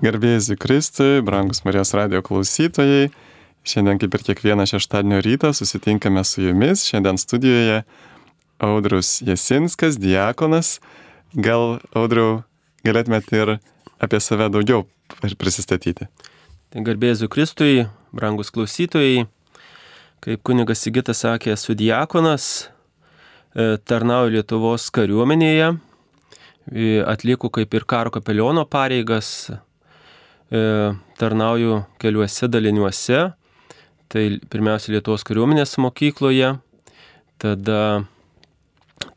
Garbėjai Kristui, brangus Marijos radio klausytojai. Šiandien kaip ir kiekvieną šeštadienio rytą susitinkame su jumis. Šiandien studijoje Audrius Jasinskas, diakonas. Gal, Audriu, galėtumėt ir apie save daugiau prisistatyti? Tai garbėjai Kristui, brangus klausytojai. Kaip kunigas Sigitas sakė, esu diakonas, e, tarnauju Lietuvos kariuomenėje, atlieku kaip ir karo kapeliono pareigas, tarnauju keliuose daliniuose. Tai pirmiausia Lietuvos kariuomenės mokykloje, tada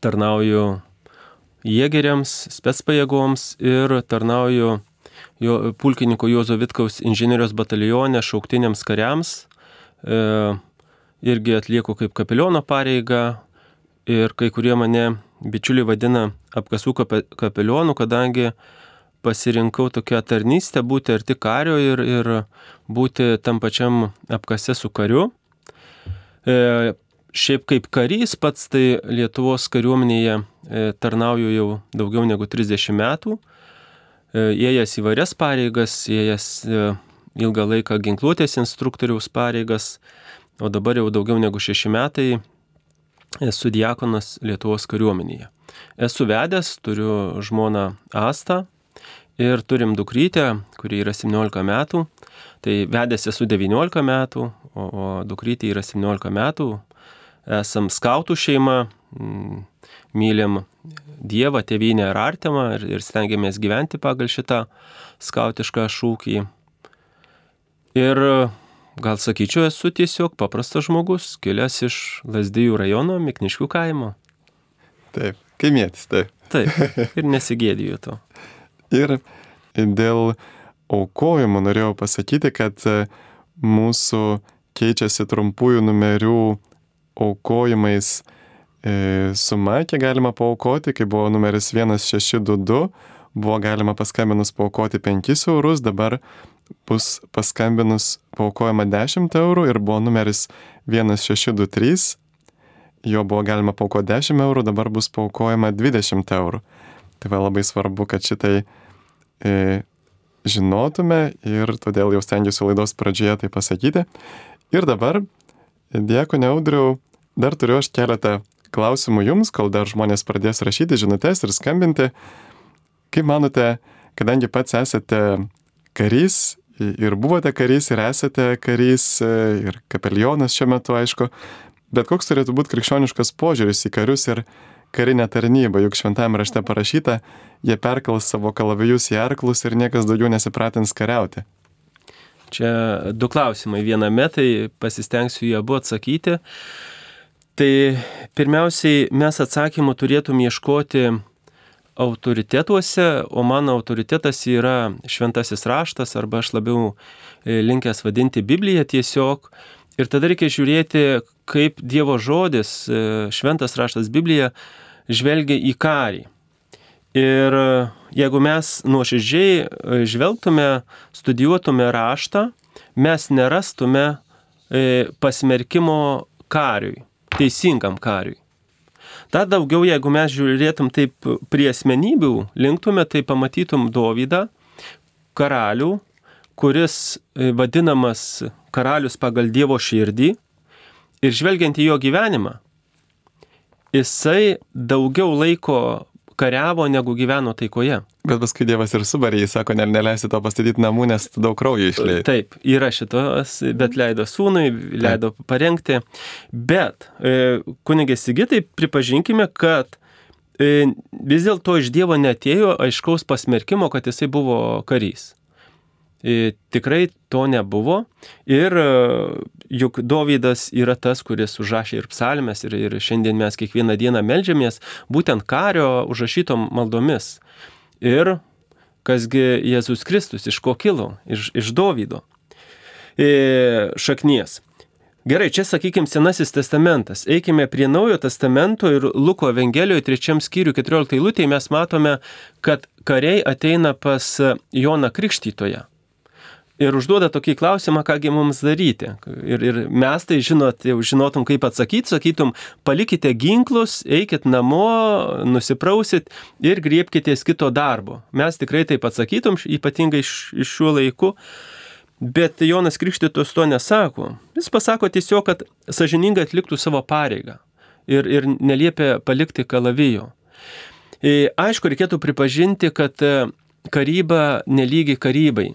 tarnauju jėgeriams, spetspajėgoms ir tarnauju jo, pulkininko Jozo Vitkaus inžinierijos batalione šauktiniams kariams. E, irgi atlieku kaip kapeliono pareigą ir kai kurie mane bičiuliai vadina apkasų kapelionu, kadangi pasirinkau tokią tarnystę, būti arti kario ir, ir būti tam pačiam apkase su kariu. E, šiaip kaip karys pats, tai Lietuvos kariuomenėje e, tarnauju jau daugiau negu 30 metų. E, ėjęs įvairias pareigas, ėjęs e, ilgą laiką ginkluotės instruktoriaus pareigas, o dabar jau daugiau negu 6 metai esu diakonas Lietuvos kariuomenėje. Esu vedęs, turiu žmoną Astą, ir turim dukrytę, kuri yra 17 metų. Tai vedęs esu 19 metų, o, o dukrytė yra 17 metų. Esam skautų šeima, mm, mylim Dievą, tėvynę ir artimą ir, ir stengiamės gyventi pagal šitą skautišką šūkį. Ir gal sakyčiau, esu tiesiog paprastas žmogus, kilęs iš Lasdijų rajono Mikniškių kaimo. Taip, kaimėtis, taip. Taip, ir nesigėdiju to. Ir dėl aukojimo norėjau pasakyti, kad e, mūsų keičiasi trumpųjų numerių aukojimais e, suma, kiek galima paukoti, kai buvo numeris 1622, buvo galima paskambinus paukoti 5 eurus, dabar bus paskambinus paukojama 10 eurų ir buvo numeris 1623, jo buvo galima paukoti 10 eurų, dabar bus paukojama 20 eurų. Tai va labai svarbu, kad šitai e, žinotume ir todėl jau stengiuosi laidos pradžioje tai pasakyti. Ir dabar, dėkui neaudriau, dar turiu aš keletą klausimų jums, kol dar žmonės pradės rašyti žinutės ir skambinti. Kaip manote, kadangi pats esate karys ir buvote karys ir esate karys e, ir kapelionas šiuo metu, aišku, bet koks turėtų būti krikščioniškas požiūris į karius ir karinę tarnybą, juk šventame rašte parašyta, jie perkels savo kalavijus į arklus ir niekas daugiau nesipratins kariauti. Čia du klausimai viename, tai pasistengsiu jį abu atsakyti. Tai pirmiausiai mes atsakymų turėtum ieškoti autoritetuose, o mano autoritetas yra šventasis raštas, arba aš labiau e, linkęs vadinti Bibliją tiesiog. Ir tada reikia žiūrėti, kaip Dievo žodis, e, šventas raštas Biblija, žvelgia į karį. Ir e, jeigu mes nuoširdžiai e, žvelgtume, studijuotume raštą, mes nerastume e, pasmerkimo kariui, teisingam kariui. Dar daugiau, jeigu mes žiūrėtum taip prie asmenybių, linktume, tai pamatytum Dovydą, karalių, kuris vadinamas karalius pagal Dievo širdį ir žvelgiant į jo gyvenimą, jisai daugiau laiko kariavo, negu gyveno taikoje. Bet paskui Dievas ir subarė, jis sako, ne, neleisi to pastatyti namų, nes daug kraujo išleidai. Taip, yra šitos, bet leido sūnui, leido Taip. parengti. Bet e, kunigė Sigitai, pripažinkime, kad e, vis dėlto iš Dievo netėjo aiškaus pasmerkimo, kad jisai buvo karys. E, tikrai to nebuvo. Ir e, juk Dovydas yra tas, kuris užrašė ir psalmes, ir, ir šiandien mes kiekvieną dieną melžiamės būtent kario užrašytom maldomis. Ir kasgi Jėzus Kristus, iš ko kilo? Iš, iš Dovydo e, šaknies. Gerai, čia sakykime Senasis testamentas. Eikime prie Naujo testamento ir Luko Evangelijoje 3 skyrių 14 eilutėje mes matome, kad kariai ateina pas Joną Krikštytoje ir užduoda tokį klausimą, kągi mums daryti. Ir, ir mes tai žinot, jau žinotum, kaip atsakyti, sakytum, palikite ginklus, eikit namo, nusiprausit ir griebkitės kito darbo. Mes tikrai taip atsakytum, ypatingai iš, iš šiuo laiku. Bet Jonas Krikštytus to nesako. Jis pasako tiesiog, kad sažiningai atliktų savo pareigą ir, ir neliepia palikti kalavijo. E, aišku, reikėtų pripažinti, kad e, karyba nelygi karybai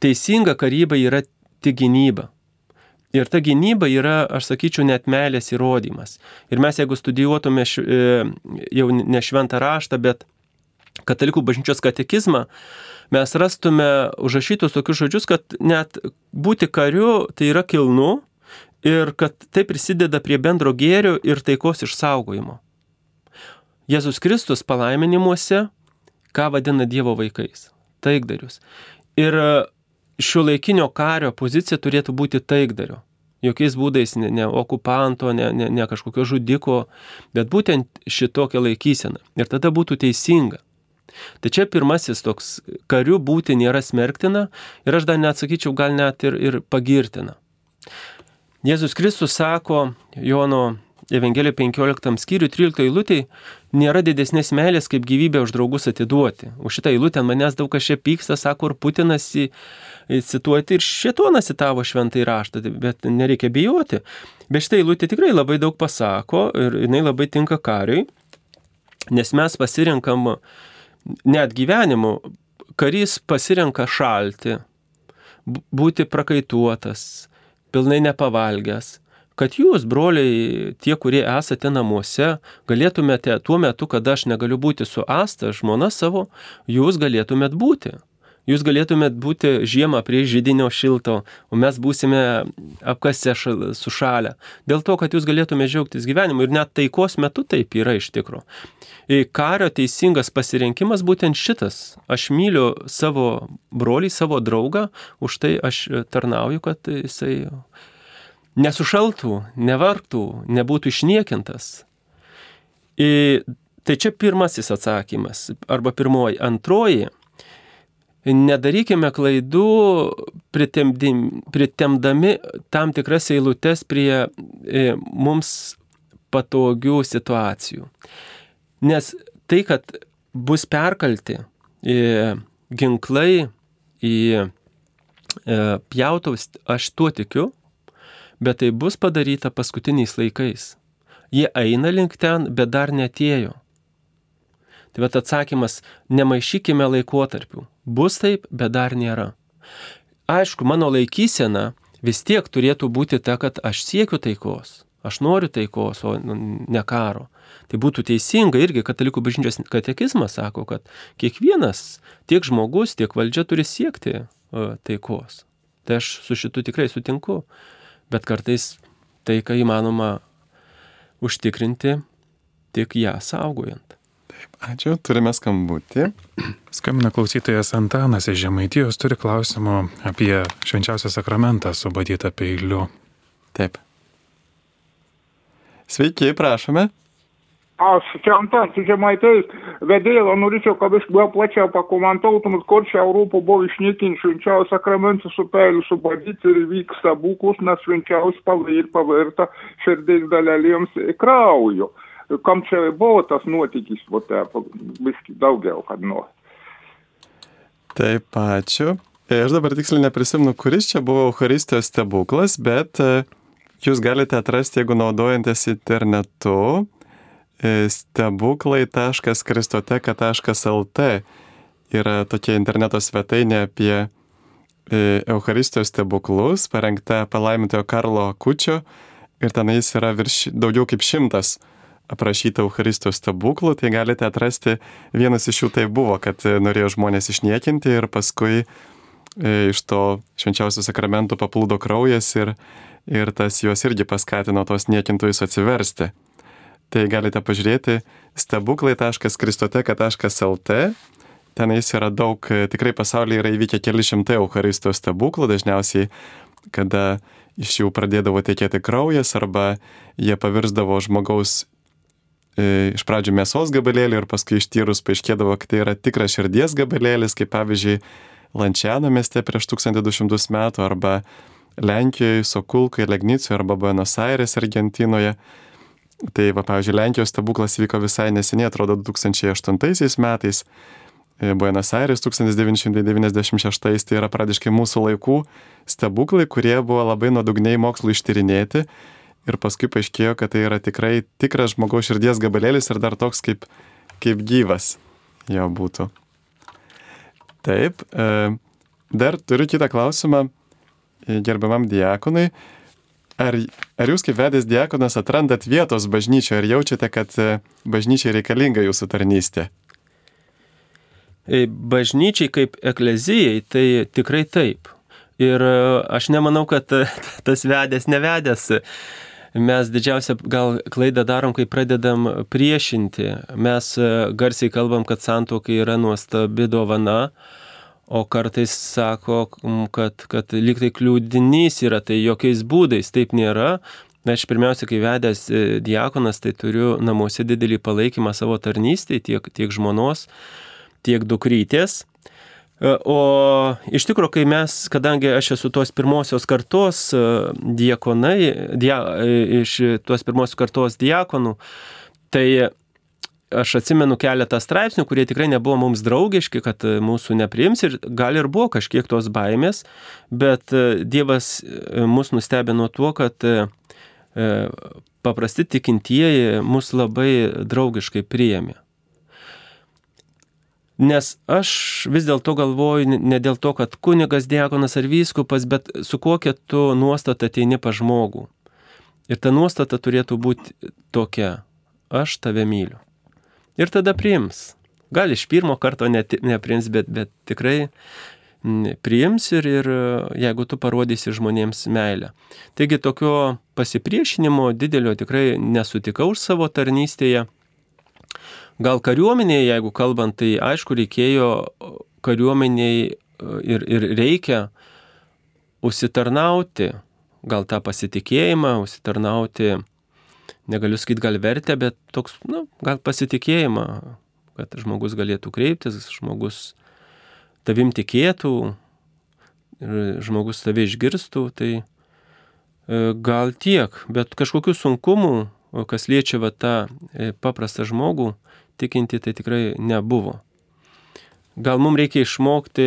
teisinga karyba yra tik gynyba. Ir ta gynyba yra, aš sakyčiau, net meilės įrodymas. Ir mes jeigu studijuotume š, e, jau ne šventą raštą, bet katalikų bažnyčios katekizmą, mes rastume užrašytus tokius žodžius, kad net būti kariu tai yra kilnu ir kad tai prisideda prie bendro gėrio ir taikos išsaugojimo. Jėzus Kristus palaiminimuose, ką vadina Dievo vaikais - taikdarius. Ir šio laikinio kario pozicija turėtų būti taikdario. Jokiais būdais ne, ne okupanto, ne, ne, ne kažkokio žudiko, bet būtent šitokia laikysena. Ir tada būtų teisinga. Tai čia pirmasis toks karių būti nėra smerktina ir aš dar neatsakyčiau gal net ir, ir pagirtina. Jėzus Kristus sako Jono Evangelijoje 15 skyriui 13 eilutėj nėra didesnės meilės, kaip gyvybę už draugus atiduoti. Už šitą eilutę manęs daug kas čia pyksta, sako, ir Putinas į cituoti ir šitonas citavo šventai raštą, bet nereikia bijoti. Bet šitą eilutę tikrai labai daug pasako ir jinai labai tinka kariui, nes mes pasirinkam net gyvenimu, karys pasirenka šalti, būti prakaituotas, pilnai nepavalgęs kad jūs, broliai, tie, kurie esate namuose, galėtumėte tuo metu, kada aš negaliu būti su Asta, žmona savo, jūs galėtumėt būti. Jūs galėtumėt būti žiemą prie žydinio šilto, o mes būsime apkase sušalę. Dėl to, kad jūs galėtumėte džiaugtis gyvenimu ir net taikos metu taip yra iš tikrųjų. Kario teisingas pasirinkimas būtent šitas. Aš myliu savo brolį, savo draugą, už tai aš tarnauju, kad jisai nesušaltų, nevargtų, nebūtų išniekintas. Ir tai čia pirmasis atsakymas, arba pirmoji. Antroji, nedarykime klaidų pritemdami tam tikras eilutes prie e, mums patogių situacijų. Nes tai, kad bus perkalti e, ginklai į e, pjautus, aš tuo tikiu, bet tai bus padaryta paskutiniais laikais. Jie eina link ten, bet dar netėjo. Tai bet atsakymas, nemaišykime laikotarpių. Bus taip, bet dar nėra. Aišku, mano laikysena vis tiek turėtų būti ta, kad aš siekiu taikos. Aš noriu taikos, o ne karo. Tai būtų teisinga irgi katalikų bažnyčios katekizmas sako, kad kiekvienas, tiek žmogus, tiek valdžia turi siekti taikos. Tai aš su šitu tikrai sutinku bet kartais tai, ką įmanoma užtikrinti, tik ją saugojant. Ačiū, turime skambutį. Skambina klausytojas Antanas iš Žemaitijos, turi klausimų apie švenčiausią sakramentą su badyta peiliu. Taip. Sveiki, prašome. Aš čia Antanas Žemaitais vedėjo, norėčiau, kad jūs buvo plačiau pakomentautumėt, kur čia Europą buvo išniekinti švenčiausią sakramentą su peiliu subadyti ir vyksta būklus, nes švenčiausias palai ir pavirta širdies dalelėms krauju. Kam čia buvo tas nuotykis, va, biški daugiau, kad nori. Taip, ačiū. Aš dabar tiksliai neprisimenu, kuris čia buvo Euharistijos stebuklas, bet jūs galite atrasti, jeigu naudojantis internetu E, stebuklai.kristoteka.lt yra tokia interneto svetainė apie e, Euharistijos stebuklus, parengta palaimintojo Karlo Kučio ir tenais yra virš daugiau kaip šimtas aprašyta Euharistijos stebuklų, tai galite atrasti, vienas iš jų tai buvo, kad norėjo žmonės išniekinti ir paskui e, iš to švenčiausio sakramento paplūdo kraujas ir, ir tas juos irgi paskatino tos niekintojus atsiversti. Tai galite pažiūrėti stebuklai.kristoteka.lt. Tenais yra daug, tikrai pasaulyje yra įvykę keli šimtai Eucharistijos stebuklų, dažniausiai, kada iš jų pradėdavo tekėti kraujas arba jie pavirsdavo žmogaus e, iš pradžių mėsos gabalėlį ir paskui ištyrus paaiškėdavo, kad tai yra tikras širdies gabalėlis, kaip pavyzdžiui Lančiano mieste prieš 1200 metų arba Lenkijoje, Sokulkai, Legnicijoje arba Buenos Aires, Argentinoje. Tai, va, pavyzdžiui, Lenkijos stebuklas vyko visai neseniai, atrodo, 2008 metais. E, Buenos Aires 1996, tai yra pradiškai mūsų laikų stebuklai, kurie buvo labai nuodugniai mokslo ištyrinėti ir paskui paaiškėjo, kad tai yra tikrai tikras žmogaus širdies gabalėlis ir dar toks kaip, kaip gyvas jo būtų. Taip, e, dar turiu kitą klausimą e, gerbiamam diakonui. Ar, ar jūs kaip vedęs diakonas atrandat vietos bažnyčioje ir jaučiate, kad bažnyčiai reikalinga jūsų tarnystė? E, bažnyčiai kaip eklezijai, tai tikrai taip. Ir e, aš nemanau, kad e, tas vedęs, nevedęs. Mes didžiausią gal klaidą darom, kai pradedam priešinti. Mes garsiai kalbam, kad santokai yra nuostabi dovana, o kartais sako, kad, kad liktai kliūdinys yra, tai jokiais būdais taip nėra. Aš pirmiausia, kai vedęs diakonas, tai turiu namuose didelį palaikymą savo tarnystėje, tiek, tiek žmonos, tiek dukrytės. E, o iš tikrųjų, kai mes, kadangi aš esu tos pirmosios kartos e, diekonai, dia, e, iš tos pirmosios kartos diekonų, tai aš atsimenu keletą straipsnių, kurie tikrai nebuvo mums draugiški, kad mūsų nepriims ir gal ir buvo kažkiek tos baimės, bet Dievas mus nustebino tuo, kad paprasti tikintieji mus labai draugiškai priėmė. Nes aš vis dėlto galvoju ne dėl to, kad kunigas, diakonas ar vyskupas, bet su kokia tu nuostata ateini pa žmogų. Ir ta nuostata turėtų būti tokia - aš tave myliu. Ir tada priims. Gal iš pirmo karto net, nepriims, bet, bet tikrai priims ir, ir jeigu tu parodysi žmonėms meilę. Taigi tokio pasipriešinimo didelio tikrai nesutikau savo tarnystėje. Gal kariuomenėje, jeigu kalbant, tai aišku reikėjo kariuomeniai ir, ir reikia užsitarnauti, gal tą pasitikėjimą, užsitarnauti, negaliu sakyti gal vertę, bet toks, nu, gal pasitikėjimą, kad žmogus galėtų kreiptis, žmogus tavim tikėtų, žmogus tave išgirstų, tai e, gal tiek, bet kažkokių sunkumų, kas liečia va tą e, paprastą žmogų, tikinti tai tikrai nebuvo. Gal mums reikia išmokti,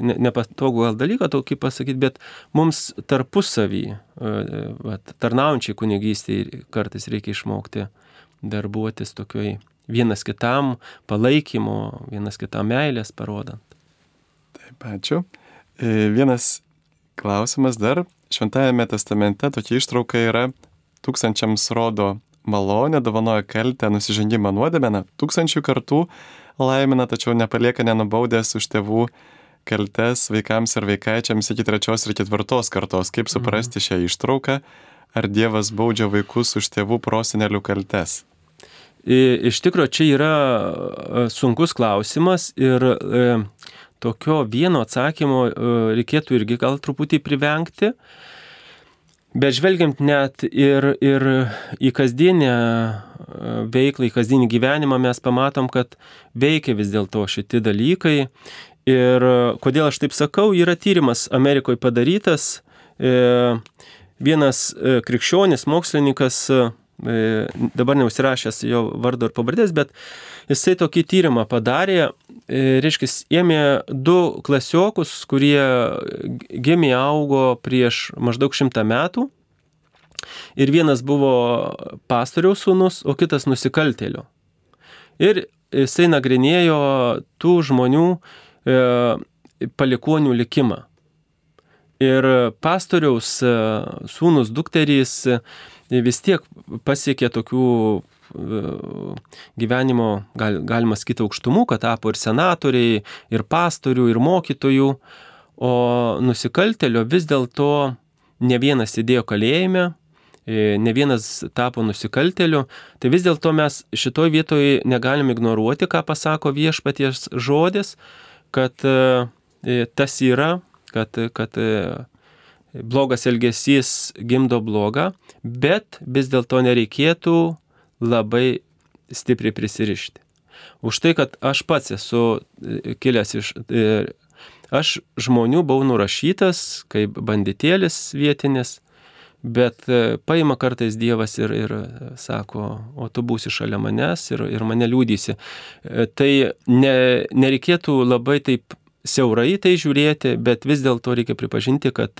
nepatogų gal dalyką tokį pasakyti, bet mums tarpusavį, e, tarnaujančiai kunigystėje kartais reikia išmokti darbuotis tokioj vienas kitam palaikymo, vienas kitam meilės parodant. Taip, ačiū. E, vienas klausimas dar. Šventajame testamente tokia ištrauka yra tūkstančiams rodo malonę, dovanoja kaltę, nusižengimą nuodėmę, na, tūkstančių kartų laimina, tačiau nepalieka nenubaudęs už tėvų kaltes vaikams ir vaikaičiams iki trečios ir ketvirtos kartos. Kaip suprasti šią ištrauką? Ar Dievas baudžia vaikus už tėvų prosenelių kaltes? Iš tikrųjų, čia yra e, sunkus klausimas ir e, tokio vieno atsakymo e, reikėtų irgi gal truputį privengti. Bet žvelgiant net ir, ir į kasdienę e, veiklą, į kasdienį gyvenimą, mes pamatom, kad veikia vis dėlto šitie dalykai. Ir kodėl aš taip sakau, yra tyrimas Amerikoje padarytas. E, vienas e, krikščionis, mokslininkas, dabar neužsirašęs jo vardo ir pavardės, bet jisai tokį tyrimą padarė, e, reiškia, ėmė du klasiokus, kurie gimė augo prieš maždaug šimtą metų. Ir vienas buvo pastoriaus sūnus, o kitas nusikaltėlio. Ir jisai nagrinėjo tų žmonių e, palikonių likimą. Ir pastoriaus e, sūnus dukterys e, vis tiek pasiekė tokių gyvenimo, gal, galima sakyti, aukštumų, kad tapo ir senatoriai, ir pastorių, ir mokytojų, o nusikaltelio vis dėlto ne vienas sėdėjo kalėjime, e, ne vienas tapo nusikalteliu, tai vis dėlto mes šitoj vietoje negalim ignoruoti, ką pasako viešpaties žodis, kad e, tas yra, kad, kad e, blogas elgesys gimdo blogą, bet vis dėlto nereikėtų labai stipriai prisirišti. Už tai, kad aš pats esu e, kilęs iš e, aš žmonių buvau nurašytas kaip banditėlis vietinis, bet e, paima kartais Dievas ir, ir sako, o tu būsi šalia manęs ir, ir mane liūdysi. Tai ne, nereikėtų labai taip siaurai tai žiūrėti, bet vis dėlto reikia pripažinti, kad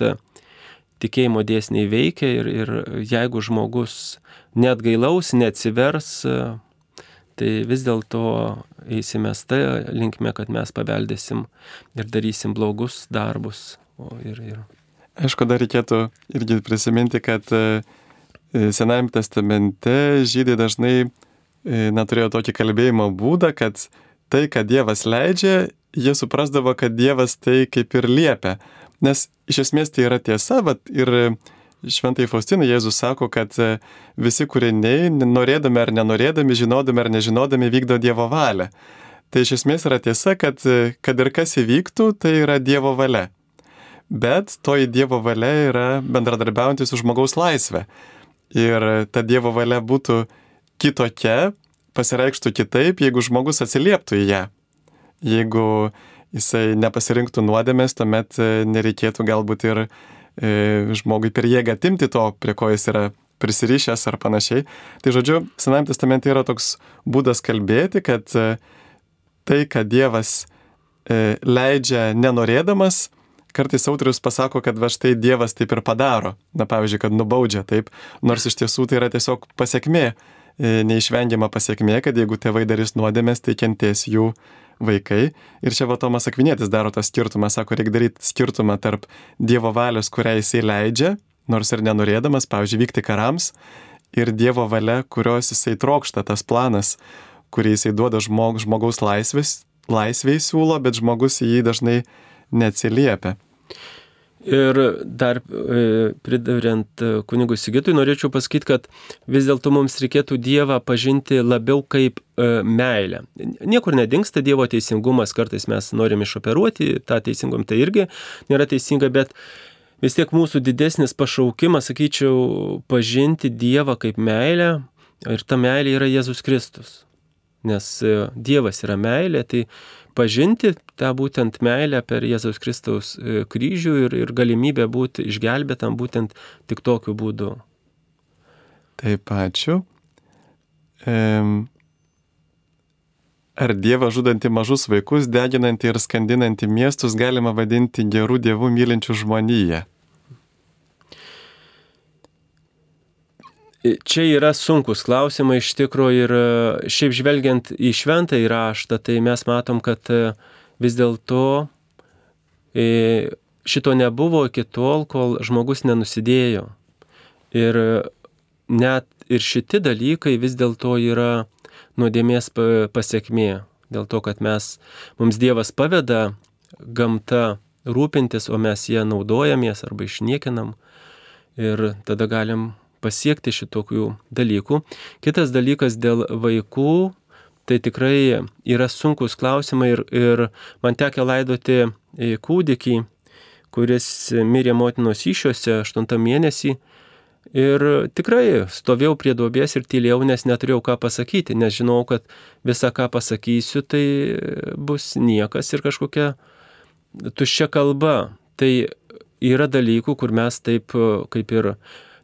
tikėjimo dėsniai veikia ir, ir jeigu žmogus net gailaus, neatsivers, tai vis dėlto eisime tą linkme, kad mes paveldėsim ir darysim blogus darbus. O ir, ir... Aišku, dar reikėtų irgi prisiminti, kad e, Senajame testamente žydai dažnai e, neturėjo tokį kalbėjimo būdą, kad tai, kad Dievas leidžia, jie suprasdavo, kad Dievas tai kaip ir liepia. Nes iš esmės tai yra tiesa, bet ir Šventai Faustinai Jėzus sako, kad e, visi kūriniai, norėdami ar nenorėdami, žinodami ar nežinodami, vykdo Dievo valią. Tai iš esmės yra tiesa, kad, e, kad ir kas įvyktų, tai yra Dievo valia. Bet toji Dievo valia yra bendradarbiaujantis su žmogaus laisvė. Ir ta Dievo valia būtų kitokia, pasireikštų kitaip, jeigu žmogus atsilieptų į ją. Jeigu jisai nepasirinktų nuodėmės, tuomet e, nereikėtų galbūt ir žmogui per jėgą atimti to, prie ko jis yra prisirišęs ar panašiai. Tai žodžiu, Senajame testamente yra toks būdas kalbėti, kad e, tai, kad Dievas e, leidžia nenorėdamas, kartais autorius pasako, kad va štai Dievas taip ir padaro. Na pavyzdžiui, kad nubaudžia taip, nors iš tiesų tai yra tiesiog pasiekmė, e, neišvengiama pasiekmė, kad jeigu tėvai darys nuodėmės, tai kentės jų vaikai. Ir čia va Tomas Akvinėtis daro tą skirtumą, sako, reikia daryti skirtumą tarp Dievo valios, kurią jisai leidžia, nors ir nenorėdamas, pavyzdžiui, vykti karams, ir Dievo valia, kurios jisai trokšta, tas planas, kurį jisai duoda žmog, žmogaus laisvės, laisviai siūlo, bet žmogus į jį dažnai neatsiliepia. Ir dar e, pridariant e, kunigui Sigitui, norėčiau pasakyti, kad vis dėlto mums reikėtų Dievą pažinti labiau kaip e, meilę. Niekur nedingsta Dievo teisingumas, kartais mes norim išoperuoti tą teisingumą, tai irgi nėra teisinga, bet vis tiek mūsų didesnis pašaukimas, sakyčiau, pažinti Dievą kaip meilę ir ta meilė yra Jėzus Kristus. Nes Dievas yra meilė, tai pažinti tą būtent meilę per Jėzaus Kristaus e, kryžių ir, ir galimybę būti išgelbėtam būtent tik tokiu būdu. Taip, ačiū. Ar Dievą žudantį mažus vaikus, deginantį ir skandinantį miestus galima vadinti gerų dievų mylinčių žmoniją? Čia yra sunkus klausimai iš tikrųjų ir e, šiaip žvelgiant į šventą įraštą, tai mes matom, kad e, vis dėlto e, šito nebuvo iki tol, kol žmogus nenusidėjo. Ir net ir šitie dalykai vis dėlto yra nuodėmės pasiekmė. Dėl to, kad mes, mums Dievas paveda gamta rūpintis, o mes ją naudojamės arba išniekinam. Ir tada galim pasiekti šitokių dalykų. Kitas dalykas dėl vaikų, tai tikrai yra sunkus klausimai ir, ir man tekė laidoti kūdikį, kuris mirė motinos iššiose 8 mėnesį. Ir tikrai stovėjau prie duobės ir tylėjau, nes neturėjau ką pasakyti, nes žinau, kad visą ką pasakysiu, tai bus niekas ir kažkokia tuščia kalba. Tai yra dalykų, kur mes taip kaip ir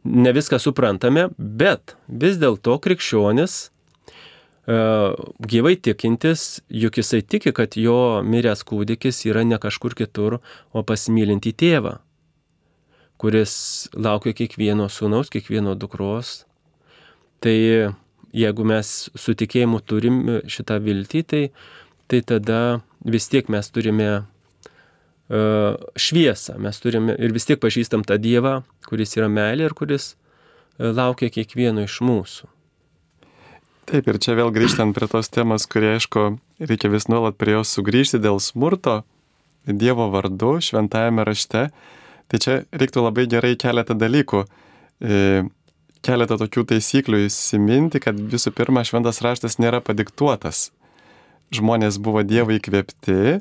ne viską suprantame, bet vis dėlto krikščionis e, gyvai tikintis, juk jisai tiki, kad jo miręs kūdikis yra ne kažkur kitur, o pasimylinti tėvą, kuris laukia kiekvieno sūnaus, kiekvieno dukros. Tai jeigu mes su tikėjimu turim šitą viltį, tai, tai tada vis tiek mes turime šviesą. Mes turime ir vis tiek pažįstam tą Dievą, kuris yra meilė ir kuris e, laukia kiekvieno iš mūsų. Taip, ir čia vėl grįžtant prie tos temos, kurie, aišku, reikia vis nuolat prie jos sugrįžti dėl smurto Dievo vardu šventajame rašte, tai čia reiktų labai gerai keletą dalykų, e, keletą tokių taisyklių įsiminti, kad visų pirma, šventas raštas nėra padiktuotas. Žmonės buvo Dievo įkvėpti,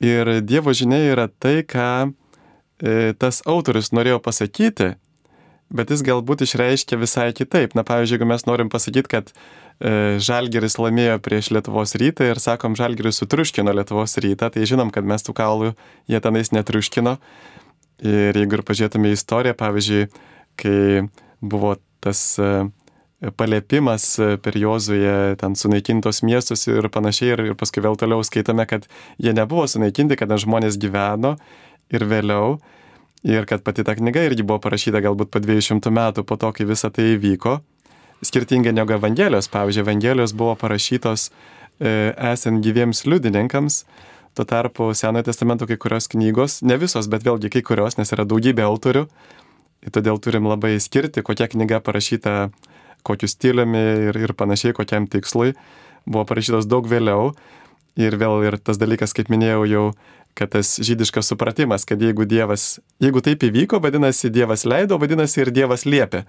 Ir Dievo žinia yra tai, ką e, tas autorius norėjo pasakyti, bet jis galbūt išreiškia visai kitaip. Na, pavyzdžiui, jeigu mes norim pasakyti, kad e, Žalgeris laimėjo prieš Lietuvos rytą ir sakom, Žalgeris sutriuškino Lietuvos rytą, tai žinom, kad mes tų kaulų jie tenais netriuškino. Ir jeigu ir pažiūrėtume į istoriją, pavyzdžiui, kai buvo tas e, paliepimas per Jozuje ten sunaikintos miestus ir panašiai, ir, ir paskui vėl toliau skaitome, kad jie nebuvo sunaikinti, kad žmonės gyveno ir vėliau Ir kad pati ta knyga irgi buvo parašyta galbūt po 200 metų po to, kai visa tai įvyko. Skirtingai negu Evangelijos. Pavyzdžiui, Evangelijos buvo parašytos e, esant gyviems liudininkams. Tuo tarpu Senojo testamento kai kurios knygos, ne visos, bet vėlgi kai kurios, nes yra daugybė autorių. Todėl turim labai skirti, kokia knyga parašyta, kokiu stiliumi ir, ir panašiai, kokiam tikslui. Buvo parašytos daug vėliau. Ir vėl ir tas dalykas, kaip minėjau, jau kad tas žydiškas supratimas, kad jeigu Dievas, jeigu taip įvyko, vadinasi Dievas leido, vadinasi ir Dievas liepia.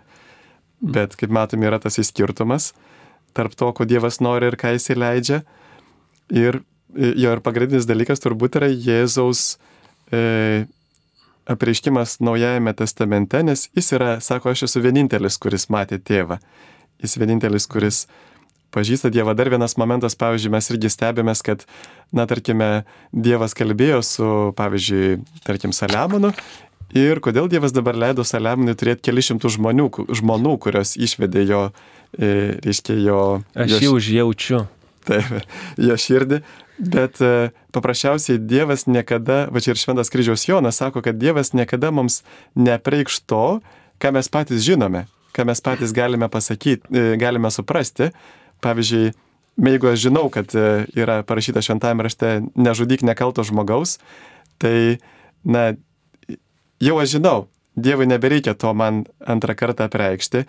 Bet kaip matome, yra tas įskirtumas tarp to, ko Dievas nori ir ką jis įleidžia. Ir jo ir pagrindinis dalykas turbūt yra Jėzaus e, apreiškimas Naujajame testamente, nes jis yra, sako, aš esu vienintelis, kuris matė tėvą. Jis vienintelis, kuris pažįsta Dievą. Dar vienas momentas, pavyzdžiui, mes irgi stebėmės, kad, na, tarkime, Dievas kalbėjo su, pavyzdžiui, tarkim, Saliamonu. Ir kodėl Dievas dabar leido Saliamonui turėti kelišimtų žmonių, žmonų, kurios išvedė jo, e, reiškia, jo... Aš jau užjaučiu. Taip, jo širdį. Bet e, paprasčiausiai Dievas niekada, va čia ir Šventas kryžiaus Jonas sako, kad Dievas niekada mums nepreikš to, ką mes patys žinome, ką mes patys galime pasakyti, e, galime suprasti, pavyzdžiui, jeigu aš žinau, kad e, yra parašyta šventame rašte nežudyk nekalto žmogaus, tai, na, jau aš žinau, Dievui nebereikia to man antrą kartą apreikšti.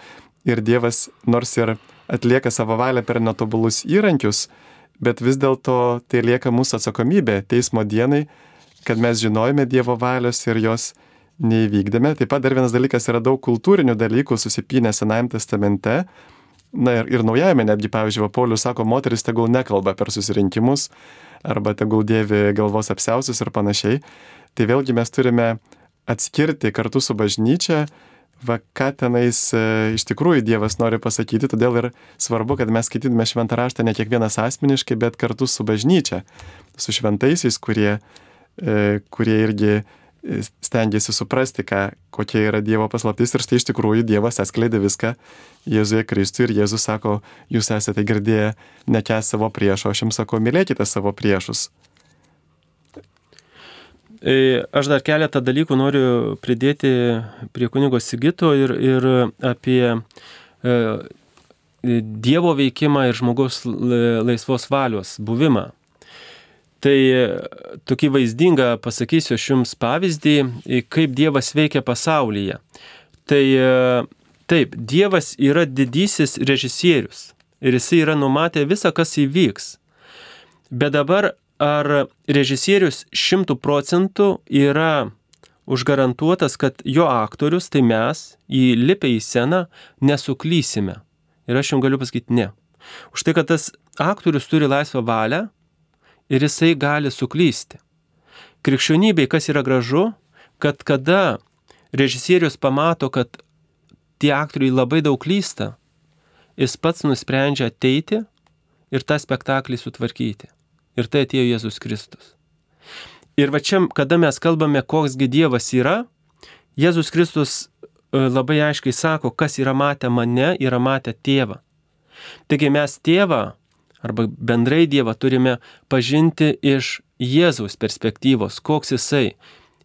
Ir Dievas nors ir atlieka savo valią per netobulus įrankius, bet vis dėlto tai lieka mūsų atsakomybė teismo dienai, kad mes žinojame Dievo valios ir jos neįvykdėme. Taip pat dar vienas dalykas yra daug kultūrinių dalykų susipinę Senajame testamente, Na ir, ir naujajame netgi, pavyzdžiui, Paulius sako, moteris tegul nekalba per susirinkimus arba tegul dėvi galvos apsiausius ir panašiai. Tai vėlgi mes turime atskirti kartu su bažnyčia, va ką tenais e, iš tikrųjų Dievas nori pasakyti, todėl ir svarbu, kad mes skaitytume šventą raštą ne kiekvienas asmeniškai, bet kartu su bažnyčia, su šventaisiais, kurie, e, kurie irgi stengiasi suprasti, ką, kokia yra Dievo paslaptis ir štai iš tikrųjų Dievas atskleidė viską Jėzuje Kristui ir Jėzus sako, jūs esate girdėję, nekes savo priešo, aš jums sakau, mylėkite savo priešus. E, aš dar keletą dalykų noriu pridėti prie kunigo Sigito ir, ir apie e, Dievo veikimą ir žmogaus laisvos valios buvimą. Tai e, tokį vaizdingą pasakysiu aš jums pavyzdį, e, kaip Dievas veikia pasaulyje. Tai taip, Dievas yra didysis režisierius ir jisai yra numatę visą, kas įvyks. Bet dabar ar režisierius šimtų procentų yra užgarantuotas, kad jo aktorius, tai mes, įlipę į sceną, nesuklysime. Ir aš jums galiu pasakyti ne. Už tai, kad tas aktorius turi laisvą valią, ir jisai gali suklysti. Krikščionybei kas yra gražu, kad kada režisierius pamato, kad tie aktoriai labai daug klysta, jis pats nusprendžia ateiti ir tą spektaklį sutvarkyti. Ir tai atėjo Jėzus Kristus. Ir va čia, kada mes kalbame, koksgi Dievas yra, Jėzus Kristus e, labai aiškiai sako, kas yra matę mane, yra matę tėvą. Taigi mes tėvą arba bendrai Dievą turime pažinti iš Jėzaus perspektyvos, koks jisai.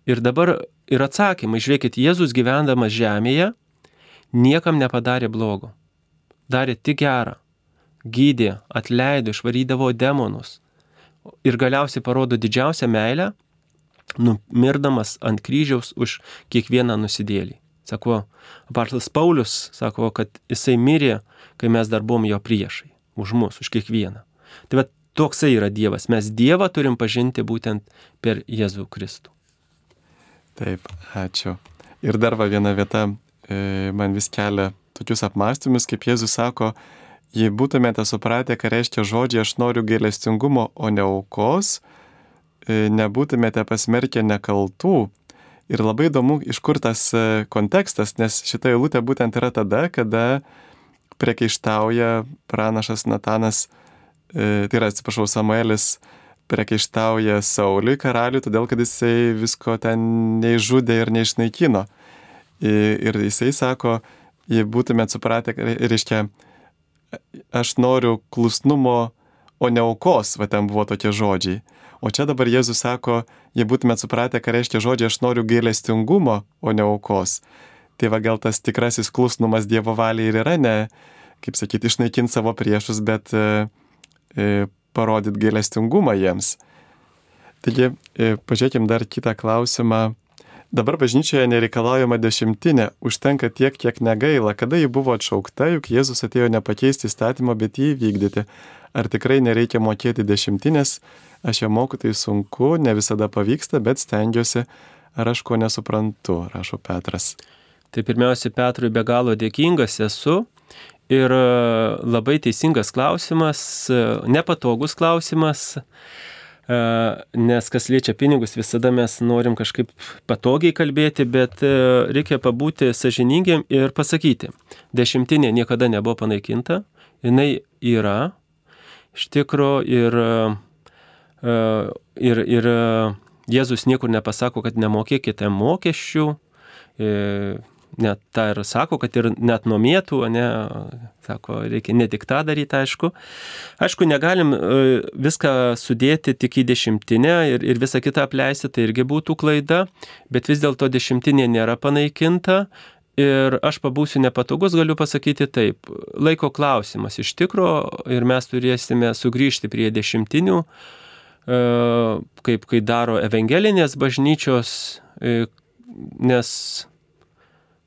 Ir dabar ir atsakymai, žiūrėkit, Jėzus gyvendamas žemėje niekam nepadarė blogo. Darė tik gerą. Gydė, atleido, išvarydavo demonus. Ir galiausiai parodo didžiausią meilę, numirdamas ant kryžiaus už kiekvieną nusidėlį. Sako, Apaštalas Paulius sako, kad jisai mirė, kai mes dar buvom jo priešai už mus, už kiekvieną. Tai va toksai yra Dievas. Mes Dievą turim pažinti būtent per Jėzų Kristų. Taip, ačiū. Ir dar va viena vieta e, man vis kelia tokius apmąstymus, kaip Jėzus sako, jei būtumėte supratę, ką reiškia žodžiai aš noriu gailestingumo, o ne aukos, e, nebūtumėte pasmerkę nekaltų. Ir labai įdomu, iš kur tas e, kontekstas, nes šita eilutė būtent yra tada, kada prekeištauja pranašas Natanas, e, tai yra, atsiprašau, Samuelis prekeištauja Sauliui karaliui, todėl kad jisai visko ten neižudė ir neišnaikino. Ir jisai sako, jei būtumėt supratę, reiškia, aš noriu klusnumo, o ne aukos, va ten buvo tokie žodžiai. O čia dabar Jėzus sako, jei būtumėt supratę, ką reiškia žodžiai, aš noriu gailestingumo, o ne aukos. Tai va gal tas tikrasis klusnumas Dievo valiai ir yra ne, kaip sakyti, išnaikinti savo priešus, bet e, e, parodyti gailestingumą jiems. Taigi, e, pažiūrėkim dar kitą klausimą. Dabar bažnyčioje nereikalaujama dešimtinė, užtenka tiek, kiek negaila, kada ji buvo atšaukta, juk Jėzus atėjo nepakeisti įstatymo, bet jį įvykdyti. Ar tikrai nereikia mokėti dešimtinės, aš ją moku, tai sunku, ne visada pavyksta, bet stengiuosi, ar aš ko nesuprantu, rašo Petras. Tai pirmiausia, Petrui be galo dėkingas esu. Ir e, labai teisingas klausimas, e, nepatogus klausimas, nes kas liečia pinigus, visada mes norim kažkaip patogiai kalbėti, bet reikia pabūti sažiningiam ir pasakyti, dešimtinė niekada nebuvo panaikinta, jinai yra iš tikro ir, ir, ir Jėzus niekur nepasako, kad nemokėkite mokesčių net tą ir sako, kad ir net nomėtų, ne, sako, reikia ne tik tą daryti, aišku. Aišku, negalim e, viską sudėti tik į dešimtinę ir, ir visą kitą apleisti, tai irgi būtų klaida, bet vis dėlto dešimtinė nėra panaikinta. Ir aš pabūsiu nepatogus, galiu pasakyti taip. Laiko klausimas iš tikro ir mes turėsime sugrįžti prie dešimtinių, e, kaip kai daro evangelinės bažnyčios, e, nes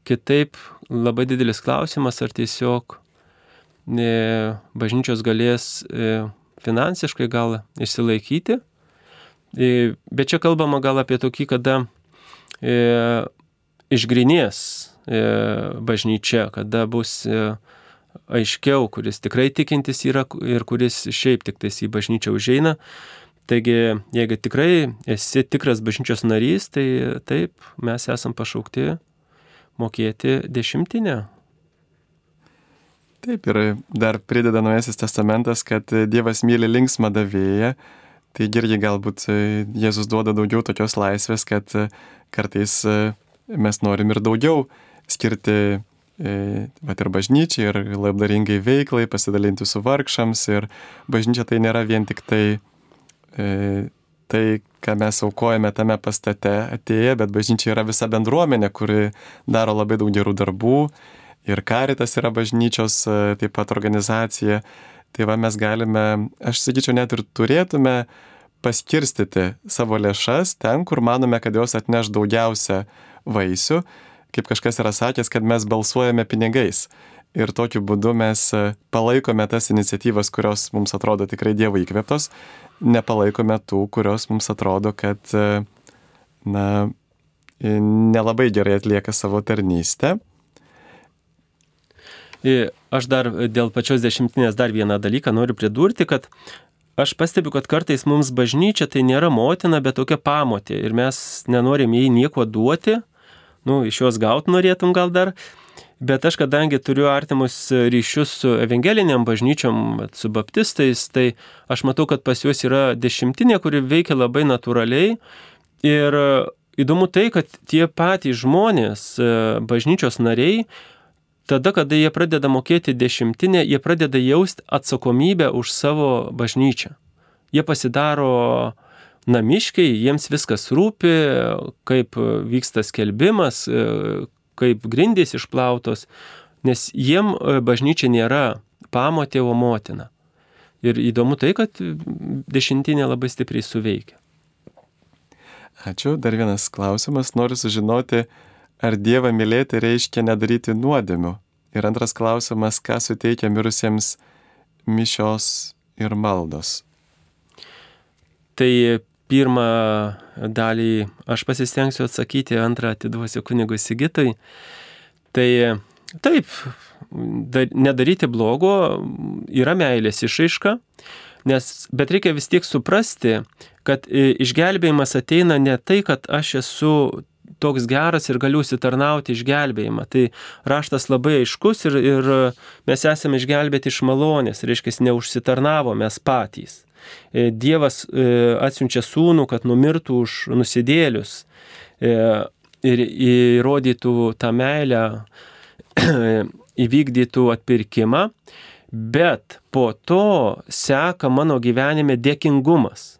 Kitaip labai didelis klausimas, ar tiesiog ne, bažnyčios galės e, finansiškai gal išsilaikyti. E, bet čia kalbama gal apie tokį, kada e, išgrinės e, bažnyčia, kada bus e, aiškiau, kuris tikrai tikintis yra ir kuris šiaip tik tais į bažnyčią užeina. Taigi, jeigu tikrai esi tikras bažnyčios narys, tai taip, mes esam pašaukti mokėti dešimtinę. Taip ir dar prideda Naujasis testamentas, kad Dievas myli linksmą davėją, tai irgi galbūt Jėzus duoda daugiau tokios laisvės, kad kartais mes norim ir daugiau skirti bet ir bažnyčiai, ir labdaringai veiklai, pasidalinti su vargšams, ir bažnyčia tai nėra vien tik tai tai, ką mes aukojame tame pastate atėję, bet bažnyčia yra visa bendruomenė, kuri daro labai daug gerų darbų ir karitas yra bažnyčios e, taip pat organizacija. Tai va mes galime, aš sakyčiau, net ir turėtume paskirstyti savo lėšas ten, kur manome, kad jos atneš daugiausia vaisių. Kaip kažkas yra sakęs, kad mes balsuojame pinigais. Ir tokiu būdu mes e, palaikome tas iniciatyvas, kurios mums atrodo tikrai Dievo įkvėptos, nepalaikome tų, kurios mums atrodo, kad, e, na, nelabai gerai atlieka savo tarnystę. Aš dar dėl pačios dešimtinės dar vieną dalyką noriu pridurti, kad aš pastebiu, kad kartais mums bažnyčia tai nėra motina, bet tokia pamotė ir mes nenorim jai nieko duoti, nu, iš jos gauti norėtum gal dar, Bet aš kadangi turiu artimus ryšius su evangeliniam bažnyčiom, su baptistais, tai aš matau, kad pas juos yra dešimtinė, kuri veikia labai natūraliai. Ir įdomu tai, kad tie patys žmonės, bažnyčios nariai, tada, kada jie pradeda mokėti dešimtinę, jie pradeda jausti atsakomybę už savo bažnyčią. Jie pasidaro namiškiai, jiems viskas rūpi, kaip vyksta skelbimas, kaip grindys išplautos, nes jiem e, bažnyčia nėra pamotė, o motina. Ir įdomu tai, kad dešimtinė labai stipriai suveikia. Ačiū. Dar vienas klausimas. Noriu sužinoti, ar Dievą mylėti reiškia nedaryti nuodėmių. Ir antras klausimas, ką suteikia mirusiems mišios ir maldos. Tai pirmą dalį aš pasistengsiu atsakyti, antrą atiduosiu kunigui Sigitui. Tai taip, nedaryti blogo yra meilės išaiška, nes, bet reikia vis tiek suprasti, kad išgelbėjimas ateina ne tai, kad aš esu toks geras ir galiu įsitarnauti išgelbėjimą. Tai raštas labai aiškus ir, ir mes esame išgelbėti iš malonės, reiškia, neužsitarnavo mes patys. E, Dievas e, atsiunčia sūnų, kad numirtų už nusidėlius e, ir įrodytų tą meilę, įvykdytų atpirkimą, bet po to seka mano gyvenime dėkingumas.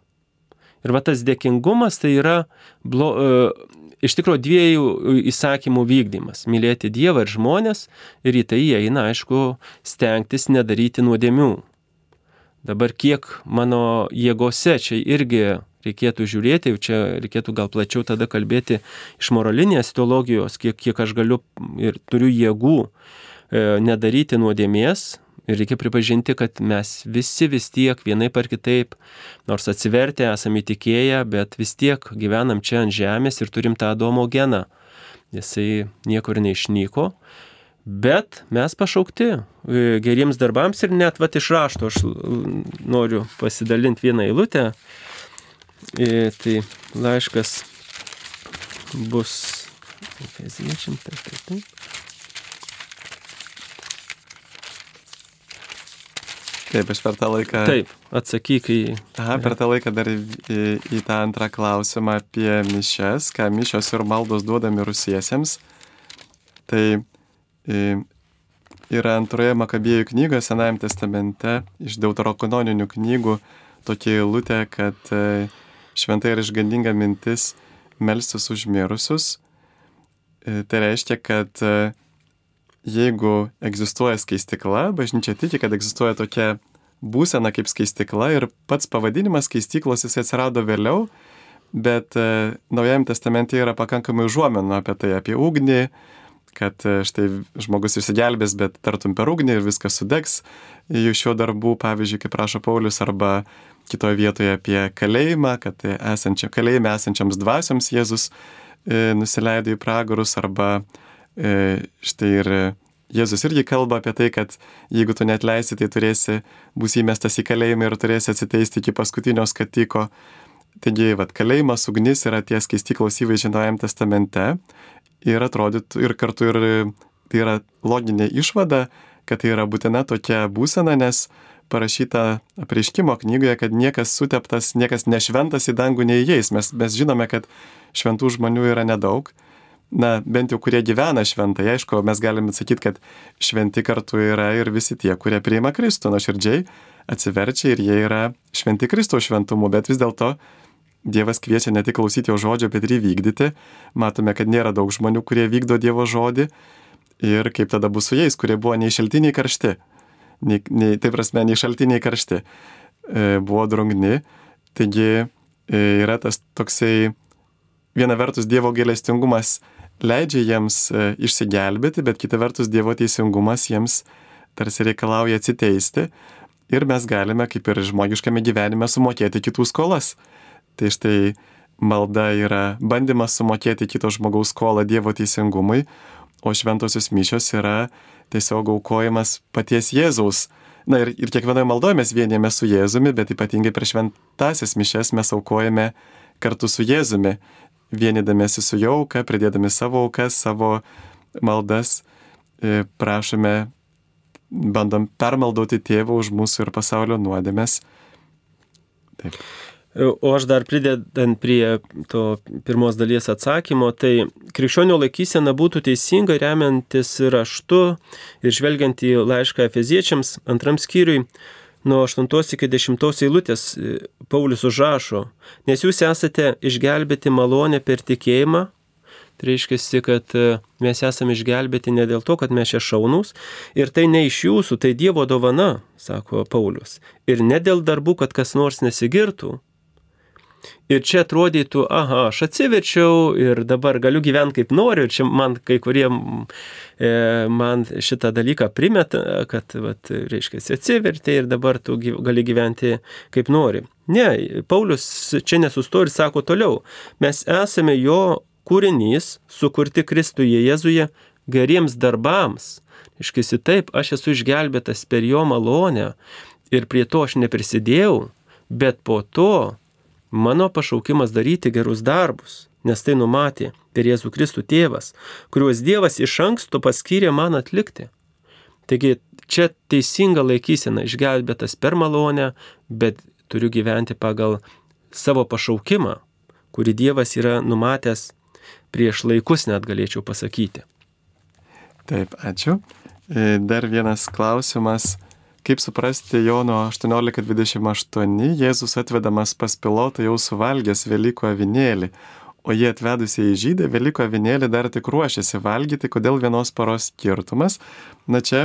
Ir va tas dėkingumas tai yra blo, e, iš tikrųjų dviejų įsakymų vykdymas - mylėti Dievą ir žmonės ir į tai įeina, aišku, stengtis nedaryti nuodėmių. Dabar kiek mano jėgose čia irgi reikėtų žiūrėti, čia reikėtų gal plačiau tada kalbėti iš moralinės teologijos, kiek, kiek aš galiu ir turiu jėgų e, nedaryti nuodėmės, Ir reikia pripažinti, kad mes visi vis tiek vienaip ar kitaip, nors atsivertę esame įtikėję, bet vis tiek gyvenam čia ant žemės ir turim tą Adomo geną. Jisai niekur neišnyko, bet mes pašaukti e, geriems darbams ir net vat iš rašto aš noriu pasidalinti vieną eilutę. E, tai laiškas bus Efeziečiam, taip, taip, taip. Taip, aš per tą laiką. Taip, atsakyk į... Aha, per tą laiką dar į, į, į tą antrą klausimą apie mišes, ką mišios ir maldos duoda mirusiesiems. Tai yra antroje Makabėjų knygoje, Senajame testamente, iš deuterokanoninių knygų, tokia eilutė, kad e, šventai ir išgandinga mintis melstis už mirusius. E, tai reiškia, kad e, jeigu egzistuoja skaistikla, bažnyčia tiki, kad egzistuoja tokia būsena kaip skaistikla ir pats pavadinimas skaistiklos jis atsirado vėliau, bet Naujajame testamente yra pakankamai užuomenų apie tai, apie ugnį, kad e, štai žmogus išsigelbės, bet tartum per ugnį ir viskas sudegs jų šio darbų, pavyzdžiui, kaip rašo Paulius, arba kitoje vietoje apie kalėjimą, kad esančia, kalėjime esančiams dvasioms Jėzus e, nusileido į pragarus, arba E, štai ir Jėzus irgi kalba apie tai, kad jeigu tu net leisi, tai turėsi, bus įmestas į kalėjimą ir turėsi atsiteisti iki paskutinio skatiko. Taigi, vad, kalėjimas, ugnis yra tie skaistyklos įvaizdžiai Naujajam testamente ir atrodytų, ir kartu ir tai yra loginė išvada, kad tai yra būtina tokia būsena, nes parašyta apreiškimo knygoje, kad niekas suteptas, niekas nešventas į dangų neįeis. Mes, mes žinome, kad šventų žmonių yra nedaug na, bent jau kurie gyvena šventai, aišku, mes galime sakyti, kad šventi kartu yra ir visi tie, kurie priima Kristų nuoširdžiai, atsiverčia ir jie yra šventi Kristaus šventumu, bet vis dėlto Dievas kviečia ne tik klausyti jo žodžio, bet ir įvykdyti. Matome, kad nėra daug žmonių, kurie vykdo Dievo žodį ir kaip tada bus su jais, kurie buvo nei šaltiniai karšti, nei, nei, tai prasme, nei šaltiniai karšti, e, buvo drungni. Taigi e, yra tas toksai, viena vertus Dievo gailestingumas leidžia jiems e, išsigelbėti, bet kita vertus Dievo teisingumas jiems tarsi reikalauja atsiteisti ir mes galime, kaip ir žmogiškame gyvenime, sumokėti kitų skolas. Tai štai malda yra bandymas sumokėti kito žmogaus skolą Dievo teisingumui, o šventosios mišios yra tiesiog aukojimas paties Jėzaus. Na ir, ir kiekvienoje maldoje mes vienėme su Jėzumi, bet ypatingai per šventasias mišes mes aukojame kartu su Jėzumi vienydamėsi su jo auka, pridėdami savo aukas, savo maldas, e, prašome, bandom permaldauti tėvą už mūsų ir pasaulio nuodėmės. Taip. O aš dar pridedant prie to pirmos dalies atsakymo, tai krikščionio laikysena būtų teisinga remiantis raštu ir žvelgiant į laišką Efeziečiams antram skyriui nuo 8 iki 10 eilutės e, Paulius užrašo, nes jūs esate išgelbėti malonę per tikėjimą. Tai reiškia, kad e, mes esame išgelbėti ne dėl to, kad mes čia šaunus ir tai ne iš jūsų, tai Dievo dovana, sako Paulius. Ir ne dėl darbų, kad kas nors nesigirtų, Ir čia atrodytų, aha, aš atsiverčiau ir dabar galiu gyventi kaip noriu. Ir čia man kai kurie e, man šitą dalyką primeta, kad, vat, reiškia, atsivertė ir dabar tu gali gyventi kaip nori. Ne, Paulius čia nesusto ir sako toliau. Mes esame jo kūrinys, sukurti Kristuje Jėzuje geriems darbams. Iškisi taip, aš esu išgelbėtas per jo malonę ir prie to aš neprisidėjau, bet po to mano pašaukimas daryti gerus darbus. nes tai numatė per Jėzų Kristų tėvas, kuriuos Dievas iš anksto paskyrė man atlikti. Taigi čia teisinga laikysena išgelbėtas per malonę, bet turiu gyventi pagal savo pašaukimą, kurį Dievas yra numatęs prieš laikus, net galėčiau pasakyti. Taip, ačiū. E, dar vienas klausimas. Kaip suprasti Jono 18.28, Jėzus atvedamas pas pilotą jau suvalgęs Velykų avinėlį, o jie atvedusiai į žydę Velykų avinėlį dar tik ruošiasi valgyti, kodėl vienos paros skirtumas. Na čia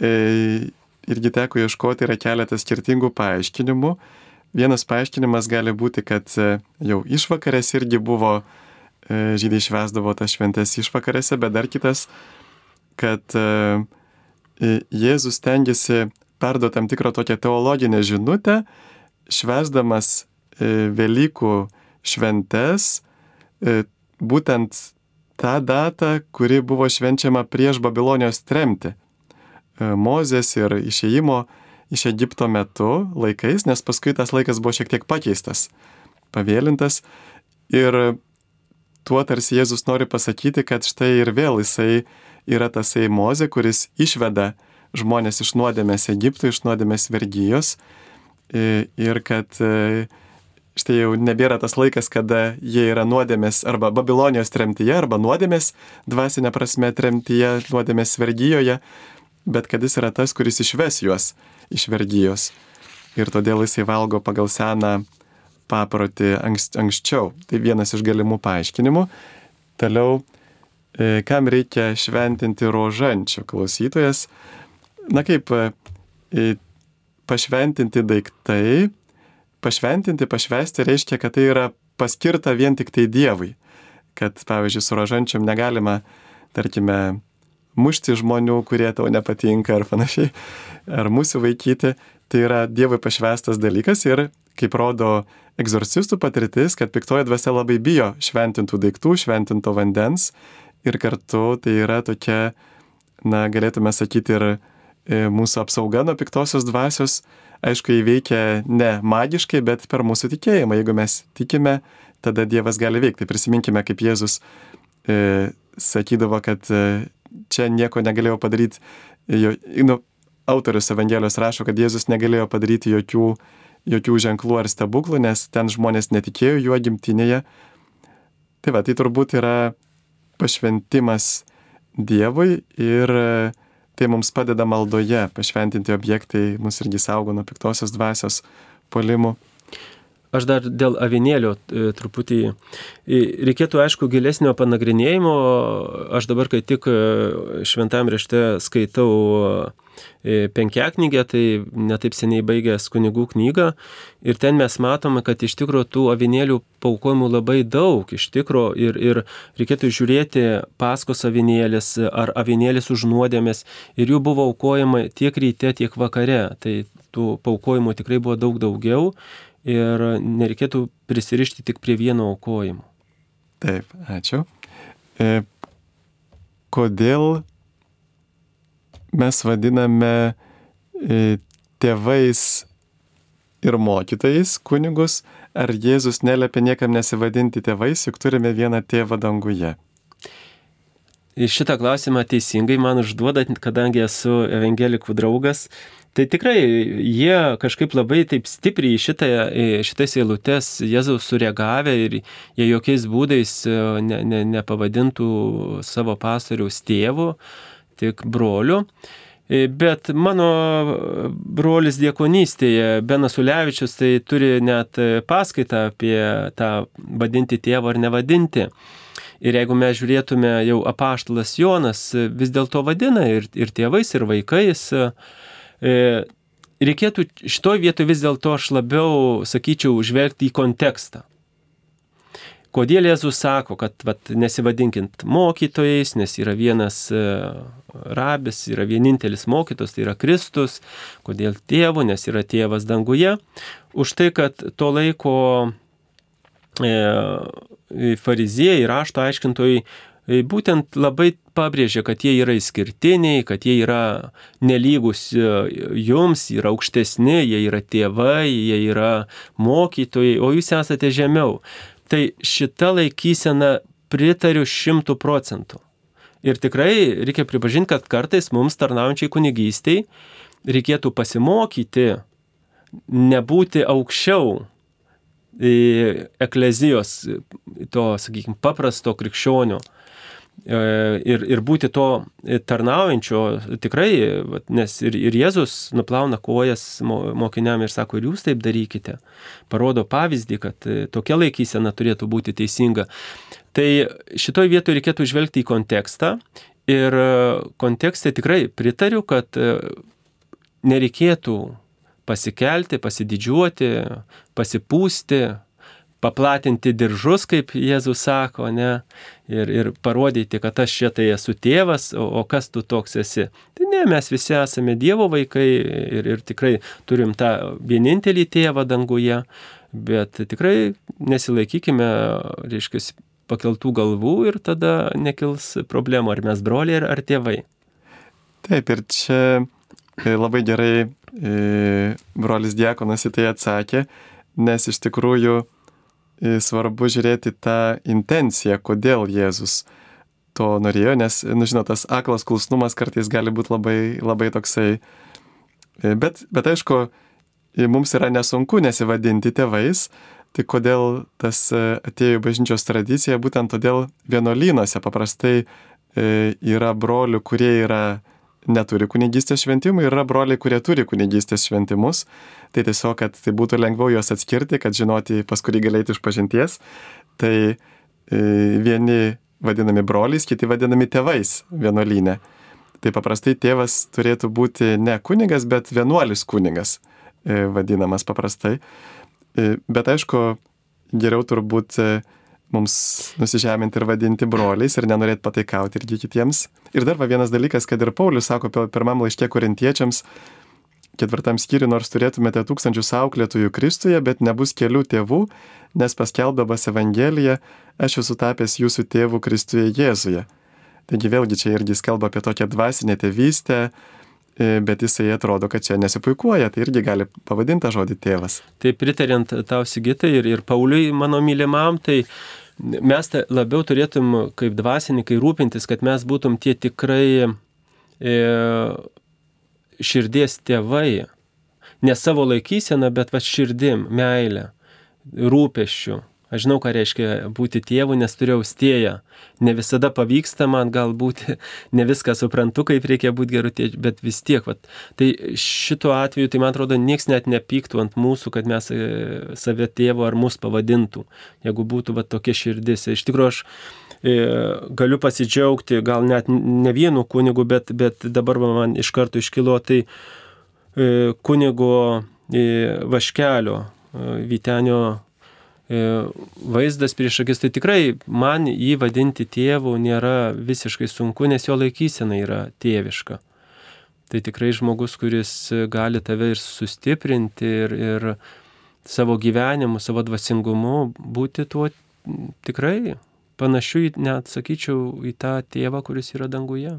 e, irgi teko ieškoti, yra keletas skirtingų paaiškinimų. Vienas paaiškinimas gali būti, kad e, jau išvakarės irgi buvo, e, žydai švesdavo tas šventės išvakarėse, bet dar kitas, kad e, Jėzus tengiasi perduoti tam tikrą tokią teologinę žinutę, švesdamas e, Velykų šventes, e, būtent tą datą, kuri buvo švenčiama prieš Babilonijos tremtį. Mozės ir išėjimo iš Egipto metu laikais, nes paskui tas laikas buvo šiek tiek pakeistas, pavėlintas. Ir tuo tarsi Jėzus nori pasakyti, kad štai ir vėl jisai yra tasai Mozė, kuris išveda žmonės iš nuodėmės Egipto, iš nuodėmės vergyjos ir kad e, štai jau nebėra tas laikas, kada jie yra nuodėmės arba Babilonijos tremtyje, arba nuodėmės dvasinė prasme tremtyje, nuodėmės vergyjoje, bet kad jis yra tas, kuris išves juos iš vergyjos. Ir todėl jisai valgo pagal seną paprotį anks, anksčiau. Tai vienas iš galimų paaiškinimų. Toliau E, kam reikia šventinti rožančių klausytojas. Na kaip, e, pašventinti daiktai, pašventinti, pašvesti reiškia, kad tai yra paskirta vien tik tai Dievui. Kad, pavyzdžiui, su rožančiam negalima, tarkime, mušti žmonių, kurie tau nepatinka ar panašiai, ar mūsų vaikyti. Tai yra Dievui pašvestas dalykas ir, kaip rodo egzorcistų patirtis, kad piktoji dvasia labai bijo šventintų daiktų, šventinto vandens ir kartu tai yra tokia, na, galėtume sakyti, ir mūsų apsauga nuo piktosios dvasios, aišku, įveikia ne magiškai, bet per mūsų tikėjimą. Jeigu mes tikime, tada Dievas gali veikti. Prisiminkime, kaip Jėzus e, sakydavo, kad e, čia nieko negalėjo padaryti. Jo, nu, autorius Evangelijos rašo, kad Jėzus negalėjo padaryti jokių, jokių ženklų ar stebuklų, nes ten žmonės netikėjo juo gimtinėje. Tai va, tai turbūt yra pašventimas Dievui ir e, tai mums padeda maldoje, pašventinti objektai mus irgi saugo nuo piktosios dvasios polimų. Aš dar dėl avinėlio e, truputį. Reikėtų, aišku, gilesnio panagrinėjimo. Aš dabar, kai tik e, šventam rešte skaitau E, penkiaknygę, tai netaip seniai baigęs kunigų knygą. Ir ten mes matome, kad iš tikrųjų tų avinėlių paukojimų labai daug, iš tikrųjų. Ir, ir reikėtų žiūrėti paskos avinėlis ar avinėlis už nuodėmės. Ir jų buvo aukojama tiek ryte, tiek vakare. Tai tų paukojimų tikrai buvo daug daugiau. Ir nereikėtų prisirišti tik prie vieno aukojimo. Taip, ačiū. E, kodėl mes vadiname e, tėvais ir mokytojais kunigus, ar Jėzus neliepia niekam nesivadinti tėvais, juk turime vieną tėvą danguje? Šitą klausimą teisingai man užduodat, kadangi esu evangelikų draugas. Tai tikrai jie kažkaip labai taip stipriai šitą, šitas eilutes Jėzaus sureagavę ir jie jokiais būdais e, ne, ne, nepavadintų savo pastoriaus tėvu. Uh, tik broliu. E, bet mano brolis diekonystėje, Benas Ulevičius, tai turi net paskaitą apie tą vadinti tėvą ar nevadinti. Ir jeigu mes žiūrėtume jau apaštalas Jonas, vis dėlto vadina ir, ir tėvais, ir vaikais. E, reikėtų šitoje vietoje vis dėlto aš labiau, sakyčiau, žvelgti į kontekstą. Kodėl Jėzus sako, kad vat, nesivadinkint mokytojais, nes yra vienas e, rabis, yra vienintelis mokytos, tai yra Kristus. Kodėl tėvu, nes yra tėvas danguje. Už tai, kad to laiko e, fariziejai, rašto aiškintojai e, būtent labai pabrėžia, kad jie yra išskirtiniai, kad jie yra nelygus e, jums, yra aukštesni, jie yra tėvai, jie yra mokytojai, o jūs esate žemiau. Tai šita laikysena pritariu šimtų procentų. Ir tikrai reikia pripažinti, kad kartais mums tarnaujančiai kunigystiai reikėtų pasimokyti, nebūti aukščiau eklezijos, to, sakykime, paprasto krikščionio E, ir, ir būti to tarnaujančio tikrai, nes ir, ir Jėzus nuplauna kojas mokiniam ir sako, ir jūs taip darykite. Parodo pavyzdį, kad e, tokia laikysena turėtų būti teisinga. Tai šitoj vietoje reikėtų žvelgti į kontekstą ir e, kontekste tikrai pritariu, kad nereikėtų pasikelti, pasididžiuoti, pasipūsti, paplatinti diržus, kaip Jėzus sako, ne, ir, ir parodyti, kad aš čia tai esu tėvas, o, o kas tu toks esi. Tai ne, mes visi esame Dievo vaikai ir, ir tikrai turim tą vienintelį tėvą danguje, bet tikrai nesilaikykime, reiškia, pakeltų galvų ir tada nekils problemų, ar mes broliai, ar, ar tėvai. Taip, ir čia e, labai gerai e, brolis Diekonas į tai atsakė, nes iš tikrųjų svarbu žiūrėti tą intenciją, kodėl Jėzus to norėjo, nes, nu, žinot, tas aklas klusnumas kartais gali būti labai, labai toksai. Bet, bet aišku, mums yra nesunku nesivadinti tėvais, tai kodėl tas atėjo į bažnyčios tradiciją, būtent todėl vienolynuose paprastai yra brolių, kurie yra neturi kunigystės šventimų ir yra broliai, kurie turi kunigystės šventimus. Tai tiesiog, kad tai būtų lengviau juos atskirti, kad žinoti, pas kurį galėti iš pažinties. Tai e, vieni vadinami broliais, kiti vadinami tėvais vienuolynė. Tai paprastai tėvas turėtų būti ne kunigas, bet vienuolis kunigas e, vadinamas paprastai. E, bet aišku, geriau turbūt mums nusižeminti ir vadinti broliais ir nenorėti pataikauti irgi kitiems. Ir dar va vienas dalykas, kad ir Paulius sako pirmam laiškė korintiečiams, ketvirtam skyriui, nors turėtumėte tūkstančius auklėtųjų Kristuje, bet nebus kelių tėvų, nes paskelbdamas Evangeliją, aš esu tapęs jūsų tėvų Kristuje Jėzuje. Taigi vėlgi čia irgi kalba apie tokią dvasinę tėvystę, e, bet jisai atrodo, kad čia nesipuikuoja, tai irgi gali pavadinti žodį tėvas. Tai pritarint tau Sigitai ir, ir Pauliui, mano mylimam, tai mes labiau turėtum kaip dvasininkai rūpintis, kad mes būtum tie tikrai e, širdies tėvai. Ne savo laikysena, bet va širdim, meilė, rūpeščių. Aš žinau, ką reiškia būti tėvu, nes turėjau stėję. Ne visada pavyksta man galbūt, ne viską suprantu, kaip reikia būti geru tėčiu, bet vis tiek. Vat. Tai šituo atveju, tai man atrodo, niekas net nepyktų ant mūsų, kad mes e, save tėvo ar mus pavadintų, jeigu būtų vat, tokia širdis. Iš tikrųjų, aš e, galiu pasidžiaugti, gal net ne vienu kunigu, bet, bet dabar man iš karto iškilo tai e, kunigo Vaškelio, Vytenio E, vaizdas prieš akis, tai tikrai man jį vadinti tėvu nėra visiškai sunku, nes jo laikysena yra tėviška. Tai tikrai žmogus, kuris gali tave ir sustiprinti ir, ir savo gyvenimu, savo dvasingumu būti tuo tikrai panašiu, net sakyčiau, į tą tėvą, kuris yra danguje.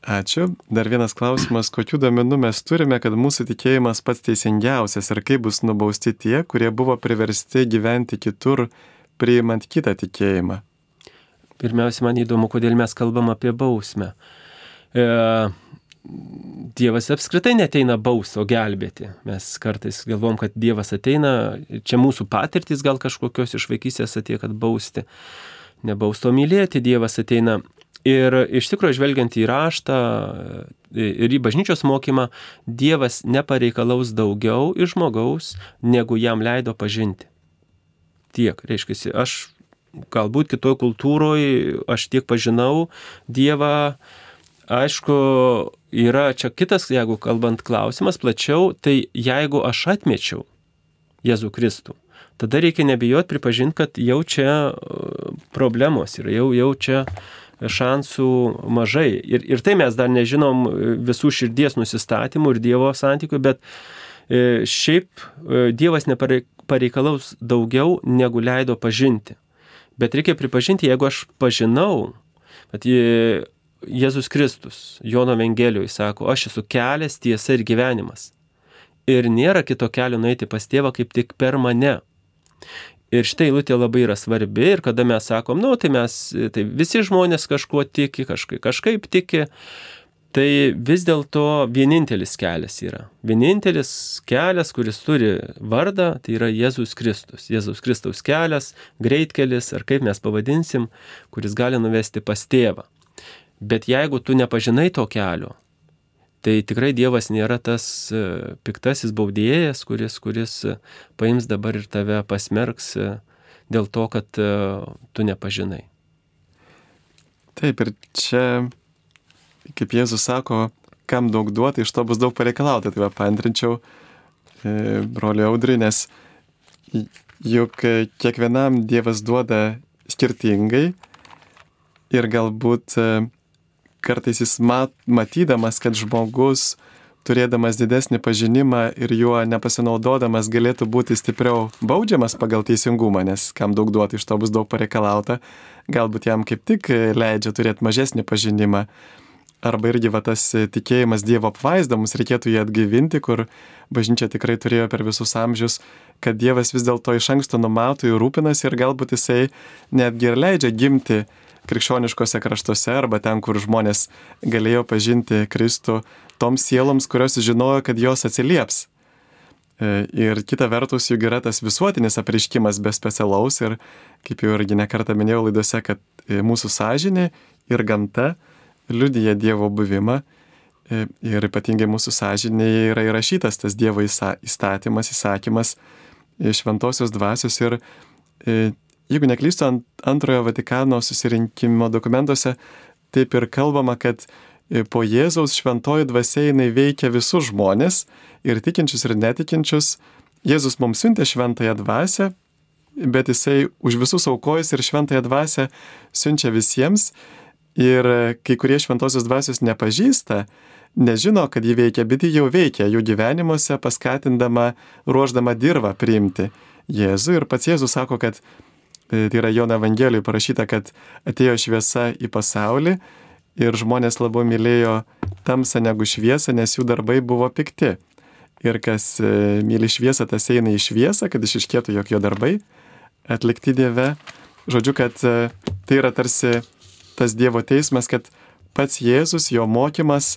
Ačiū. Dar vienas klausimas, kokiu domenu mes turime, kad mūsų tikėjimas pats teisingiausias ir kaip bus nubausti tie, kurie buvo priversti gyventi kitur, priimant kitą tikėjimą? Pirmiausia, man įdomu, kodėl mes kalbam apie bausmę. E, Dievas apskritai neteina bausti, o gelbėti. Mes kartais galvom, kad Dievas ateina, čia mūsų patirtis gal kažkokios iš vaikystės atėjo, kad bausti. Nebausto mylėti Dievas ateina Ir iš tikrųjų, žvelgiant į raštą ir į bažnyčios mokymą, Dievas nepareikalaus daugiau iš žmogaus, negu jam leido pažinti. Tiek, reiškia, aš galbūt kitoje kultūroje, aš tiek pažinau Dievą, aišku, yra čia kitas, jeigu kalbant klausimas plačiau, tai jeigu aš atmečiau Jėzų Kristų, tada reikia nebijoti pripažinti, kad jau čia problemos yra, jau, jau čia šansų mažai. Ir, ir tai mes dar nežinom visų širdies nusistatymų ir Dievo santykių, bet e, šiaip e, Dievas nepareikalaus daugiau, negu leido pažinti. Bet reikia pripažinti, jeigu aš pažinau, kad Jėzus Kristus, Jono Evangelijoje sako, aš esu kelias, tiesa ir gyvenimas. Ir nėra kito kelio nueiti pas tėvą kaip tik per mane. Ir štai eilutė labai yra svarbi ir kada mes sakom, nu, tai mes, tai visi žmonės kažkuo tiki, kažkaip, kažkaip tiki, tai vis dėlto vienintelis kelias yra. Vienintelis kelias, kuris turi vardą, tai yra Jėzus Kristus. Jėzus Kristaus kelias, greitkelis, ar kaip mes pavadinsim, kuris gali nuvesti pas tėvą. Bet jeigu tu nepažinai to kelio, Tai tikrai Dievas nėra tas e, piktasis baudėjas, kuris, kuris e, paims dabar ir tave pasmerks e, dėl to, kad tu nepažinai. Taip, ir čia, kaip Jėzus sako, kam daug duoti, iš to bus daug pareikalauti. Tai va, paantrinčiau e, brolio audrį, nes juk kiekvienam Dievas duoda skirtingai ir galbūt e, kartais jis mat, matydamas, kad žmogus, turėdamas didesnį pažinimą ir juo nepasinaudodamas galėtų būti stipriau baudžiamas pagal teisingumą, nes kam daug duoti iš to bus daug pareikalauta, galbūt jam kaip tik leidžia turėti mažesnį pažinimą. Arba irgi va tas tikėjimas Dievo apvaizda, mums reikėtų jį atgaivinti, kur bažnyčia tikrai turėjo per visus amžius, kad Dievas vis dėlto iš anksto numato ir rūpinasi ir galbūt jisai netgi ir leidžia gimti krikščioniškose kraštuose arba ten, kur žmonės galėjo pažinti Kristų toms sieloms, kurios žinojo, kad jos atsilieps. E, ir kita vertus, juk yra tas visuotinis apreiškimas be specialaus ir, kaip jau irgi nekartą minėjau laidose, kad e, mūsų sąžinė ir gamta liudyja Dievo buvimą e, ir ypatingai mūsų sąžinėje yra įrašytas tas Dievo įstatymas, įsakymas šventosios dvasios ir jeigu neklystu, ant antrojo Vatikano susirinkimo dokumentuose taip ir kalbama, kad e, po Jėzaus šventoji dvasia jinai veikia visus žmonės, ir tikinčius, ir netikinčius. Jėzus mums siuntė šventąją dvasę, bet jisai už visus aukojus ir šventąją dvasę siunčia visiems. Ir e, kai kurie šventosios dvasios nepažįsta, nežino, kad ji veikia, bet ji jau veikia jų gyvenimuose, paskatindama, ruoždama dirbą priimti Jėzų. Ir pats Jėzus sako, kad tai yra Jono Evangelijoje parašyta, kad atėjo šviesa į pasaulį ir žmonės labiau mylėjo tamsą negu šviesą, nes jų darbai buvo pikti. Ir kas e, myli šviesą, tas eina į šviesą, kad išiškėtų, jog jo darbai atlikti Dieve. Žodžiu, kad e, tai yra tarsi tas Dievo teismas, kad pats Jėzus, jo mokymas,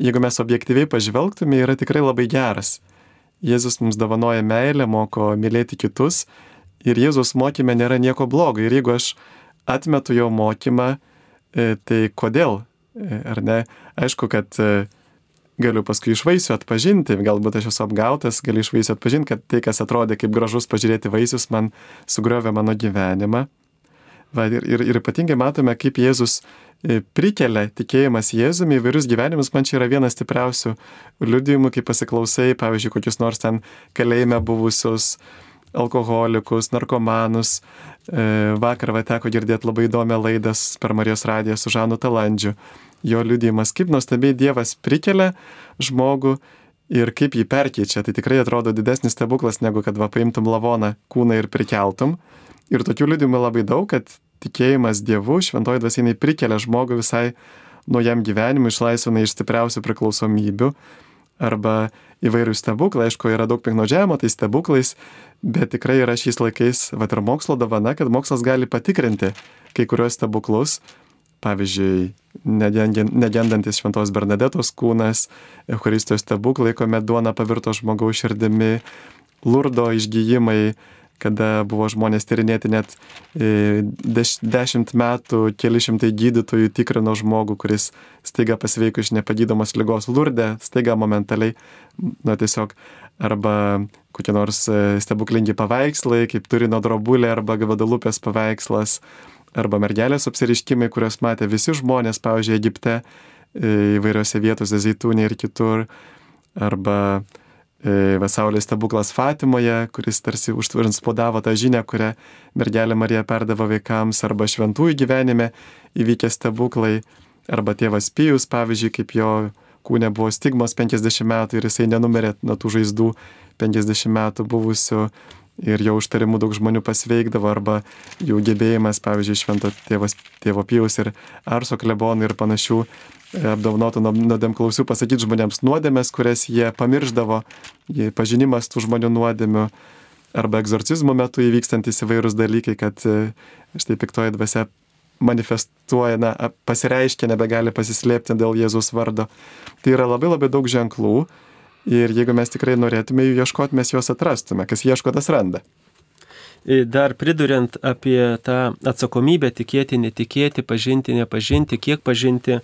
jeigu mes objektyviai pažvelgtume, yra tikrai labai geras. Jėzus mums dovanoja meilę, moko mylėti kitus ir Jėzus mokyme nėra nieko blogo. Ir jeigu aš atmetu jo mokymą, e, tai kodėl? E, ar ne? Aišku, kad e, galiu paskui iš vaisių atpažinti, galbūt aš esu apgautas, galiu iš vaisių atpažinti, kad tai, kas atrodė kaip gražus pažiūrėti vaisius, man sugriovė mano gyvenimą. Va, ir, ir, ir ypatingai matome, kaip Jėzus prikelia tikėjimas Jėzumi įvairius gyvenimus. Man čia yra vienas stipriausių liudijimų, kai pasiklausai, pavyzdžiui, kokius nors ten kalėjime buvusius alkoholikus, narkomanus. E, vakar va teko girdėti labai įdomią laidą per Marijos radiją su Žanu Talandžiu. Jo liudijimas, kaip nuostabiai Dievas prikelia žmogų ir kaip jį perkeičia. Tai tikrai atrodo didesnis stebuklas, negu kad va paimtum lavoną kūną ir prikeltum. Ir tokių liudijimų labai daug, kad tikėjimas Dievu, šventoji dvasinai prikelia žmogų visai naujam gyvenimui, išlaisvina iš stipriausių priklausomybių arba įvairių stebuklai, aišku, yra daug piknaudžiavimo tai stebuklais, bet tikrai yra šiais laikais, va ir mokslo davana, kad mokslas gali patikrinti kai kurios stebuklus, pavyzdžiui, negendantis šventos Bernadetos kūnas, Eucharistijos stebuklai, kuomet duona pavirto žmogaus širdimi, lurdo išgyjimai, kada buvo žmonės tyrinėti net e, deš, dešimt metų, keli šimtai gydytojų tikrino žmogų, kuris staiga pasveiko iš nepagydomos lygos lurdę, staiga momentaliai, na tiesiog, arba kokie nors e, stebuklingi paveikslai, kaip Turino drobulė arba Gavadalupės paveikslas, arba mergelės apsiriškimai, kuriuos matė visi žmonės, pavyzdžiui, Egipte, e, įvairiose vietose, Zaitūnė ir kitur, arba E, Vasaulės stebuklas Fatimoje, kuris tarsi užtvarinspodavo tą žinią, kurią mergelė Marija perdavo vaikams, arba šventųjų gyvenime įvykę stebuklai, arba tėvas Pijus, pavyzdžiui, kaip jo kūne buvo stigmos 50 metų ir jisai nenumerė nuo tų žaizdų 50 metų buvusių. Ir jo užtarimu daug žmonių pasveikdavo, arba jų gebėjimas, pavyzdžiui, švento tėvas, tėvo Pijus ir Arso klebonų ir panašių apdovanotų nuodėmklausių pasakyti žmonėms nuodėmės, kurias jie pamirždavo, pažinimas tų žmonių nuodėmių, arba egzorcizmo metu įvykstantis įvairūs dalykai, kad e, štai piktoji dvasia manifestuoja, na, pasireiškia, nebegali pasislėpti dėl Jėzus vardo. Tai yra labai labai daug ženklų ir jeigu mes tikrai norėtume jų ieškoti, mes juos atrastume. Kas ieško, tas randa. Dar priduriant apie tą atsakomybę tikėti, netikėti, pažinti, nepažinti, kiek pažinti,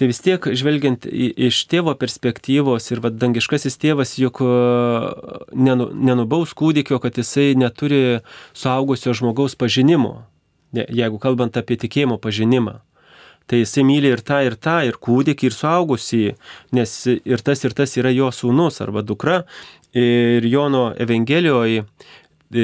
tai vis tiek žvelgiant iš tėvo perspektyvos ir vad dangiškasis tėvas juk e, nenubaus kūdikio, kad jisai neturi suaugusio žmogaus pažinimo, jeigu kalbant apie tikėjimo pažinimą. Tai jisai myli ir tą, ir tą, ir kūdikį, ir suaugusį, nes ir tas, ir tas yra jo sūnus arba dukra. Ir Jono Evangelijoje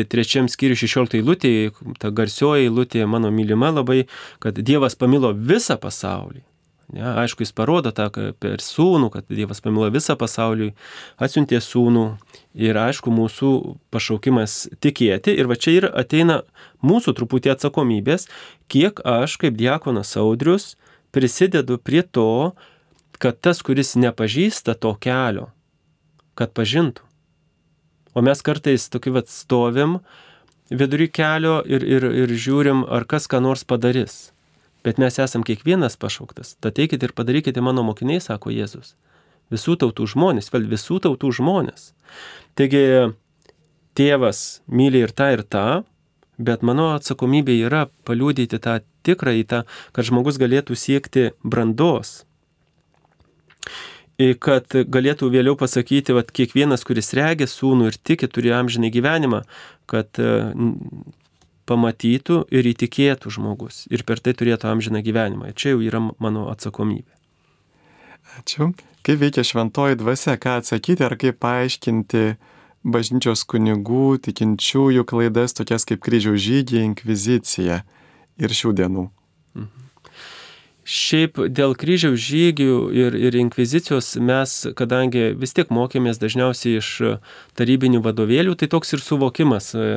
trečiam skyriui 16 eilutė, ta garsioji eilutė mano mylima labai, kad Dievas pamilo visą pasaulį. Ne, aišku, jis parodo tą per sūnų, kad Dievas pamilo visą pasaulį, atsiuntė sūnų ir aišku, mūsų pašaukimas tikėti ir va čia ir ateina mūsų truputį atsakomybės, kiek aš kaip diakonas Audrius prisidedu prie to, kad tas, kuris nepažįsta to kelio, kad pažintų. O mes kartais tokį vat stovim vidury kelio ir, ir, ir žiūrim, ar kas ką nors padarys. Bet mes esam kiekvienas pašauktas. Tad eikite ir padarykite mano mokiniai, sako Jėzus. Visų tautų žmonės, vėl visų tautų žmonės. Taigi tėvas myli ir tą, ir tą, bet mano atsakomybė yra paliūdyti tą tikrą į tą, kad žmogus galėtų siekti brandos, kad galėtų vėliau pasakyti, kad kiekvienas, kuris regė sūnų ir tiki, turi amžinai gyvenimą, kad pamatytų ir įtikėtų žmogus ir per tai turėtų amžiną gyvenimą. Ir čia jau yra mano atsakomybė. Ačiū. Kaip veikia šventoji dvasia, ką atsakyti ar kaip paaiškinti bažnyčios kunigų, tikinčiųjų klaidas, tokias kaip kryžiaus žygiai, inkvizicija ir šių dienų? Mhm. Šiaip dėl kryžiaus žygių ir, ir inkvizicijos mes, kadangi vis tiek mokėmės dažniausiai iš tarybinių vadovėlių, tai toks ir suvokimas e,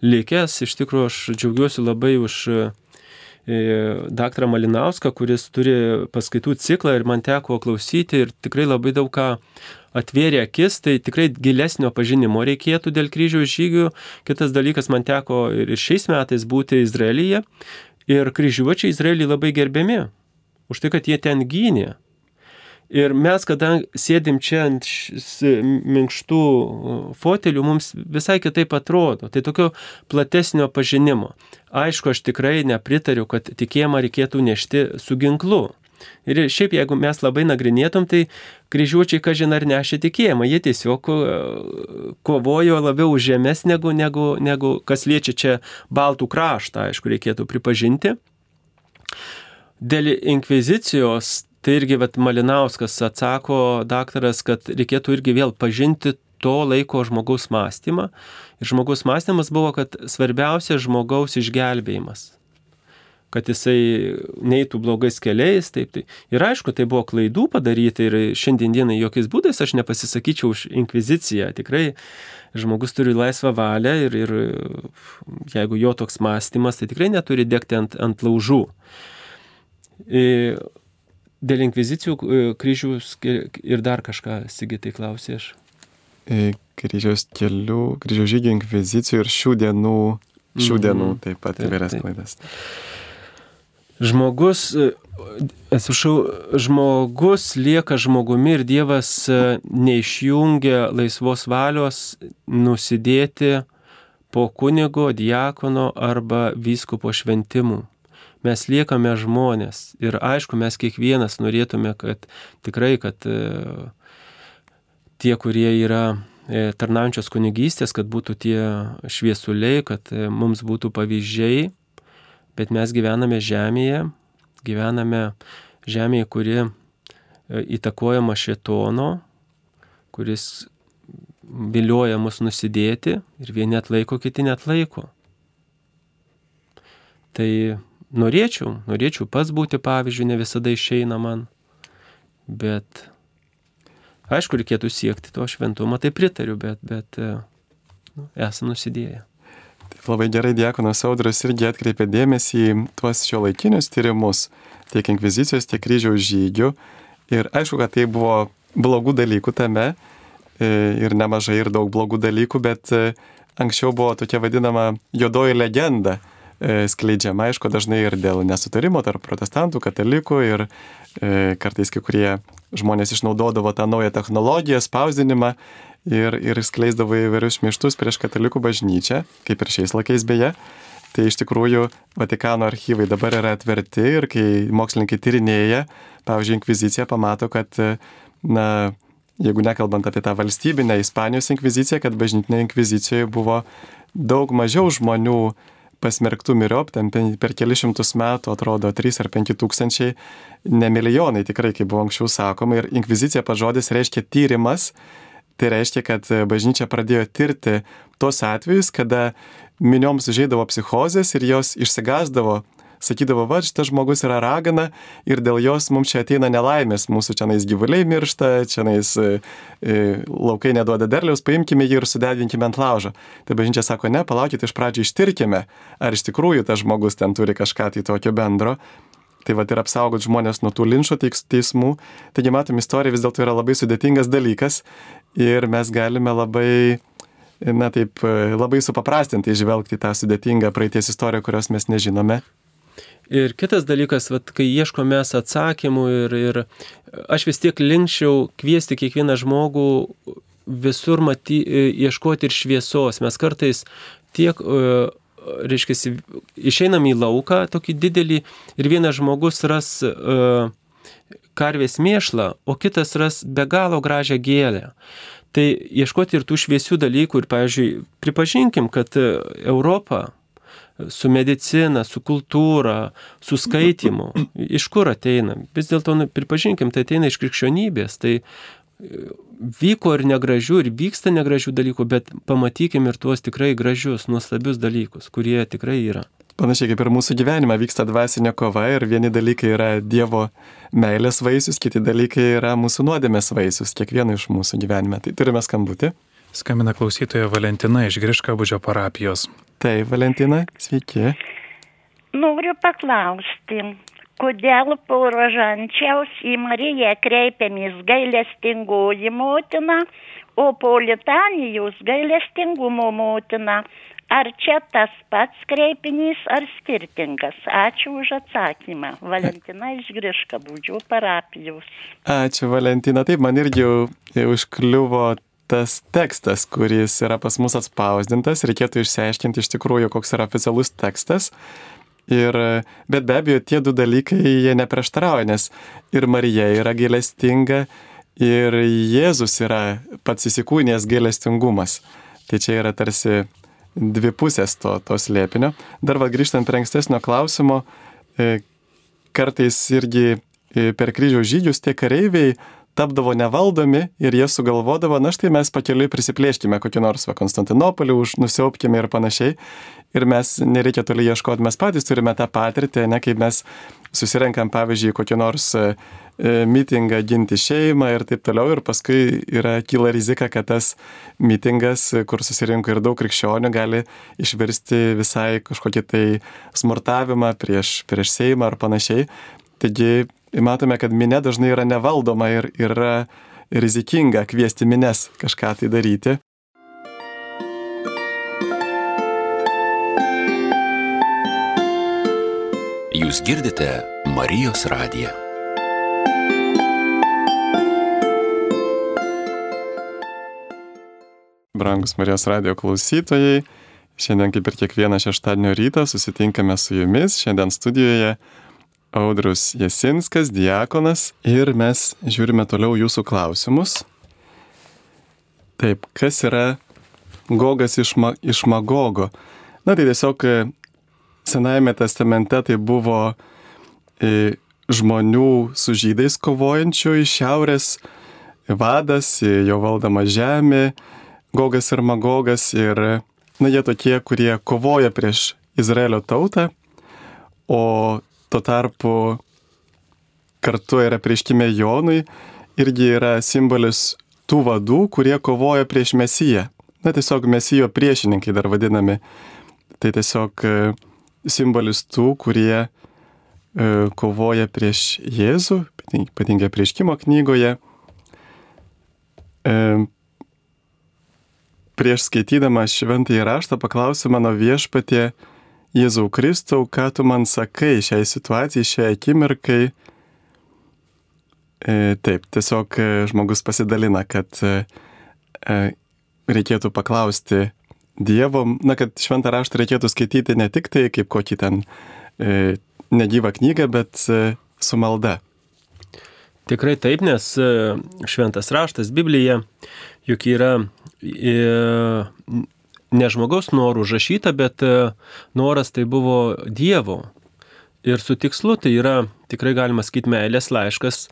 likęs. Iš tikrųjų, aš džiaugiuosi labai už e, daktarą Malinauską, kuris turi paskaitų ciklą ir man teko klausyti ir tikrai labai daug ką atvėrė akis, tai tikrai gilesnio pažinimo reikėtų dėl kryžiaus žygių. Kitas dalykas, man teko ir šiais metais būti Izraelyje Ir kryžiuočiai Izraelį labai gerbiami už tai, kad jie ten gynė. Ir mes, kada sėdim čia ant minkštų fotelių, mums visai kitaip atrodo. Tai tokio platesnio pažinimo. Aišku, aš tikrai nepritariu, kad tikėjimą reikėtų nešti su ginklu. Ir šiaip, jeigu mes labai nagrinėtum, tai kryžiuočiai, kažin ar nešė tikėjimą, jie tiesiog e, kovojo labiau už žemės negu, negu, negu kas liečia čia Baltų kraštą, aišku, reikėtų pripažinti. Dėl inkvizicijos, tai irgi vat, Malinauskas atsako, daktaras, kad reikėtų irgi vėl pažinti to laiko žmogaus mąstymą. Ir žmogaus mąstymas buvo, kad svarbiausia žmogaus išgelbėjimas kad jisai neitų blogais keliais. Taip, tai. Ir aišku, tai buvo klaidų padaryti ir šiandienai jokiais būdais aš nepasisakyčiau už inkviziciją. Tikrai žmogus turi laisvą valią ir, ir jeigu jo toks mąstymas, tai tikrai neturi degti ant, ant laužų. Dėl inkvizicijų kryžių ir dar kažką, Sigitai, klausė aš. Kryžiaus kelių, kryžiaus žygių inkvizicijų ir šių dienų, šių mhm. dienų taip pat įvairias klaidas. Taip. Žmogus, e, atsiprašau, žmogus lieka žmogumi ir Dievas e, neišjungia laisvos valios nusidėti po kunigo, diakono arba vyskupo šventimų. Mes liekame žmonės ir aišku, mes kiekvienas norėtume, kad tikrai, kad e, tie, kurie yra tarnaujančios kunigystės, kad būtų tie šviesuliai, kad mums būtų pavyzdžiai bet mes gyvename žemėje, gyvename žemėje, kuri e, įtakojama šetono, kuris vilioja mus nusidėti ir vieni atlaiko, kiti net laiko. Tai norėčiau, norėčiau pats būti pavyzdžių, ne visada išeina man, bet aišku, reikėtų siekti to šventumo, tai pritariu, bet, bet e, nu, esame nusidėję. Labai gerai Diekonas Audras irgi atkreipė dėmesį į tuos šio laikinius tyrimus, tiek inkvizicijos, tiek kryžiaus žygių. Ir aišku, kad tai buvo blogų dalykų tame e, ir nemažai ir daug blogų dalykų, bet e, anksčiau buvo tokia vadinama juodoji legenda e, skleidžiama, aišku, dažnai ir dėl nesutarimo tarp protestantų, katalikų ir kartais kai kurie žmonės išnaudodavo tą naują technologiją, spausdinimą ir, ir skleisdavo įvairius šmeištus prieš katalikų bažnyčią, kaip ir šiais laikais beje. Tai iš tikrųjų Vatikano archyvai dabar yra atverti ir kai mokslininkai tyrinėja, pavyzdžiui, inkviziciją, pamato, kad, na, jeigu nekalbant apie tą valstybinę Ispanijos inkviziciją, kad bažnytinė inkvizicijoje buvo daug mažiau žmonių pasmerktų miriop, ten per kelišimtus metų atrodo 3 ar 5 tūkstančiai, ne milijonai tikrai, kaip buvo anksčiau sakoma. Ir inkvizicija pažodis reiškia tyrimas, tai reiškia, kad bažnyčia pradėjo tirti tos atvejus, kada minioms užėdavo psichozės ir jos išsigasdavo sakydavo, va, šitas žmogus yra ragana ir dėl jos mums čia ateina nelaimės, mūsų čia nais gyvuliai miršta, čia nais e, e, laukai neduoda derliaus, paimkime jį ir sudeginkime ant laužo. Tai bažnyčia sako, ne, palaukite, iš pradžių ištirkime, ar iš tikrųjų tas žmogus ten turi kažką tai tokio bendro. Tai va ir apsaugot žmonės nuo tų linčio teismų. Taigi, matom, istorija vis dėlto yra labai sudėtingas dalykas ir mes galime labai na taip, labai supaprastinti žvelgti tą sudėtingą praeities istoriją, kurios mes nežinome. Ir kitas dalykas, vat, kai ieškome atsakymų ir, ir aš vis tiek linkščiau kviesti kiekvieną žmogų visur maty, ieškoti ir šviesos. Mes kartais tiek, e, reiškia, išeinam į lauką tokį didelį ir vienas žmogus ras uh, karvės mėšlą, o kitas ras be galo gražią gėlę. Tai ieškoti ir tų šviesių dalykų ir, pavyzdžiui, pripažinkim, kad Europa su medicina, su kultūra, su skaitimu. Iš kur ateina? Vis dėlto nu, pripažinkim, tai ateina iš krikščionybės. Tai e, vyko ir negražių, ir vyksta negražių dalykų, bet pamatykim ir tuos tikrai gražius, nuostabius dalykus, kurie tikrai yra. Panašiai kaip ir mūsų gyvenime vyksta dvasinė kova ir vieni dalykai yra Dievo meilės vaisius, kiti dalykai yra mūsų nuodėmės vaisius, kiekvieno iš mūsų gyvenime. Tai turime skambutį. Skambina klausytoja Valentina iš Griškabudžio parapijos. Tai, Valentina, sveiki. Noriu paklausti, kodėl po rožančiaus į Mariją kreipiamės gailestingoji motina, o po litanijos gailestingumo motina. Ar čia tas pats kreipinys, ar skirtingas? Ačiū už atsakymą. Valentina iš Griška, būdžiu parapijos. Ačiū, Valentina. Taip, man irgi užkliuvo tas tekstas, kuris yra pas mus atspausdintas, reikėtų išsiaiškinti iš tikrųjų, koks yra oficialus tekstas. Ir, bet be abejo, tie du dalykai jie neprieštarauja, nes ir Marija yra gailestinga, ir Jėzus yra pats įsikūnės gailestingumas. Tai čia yra tarsi dvi pusės to, to slėpinio. Dar va grįžtant prie ankstesnio klausimo, e, kartais irgi e, per kryžiaus žygius tie kareiviai tapdavo nevaldomi ir jie sugalvodavo, na štai mes pakeliui prisiplėškime kokį nors va, Konstantinopolį, už nusiaupkime ir panašiai. Ir mes nereikia toli ieškoti, mes patys turime tą patirtį, ne kaip mes susirenkam, pavyzdžiui, kokį nors e, mitingą ginti šeimą ir taip toliau. Ir paskui yra kyla rizika, kad tas mitingas, kur susirinko ir daug krikščionių, gali išvirsti visai kažkokį tai smurtavimą prieš, prieš Seimą ar panašiai. Taigi matome, kad minė dažnai yra nevaldoma ir yra rizikinga kviesti minės kažką tai daryti. Jūs girdite Marijos radiją. Brangus Marijos radio klausytojai, šiandien kaip ir kiekvieną šeštadienio rytą susitinkame su jumis. Šiandien studijoje Audrius Jasinskas, diakonas ir mes žiūrime toliau jūsų klausimus. Taip, kas yra Gogas iš, ma, iš Magogo? Na tai tiesiog e, Senajame testamente tai buvo e, žmonių su žydais kovojančių iš šiaurės vadas, jo valdama žemė, Gogas ir Magogas ir na, jie tokie, kurie kovoja prieš Izraelio tautą, o Tuo tarpu kartu yra prieškime Jonui irgi yra simbolis tų vadų, kurie kovoja prieš Mesiją. Na tiesiog Mesijo priešininkai dar vadinami. Tai tiesiog e, simbolis tų, kurie e, kovoja prieš Jėzų, ypatingai prieškimo knygoje. Prieš skaitydama šventąjį raštą paklausiu mano viešpatie Jėzau Kristau, ką tu man sakai šiai situacijai, šiai akimirkai. E, taip, tiesiog e, žmogus pasidalina, kad e, e, reikėtų paklausti Dievo, na, kad šventą raštą reikėtų skaityti ne tik tai kaip kokį ten e, negyvą knygą, bet e, su malda. Tikrai taip, nes e, šventas raštas, Biblija, juk yra ne žmogaus norų užrašyta, bet e, noras tai buvo Dievo. Ir su tikslu tai yra, tikrai galima sakyti, meilės laiškas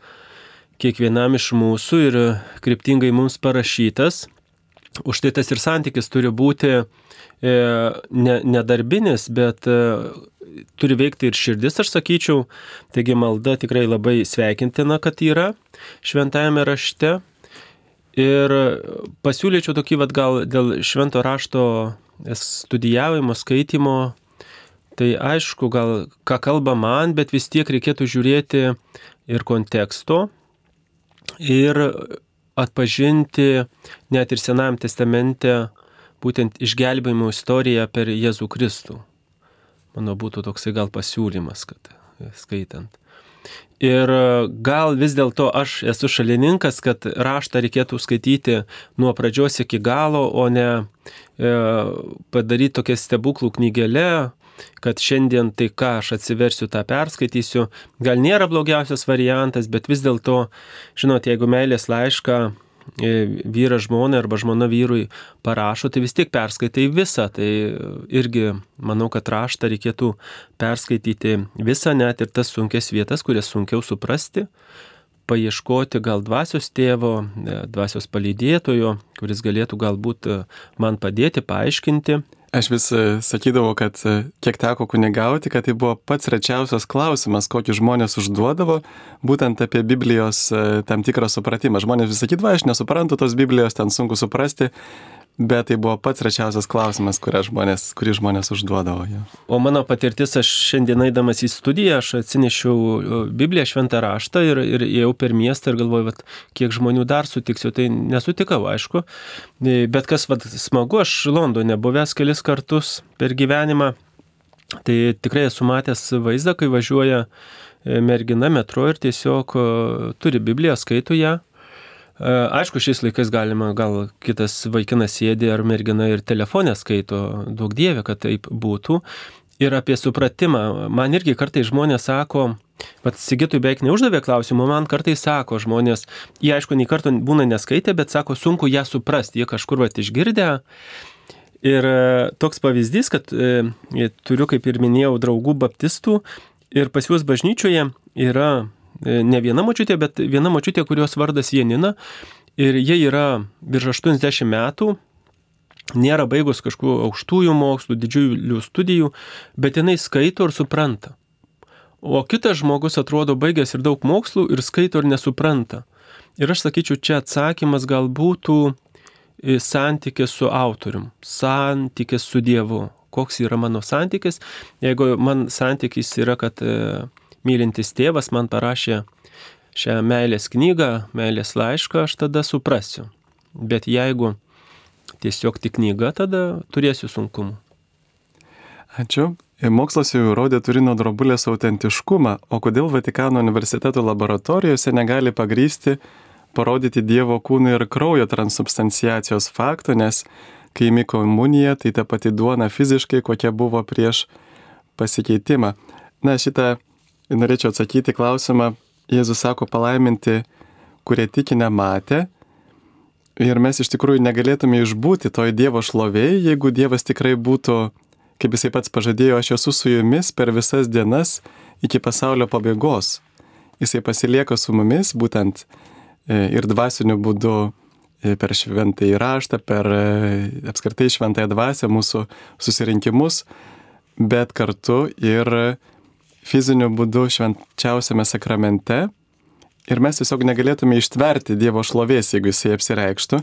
kiekvienam iš mūsų ir kryptingai mums parašytas. Už tai tas ir santykis turi būti e, ne, nedarbinis, bet e, turi veikti ir širdis, aš sakyčiau. Taigi malda tikrai labai sveikintina, kad yra šventajame rašte. Ir pasiūlyčiau tokį, vad gal dėl švento rašto studijavimo, skaitimo, tai aišku, gal ką kalba man, bet vis tiek reikėtų žiūrėti ir konteksto. Ir atpažinti net ir Senajame testamente būtent išgelbėjimo istoriją per Jėzų Kristų. Mano būtų toksai gal pasiūlymas, kad skaitant. Ir gal vis dėlto aš esu šalininkas, kad raštą reikėtų skaityti nuo pradžios iki galo, o ne e, padaryti tokią stebuklų knygelę, kad šiandien tai ką aš atsiversiu, tą perskaitysiu. Gal nėra blogiausias variantas, bet vis dėlto, žinot, jeigu meilės laišką e, vyras žmonai arba žmona vyrui parašo, tai vis tiek perskaitai visą. Tai irgi manau, kad raštą reikėtų perskaityti visą, net ir tas sunkes vietas, kurias sunkiau suprasti, paieškoti gal dvasios tėvo, e, dvasios palydėtojo, kuris galėtų galbūt e, man padėti, paaiškinti. Aš vis e, sakydavau, kad kiek teko kunigauti, kad tai buvo pats rečiausias klausimas, kokį žmonės užduodavo, būtent apie Biblijos tam tikrą supratimą. Žmonės vis sakydavo, aš nesuprantu tos Biblijos, ten sunku suprasti, Bet tai buvo pats rečiausias klausimas, žmonės, kurį žmonės užduodavo. Ja. O mano patirtis, aš šiandien eidamas į studiją, aš atsinešiau Bibliją, šventą raštą ir, ir ėjau per miestą ir galvoju, vat, kiek žmonių dar sutiksiu. Tai nesutikau, aišku. Bet kas vat, smagu, aš Londone buvęs kelis kartus per gyvenimą. Tai tikrai esu matęs vaizdą, kai važiuoja e, mergina metro ir tiesiog turi Bibliją, skaito ją E, aišku, šiais laikais galima, gal kitas vaikinas sėdi ar mergina ir telefonę skaito, daug dievė, kad taip būtų. Ir apie supratimą, man irgi kartai žmonės sako, Pat Sigitui beveik neuždavė klausimų, man kartai sako žmonės, jie aišku, nei karto būna neskaitę, bet sako, sunku ją suprasti, jie kažkur vat išgirdę. Ir e, toks pavyzdys, kad e, turiu, kaip ir minėjau, draugų baptistų ir pas juos bažnyčioje yra E, ne viena močiutė, bet viena močiutė, kurios vardas Janina. Ir jie yra virš 80 metų, nėra baigus kažkokių aukštųjų mokslų, didžiulių studijų, bet jinai skaito ir supranta. O kitas žmogus atrodo baigęs ir daug mokslų ir skaito ir nesupranta. Ir aš sakyčiau, čia atsakymas gal būtų e, santykis su autorium, santykis su Dievu. Koks yra mano santykis? Jeigu man santykis yra, kad e, mylintis tėvas man parašė šią meilės knygą, meilės laišką, aš tada suprasiu. Bet jeigu tiesiog tik knyga, tada turėsiu sunkumų. Ačiū. Mokslas jau įrodė Turino drobulės autentiškumą, o kodėl Vatikano universiteto laboratorijose negali pagrysti, parodyti Dievo kūno ir kraujo transubstanciacijos fakto, nes kai imi komuniją, tai ta pati duona fiziškai, kokia buvo prieš pasikeitimą. Na, šitą norėčiau atsakyti klausimą. Jėzus sako palaiminti, kurie tiki nematė. Ir mes iš tikrųjų negalėtume išbūti toj Dievo šlovėjai, jeigu Dievas tikrai būtų, kaip jisai pats pažadėjo, aš esu su jumis per visas dienas iki pasaulio pabaigos. Jisai pasilieka su mumis būtent e, ir dvasiniu būdu e, per šventąjį raštą, per e, apskritai šventąją dvasę mūsų susirinkimus, bet kartu ir fiziniu būdu švenčiausiame sakramente ir mes tiesiog negalėtume ištverti Dievo šlovės, jeigu jisai apsireikštų.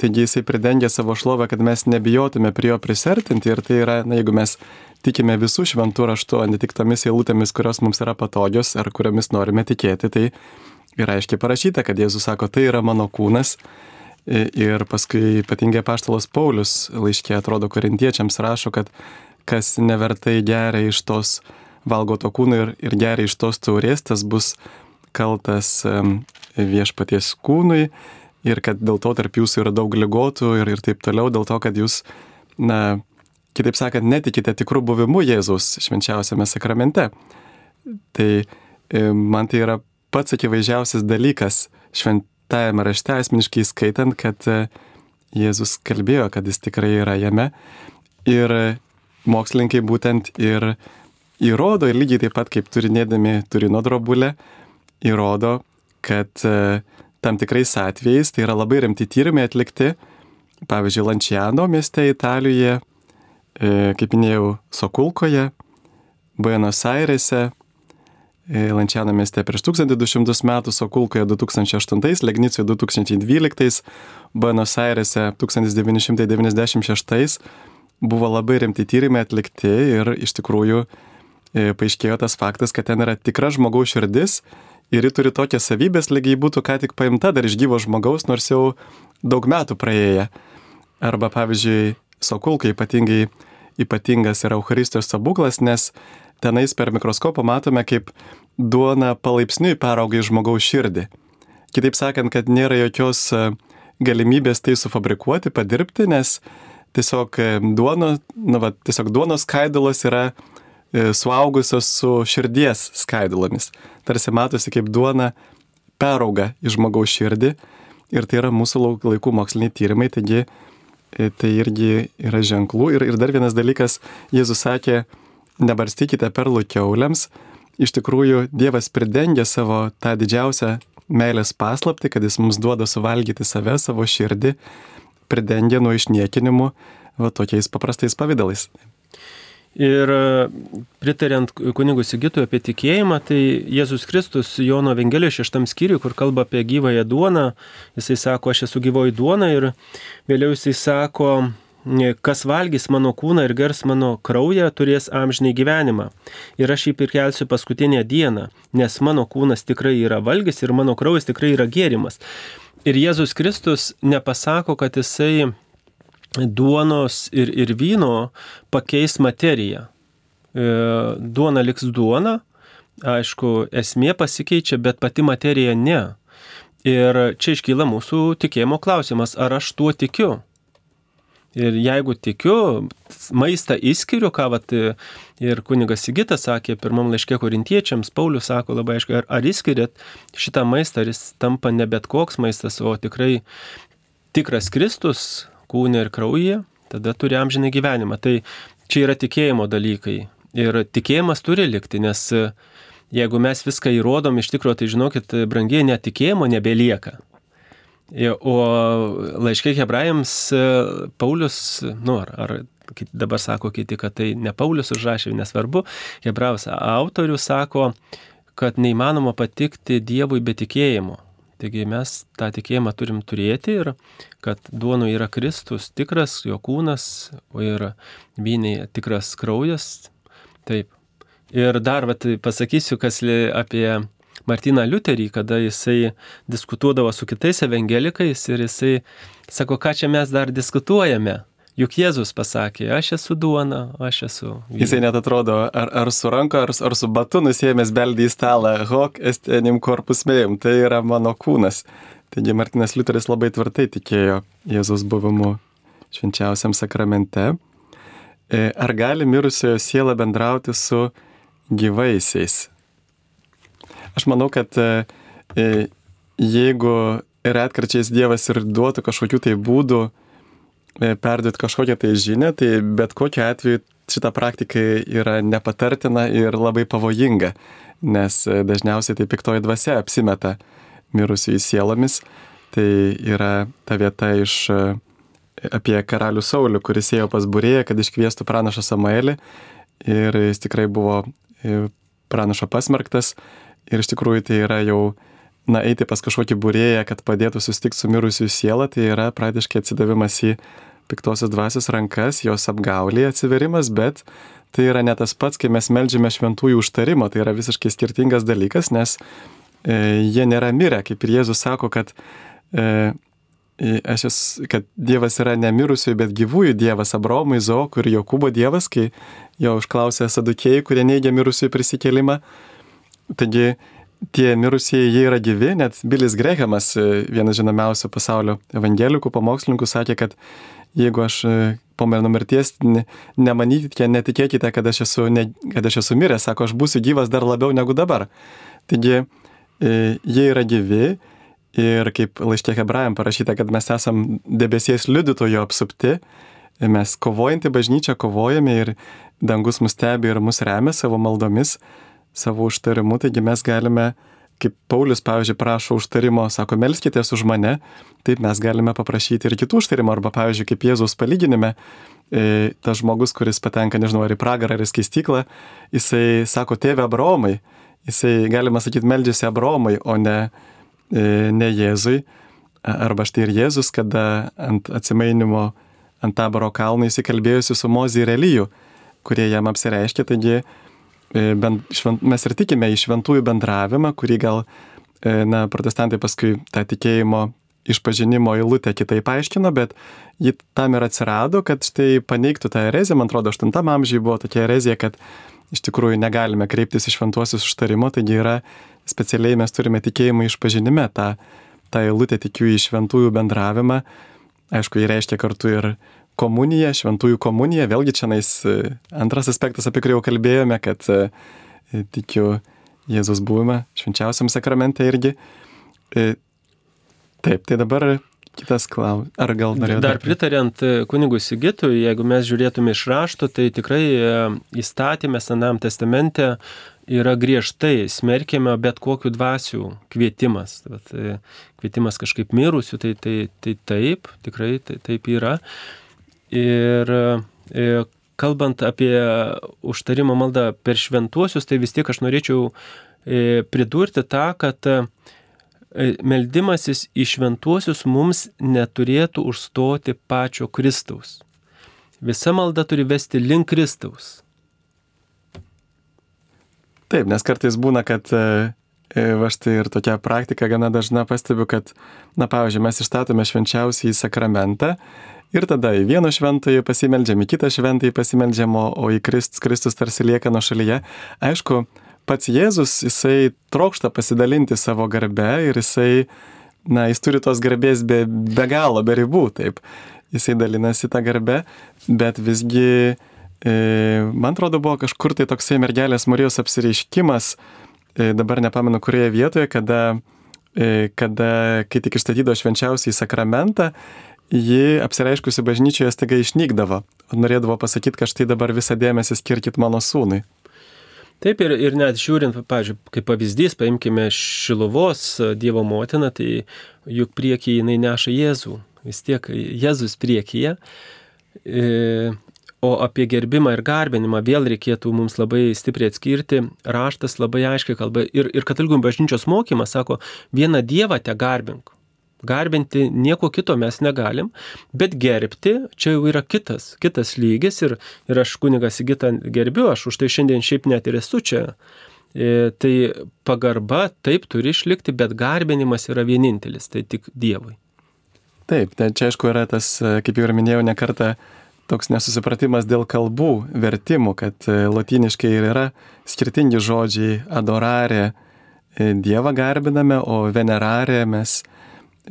Taigi jisai pridengia savo šlovę, kad mes nebijotume prie jo prisertinti ir tai yra, na, jeigu mes tikime visų šventų raštų, o ne tik tomis eilutėmis, kurios mums yra patogios ar kuriomis norime tikėti, tai yra aiškiai parašyta, kad Jėzus sako, tai yra mano kūnas Ir paskui ypatingai paštalas Paulius laiškė atrodo korintiečiams rašo, kad kas nevertai geria iš tos valgo to kūno ir, ir geria iš tos taurės, tas bus kaltas viešpaties kūnui ir kad dėl to tarp jūsų yra daug lygotų ir, ir taip toliau, dėl to, kad jūs, na, kitaip sakant, netikite tikrų buvimu Jėzaus švenčiausiame sakramente. Tai man tai yra pats akivaizdžiausias dalykas šventajame rašte asmeniškai skaitant, kad e, Jėzus kalbėjo, kad jis tikrai yra jame. Ir mokslininkai būtent ir įrodo, ir lygiai taip pat kaip turinėdami Turino drobulę, įrodo, kad e, tam tikrais atvejais tai yra labai rimti tyrimai atlikti, pavyzdžiui, Lančiano mieste Italijoje, e, kaip minėjau, Sokulkoje, Buenos Airese, e, Lančiano mieste prieš 1200 metų, Sokulkoje 2008, Legnicijoje 2012, Buenos Airese 1996 buvo labai rimti tyrimai atlikti ir iš tikrųjų paaiškėjo tas faktas, kad ten yra tikra žmogaus širdis ir ji turi tokias savybės, lygiai būtų ką tik paimta dar iš gyvo žmogaus, nors jau daug metų praėję. Arba pavyzdžiui, Sokulkai ypatingai ypatingas yra Eucharistijos stebuklas, nes tenais per mikroskopą matome, kaip duona palaipsniui perauga į žmogaus širdį. Kitaip sakant, kad nėra jokios e, galimybės tai sufabrikuoti, padirbti, nes tiesiog e, duono, nu, va, tiesiog duonos skaidulos yra e, suaugusios su širdies skaidulomis. Tarsi matosi, kaip duona perauga į žmogaus širdį ir tai yra mūsų laikų moksliniai tyrimai, taigi e, tai irgi yra ženklų. Ir, ir dar vienas dalykas, Jėzus sakė, nebarstykite perlų keuliams. Iš tikrųjų, Dievas pridengia savo tą didžiausią meilės paslapti, kad jis mums duoda suvalgyti save, savo širdį pridengia nuo išniekinimų va, tokiais paprastais pavydalais. Ir e, pritariant kunigų Sigitui apie tikėjimą, tai Jėzus Kristus Jono Evangelijos šeštam skyriui, kur kalba apie gyvąją duoną, jisai sako, aš esu gyvoji duona ir vėliau jisai sako, kas valgys mano kūną ir gers mano kraują, turės amžinai gyvenimą. Ir aš jį prikelsiu paskutinę dieną, nes mano kūnas tikrai yra valgys ir mano kraujas tikrai yra gėrimas. Ir Jėzus Kristus nepasako, kad jisai duonos ir, ir vyno pakeis materiją. E, duona liks duona, aišku, esmė pasikeičia, bet pati materija ne. Ir čia iškyla mūsų tikėjimo klausimas, ar aš tuo tikiu. Ir jeigu tikiu, maistą įskiriu, ką vat, ir kunigas Sigitas sakė pirmam laiškė korintiečiams, Paulius sako labai aiškiai, ar, ar įskiriat šitą maistą, ar jis tampa ne bet koks maistas, o tikrai tikras Kristus kūne ir kraujyje, tada turi amžinai gyvenimą. Tai čia yra tikėjimo dalykai. Ir tikėjimas turi likti, nes jeigu mes viską įrodom iš tikrųjų, tai žinokit, brangiai netikėjimo nebelieka. O laiškai hebrajams e, Paulius, nu, ar, ar dabar sako kiti, kad tai ne Paulius užrašė, nesvarbu, hebrajus autorius sako, kad neįmanoma patikti Dievui be tikėjimo. Taigi mes tą tikėjimą turim turėti ir kad duonų yra Kristus tikras, jo kūnas ir vyniai tikras kraujas. Taip. Ir dar vat, pasakysiu, kas apie Martiną Liuterį, kada jisai diskutuodavo su kitais evangelikais ir jisai sako, ką čia mes dar diskutuojame. Juk Jėzus pasakė, aš esu duona, aš esu. Vyna. Jisai net atrodo, ar, ar su ranka, ar, ar su batu nusėmęs beldį į stalą, hok estenim korpus mėjim, tai yra mano kūnas. Taigi Martinas Liuteris labai tvirtai tikėjo Jėzus buvimu švenčiausiam sakramente. E, ar gali mirusiojo siela bendrauti su gyvaisiais? Aš manau, kad e, e, jeigu retkarčiais Dievas ir duotų kažkokių tai būdų perduoti kažkokią tai žinią, tai bet kokiu atveju šita praktika yra nepatartina ir labai pavojinga, nes dažniausiai tai piktoji dvasia apsimeta mirusiai sielomis. Tai yra ta vieta iš apie karalių Saulį, kuris ėjo pas būrėją, kad iškviestų pranašą Samuelį ir jis tikrai buvo pranašo pasmerktas Ir iš tikrųjų tai yra jau, na, eiti pas kažkokį būrėją, kad padėtų susitikti su mirusiu siela, tai yra praktiškai atsidavimas į piktosios dvasios rankas, jos apgaulį atsiverimas, bet tai yra ne tas pats, kai mes melžiame šventųjų užtarimą, tai yra visiškai skirtingas dalykas, nes e, jie nėra mirę, kaip ir Jėzus sako, kad e, aš esu, kad Dievas yra ne mirusiųjų, bet gyvųjų Dievas, Abraomo, Izaoko ir Jokūbo Dievas, kai jo užklausė sadukėjai, kurie neigia mirusiųjų prisikėlimą. Taigi tie mirusieji, jie yra gyvi, net Bilis Grehamas, vienas žinomiausių pasaulio evangelikų, pamokslininkų, sakė, kad jeigu aš po mano mirties nemanykite, netikėkite, kad aš, esu, ne, kad aš esu miręs, sako, aš būsiu gyvas dar labiau negu dabar. Taigi jie yra gyvi Ir kaip laiškė hebrajam parašyta, kad mes esam debesies liudytojo apsupti, mes kovojantį bažnyčią kovojame ir dangus mus stebi ir mus remia savo maldomis, savo užtarimu, taigi mes galime, kaip Paulius, pavyzdžiui, prašo užtarimo, sako, melskitės už mane, taip mes galime paprašyti ir kitų užtarimo, arba, pavyzdžiui, kaip Jėzaus palyginime, e, tas žmogus, kuris patenka, nežinau, ar į pragarą, ar į skaistyklą, jisai sako, tėve Abraomai, jisai, galima sakyti, meldžiasi Abraomai, o ne E, ne Jėzui, arba štai ir Jėzus, kada ant atsimainimo ant taboro kalno įsikalbėjusi su Mozė ir Elyju, kurie jam apsireiškė, taigi bent, švent, mes ir tikime į šventųjų bendravimą, kurį gal, e, na, protestantai paskui tą tikėjimo išpažinimo eilutę kitaip paaiškino, bet ji tam ir atsirado, kad štai paneigtų tą ereziją, man atrodo, 8 amžiai buvo tokia erezija, kad iš tikrųjų negalime kreiptis į šventuosius užtarimo, taigi yra specialiai mes turime tikėjimą išpažinime, tą, tą eilutę tikiu į šventųjų bendravimą. Aišku, jį reiškia kartu ir komunija, šventųjų komunija. Vėlgi čia nais e, antras aspektas, apie kurį jau kalbėjome, kad e, tikiu Jėzus buvimą švenčiausiam sakramente irgi. E, taip, tai dabar kitas klausimas. Ar gal norėtumėte? Dar pritariant kunigui Sigitui, jeigu mes žiūrėtume iš rašto, tai tikrai įstatymė Senam testamente yra griežtai smerkiama bet kokių dvasių kvietimas. Bet, e, kvietimas kažkaip mirusių, tai, tai, tai taip, tikrai tai, taip yra. Ir e, kalbant apie užtarimo maldą per šventuosius, tai vis tiek aš norėčiau e, pridurti tą, kad meldimasis į šventuosius mums neturėtų užstoti pačio Kristaus. Visa malda turi vesti link Kristaus. Taip, nes kartais būna, kad e, e, va štai ir tokia praktika gana dažna pastebiu, kad, na, pavyzdžiui, mes išstatome švenčiausiai sakramentą ir tada į vieną šventąjį pasimeldžiam, į kitą šventąjį pasimeldžiam, o į Kristus, Kristus tarsi lieka nuo šalyje. Aišku, pats Jėzus, jisai trokšta pasidalinti savo garbę ir jisai, na, jis turi tos garbės be, be galo, be ribų, taip. Jisai dalinasi tą garbę, bet visgi E, man atrodo, buvo kažkur tai toksai mergelės Marijos apsireiškimas, e, dabar nepamenu kurioje vietoje, kada, e, kada kai tik išstatydo švenčiausiai sakramentą, ji apsireiškusi bažnyčioje staiga išnykdavo. Norėdavo pasakyti, kad štai dabar visą dėmesį skirkit mano sūnui. Taip ir, ir net žiūrint, pavyzdžiui, kaip pavyzdys, paimkime Šilovos Dievo motiną, tai juk priekyje jinai neša Jėzų. Vis tiek Jėzus priekyje. O apie gerbimą ir garbinimą vėl reikėtų mums labai stipriai atskirti. Raštas labai aiškiai kalba ir, ir katalikų bažnyčios mokymas sako, vieną Dievą te garbink. Garbinti nieko kito mes negalim, bet gerbti čia jau yra kitas, kitas lygis ir, ir aš kunigas įgytą gerbiu, aš už tai šiandien šiaip net ir esu čia. E, tai pagarba taip turi išlikti, bet garbinimas yra vienintelis, tai tik Dievui. Taip, tai čia aišku yra tas, kaip jau ir minėjau, ne kartą toks nesusipratimas dėl kalbų vertimų, kad e, latiniškai ir yra skirtingi žodžiai adorarė, e, Dievą garbiname, o venerarė mes e,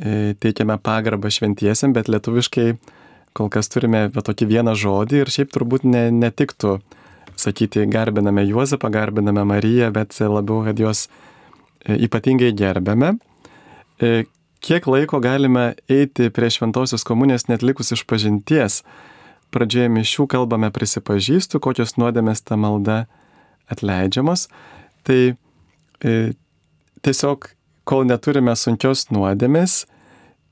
teikiame pagarbą šventiesiam, bet lietuviškai kol kas turime tokį vieną žodį ir šiaip turbūt ne, netiktų sakyti garbiname Juozapą, garbiname Mariją, bet labiau, kad juos ypatingai gerbėme. Kiek laiko galime eiti prie šventosios komunijos net likus iš pažinties? pradžioje mišių kalbame prisipažįstu, kokios nuodėmės ta malda atleidžiamos. Tai e, tiesiog, kol neturime sunkios nuodėmės,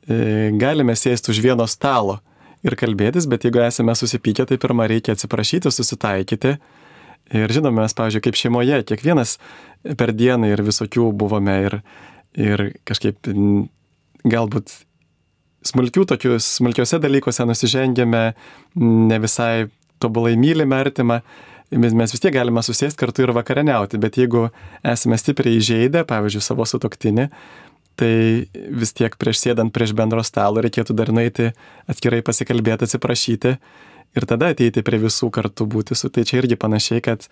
e, galime sėsti už vieno stalo ir kalbėtis, bet jeigu esame susipykę, tai pirmą reikia atsiprašyti, susitaikyti. Ir žinome, mes, pavyzdžiui, kaip šeimoje, kiekvienas per dieną ir visokių buvome ir, ir kažkaip galbūt smulkių tokių, smulkiuose dalykuose nusižengėme, ne visai tobulai mylime artimą, mes vis tiek galime susėsti kartu ir vakarieniauti, bet jeigu esame stipriai įžeidę, pavyzdžiui, savo sutoktinį, tai vis tiek prieš sėdant prieš bendro stalo reikėtų dar nueiti atskirai pasikalbėti, atsiprašyti ir tada ateiti prie visų kartu būti su. Tai čia irgi panašiai, kad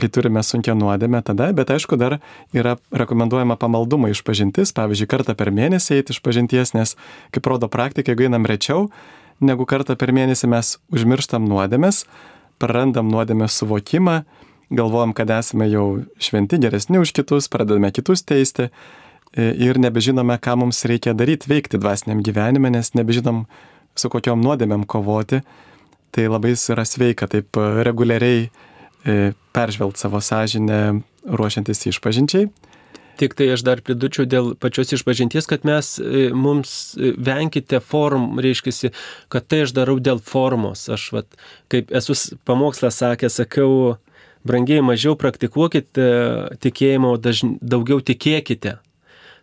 kai turime sunkia nuodėmę tada, bet aišku, dar yra rekomenduojama pamaldumo išpažintis, pavyzdžiui, kartą per mėnesį eiti išpažinties, nes, kaip rodo praktika, jeigu einam rečiau, negu kartą per mėnesį mes užmirštam nuodėmės, prarandam nuodėmės suvokimą, galvojam, kad esame jau šventi, geresni už kitus, pradedame kitus teisti e, ir nebežinome, ką mums reikia daryti, veikti dvasiniam gyvenime, nes nebežinom, su kokiom nuodėmėm kovoti. Tai labai yra sveika taip reguliariai E, peržvelgti savo sąžinę ruošiantis išpažinčiai. Tik tai aš dar pridučiau dėl pačios išpažinties, kad mes, e, mums e, venkite form, reiškia, kad tai aš darau dėl formos. Aš, vat, kaip esu pamokslą sakęs, sakiau, brangiai mažiau praktikuokite tikėjimo, dažn, daugiau tikėkite.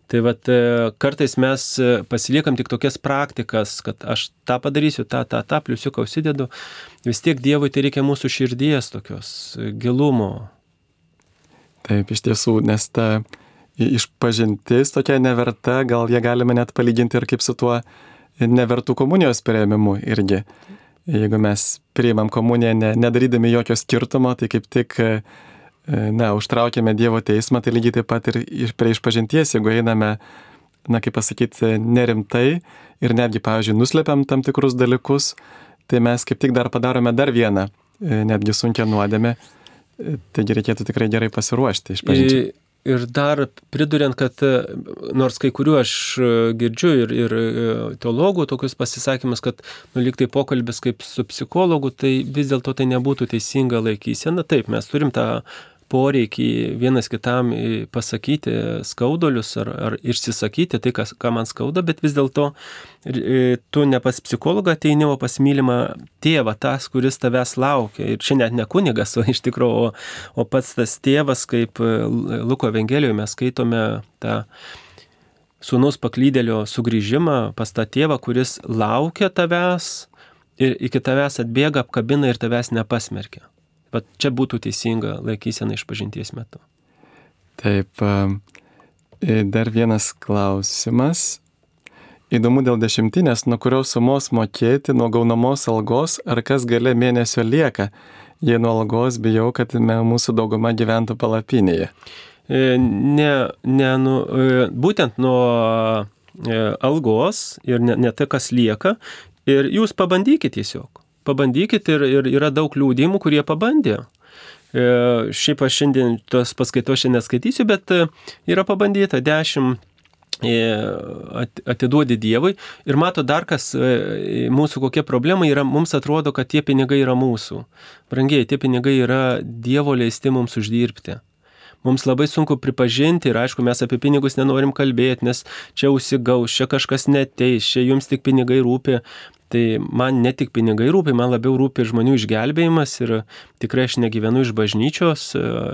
Tai vat e, kartais mes pasiliekam tik tokias praktikas, kad aš tą padarysiu, tą, tą, tą, pliusiuką užsidedu. Vis tiek Dievui tai reikia mūsų širdies tokios gilumo. Taip, iš tiesų, nes ta išpažintis tokia neverta, gal ją galime net palyginti ir kaip su tuo nevertų komunijos prieimimu irgi. Jeigu mes priimam komuniją ne, nedarydami jokio skirtumo, tai kaip tik na, užtraukėme Dievo teismą, tai lygiai taip pat ir prie išpažinties, jeigu einame, na, kaip pasakyti, nerimtai ir netgi, pavyzdžiui, nuslepiam tam tikrus dalykus, tai mes kaip tik dar padarome dar vieną, e, netgi sunkia nuodėmė, e, taigi reikėtų tikrai gerai pasiruošti išpažinti. Ir dar priduriant, kad e, nors kai kuriuo aš girdžiu ir, ir teologų tokius pasisakymus, kad nu, lyg tai pokalbis kaip su psichologu, tai vis dėlto tai nebūtų teisinga laikysena. Taip, mes turim tą poreikį vienas kitam pasakyti skaudulius ar, ar išsisakyti tai, kas, ką man skauda, bet vis dėlto tu ne pas psichologą ateini, o pas mylimą tėvą, tas, kuris tavęs laukia. Ir čia net ne kunigas, o iš tikrųjų, o, o pats tas tėvas, kaip Luko Evangelijoje mes skaitome tą sūnaus paklydėlio sugrįžimą pas tą tėvą, kuris laukia tavęs ir iki tavęs atbėga, apkabina ir tavęs nepasmerkia. Bet čia būtų teisinga laikysena išpažinties metu. Taip, dar vienas klausimas. Įdomu dėl dešimtinės, nuo kurios sumos mokėti nuo gaunamos algos, ar kas gale mėnesio lieka. Jei nuo algos bijau, kad mūsų dauguma gyventų palapinėje. E, ne, ne, nu, e, būtent nuo e, algos ir ne, ne tai, kas lieka. Ir jūs pabandykite tiesiog pabandykit ir, ir yra daug liūdimų, kurie pabandė. E, šiaip aš šiandien tos paskaitos šiandien skaitysiu, bet e, yra pabandyta dešimt e, atiduodi Dievui ir mato dar kas mūsų kokia problema yra, mums atrodo, kad tie pinigai yra mūsų. Brangiai, tie pinigai yra Dievo leisti mums uždirbti. Mums labai sunku pripažinti ir aišku, mes apie pinigus nenorim kalbėti, nes čia užsigaus, čia kažkas neteis, čia jums tik pinigai rūpi, Tai man ne tik pinigai rūpi, man labiau rūpi žmonių išgelbėjimas ir tikrai aš negyvenu iš bažnyčios,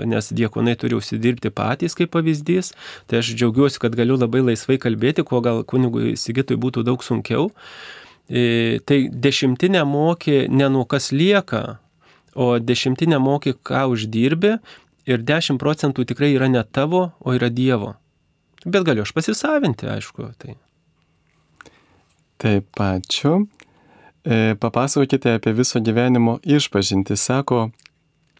nes diekonai turi užsidirbti patys kaip pavyzdys. Tai aš džiaugiuosi, kad galiu labai laisvai kalbėti, kuo gal kunigui Sigitui būtų daug sunkiau. E, tai dešimtinę mokė ne nuo kas lieka, o dešimtinę mokė, ką uždirbi ir 10 procentų tikrai yra ne tavo, o yra Dievo. Bet galiu aš pasisavinti, aišku. Tai. Taip, ačiū. E, papasakokite apie viso gyvenimo išpažinti. Sako,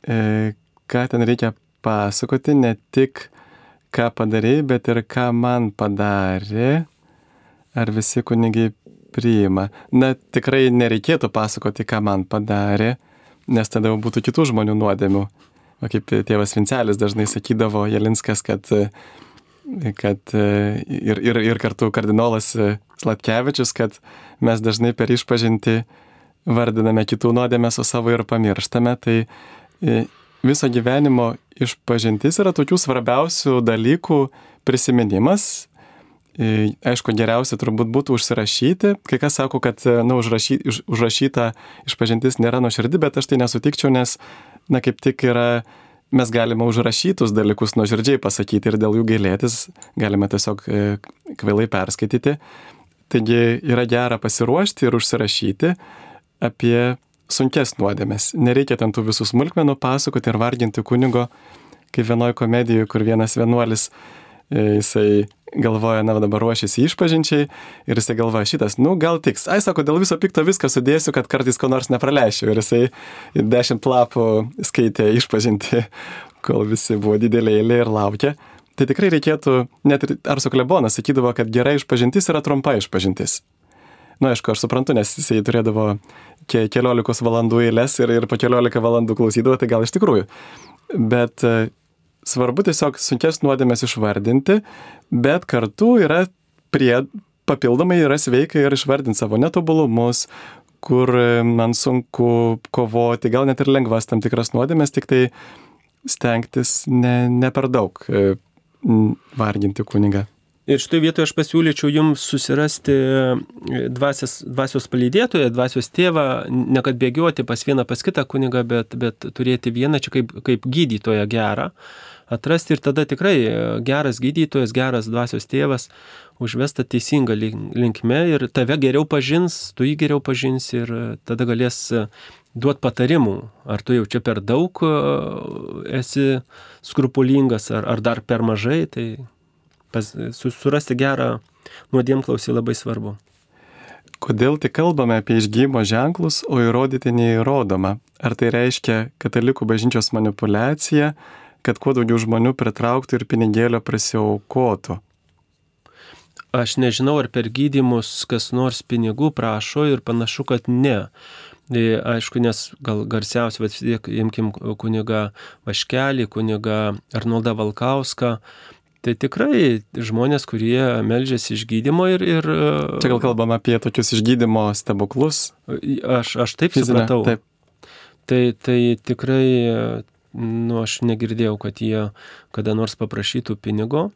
e, ką ten reikia pasakoti, ne tik ką padarėjai, bet ir ką man padarė. Ar visi kunigai priima? Na, tikrai nereikėtų pasakoti, ką man padarė, nes tada jau būtų kitų žmonių nuodėmių. O kaip tėvas Vincelis dažnai sakydavo, Jelinskas, kad kad e, ir, ir, ir kartu kardinolas e, Slatkevičius, kad mes dažnai per išpažinti vardiname kitų nuodėmės, o savo ir pamirštame. Tai e, viso gyvenimo išpažintis yra tokių svarbiausių dalykų prisiminimas. Aišku, geriausia turbūt būtų užsirašyti. Kai kas sako, kad na, užrašy, už, užrašyta išpažintis nėra nuoširdi, bet aš tai nesutikčiau, nes, na, kaip tik yra mes galime užrašytus dalykus nuoširdžiai pasakyti ir dėl jų gailėtis, galime tiesiog e, kvailai perskaityti. Taigi yra gera pasiruošti ir užsirašyti apie sunkes nuodėmės. Nereikia ten tų visų smulkmenų pasakoti ir varginti kunigo, kaip vienoje komedijoje, kur vienas vienuolis, jisai galvoja, na, dabar ruošiasi išpažinčiai ir jisai galvoja šitas, nu, gal tiks. Ai, sako, dėl viso pikto viską sudėsiu, kad kartais ko nors nepraleišiu. Ir jisai dešimt lapų skaitė išpažinti, kol visi buvo didelė eilė ir laukė. Tai tikrai reikėtų, net ir Arso klebonas sakydavo, kad gera išpažintis yra trumpa išpažintis. Na, nu, aišku, aš suprantu, nes jisai turėdavo ke keliolikos valandų eilės ir, ir po keliolika valandų klausydavo, tai gal iš tikrųjų. Bet e, svarbu tiesiog sunkes nuodėmės išvardinti, bet kartu yra prie, papildomai yra sveika ir išvardinti savo netobulumus, kur man sunku kovoti, gal net ir lengvas tam tikras nuodėmės, tik tai stengtis ne, ne per daug e, varginti kunigą. Ir šitoje vietoje aš pasiūlyčiau jums susirasti e, dvasios, dvasios palydėtoją, dvasios tėvą, ne kad bėgioti pas vieną, pas kitą kunigą, bet, bet turėti vieną čia kaip, kaip gydytoją gerą, atrasti ir tada tikrai e, geras gydytojas, geras dvasios tėvas užvesta teisinga linkme ir tave geriau pažins, tu jį geriau pažins ir tada galės e, duoti patarimų, ar tu jau čia per daug esi skrupulingas, ar, ar dar per mažai, tai pas, surasti gerą nuodėmklausį labai svarbu. Kodėl tik kalbame apie išgymo ženklus, o įrodyti neįrodoma? Ar tai reiškia katalikų bažnyčios manipulacija, kad kuo daugiau žmonių pritrauktų ir pinigėlio prisiaukotų? Aš nežinau, ar per gydimus kas nors pinigų prašo ir panašu, kad ne. E, aišku, nes gal garsiausia, bet tiek imkim kuniga Vaškelį, kuniga Arnoldą Valkauską, Tai tikrai žmonės, kurie melžiasi išgydymo ir... ir Čia gal kalbam apie tokius išgydymo stebuklus. Aš, aš taip Fizinę, supratau. Taip. Tai, tai tikrai, nu, aš negirdėjau, kad jie kada nors paprašytų pinigo.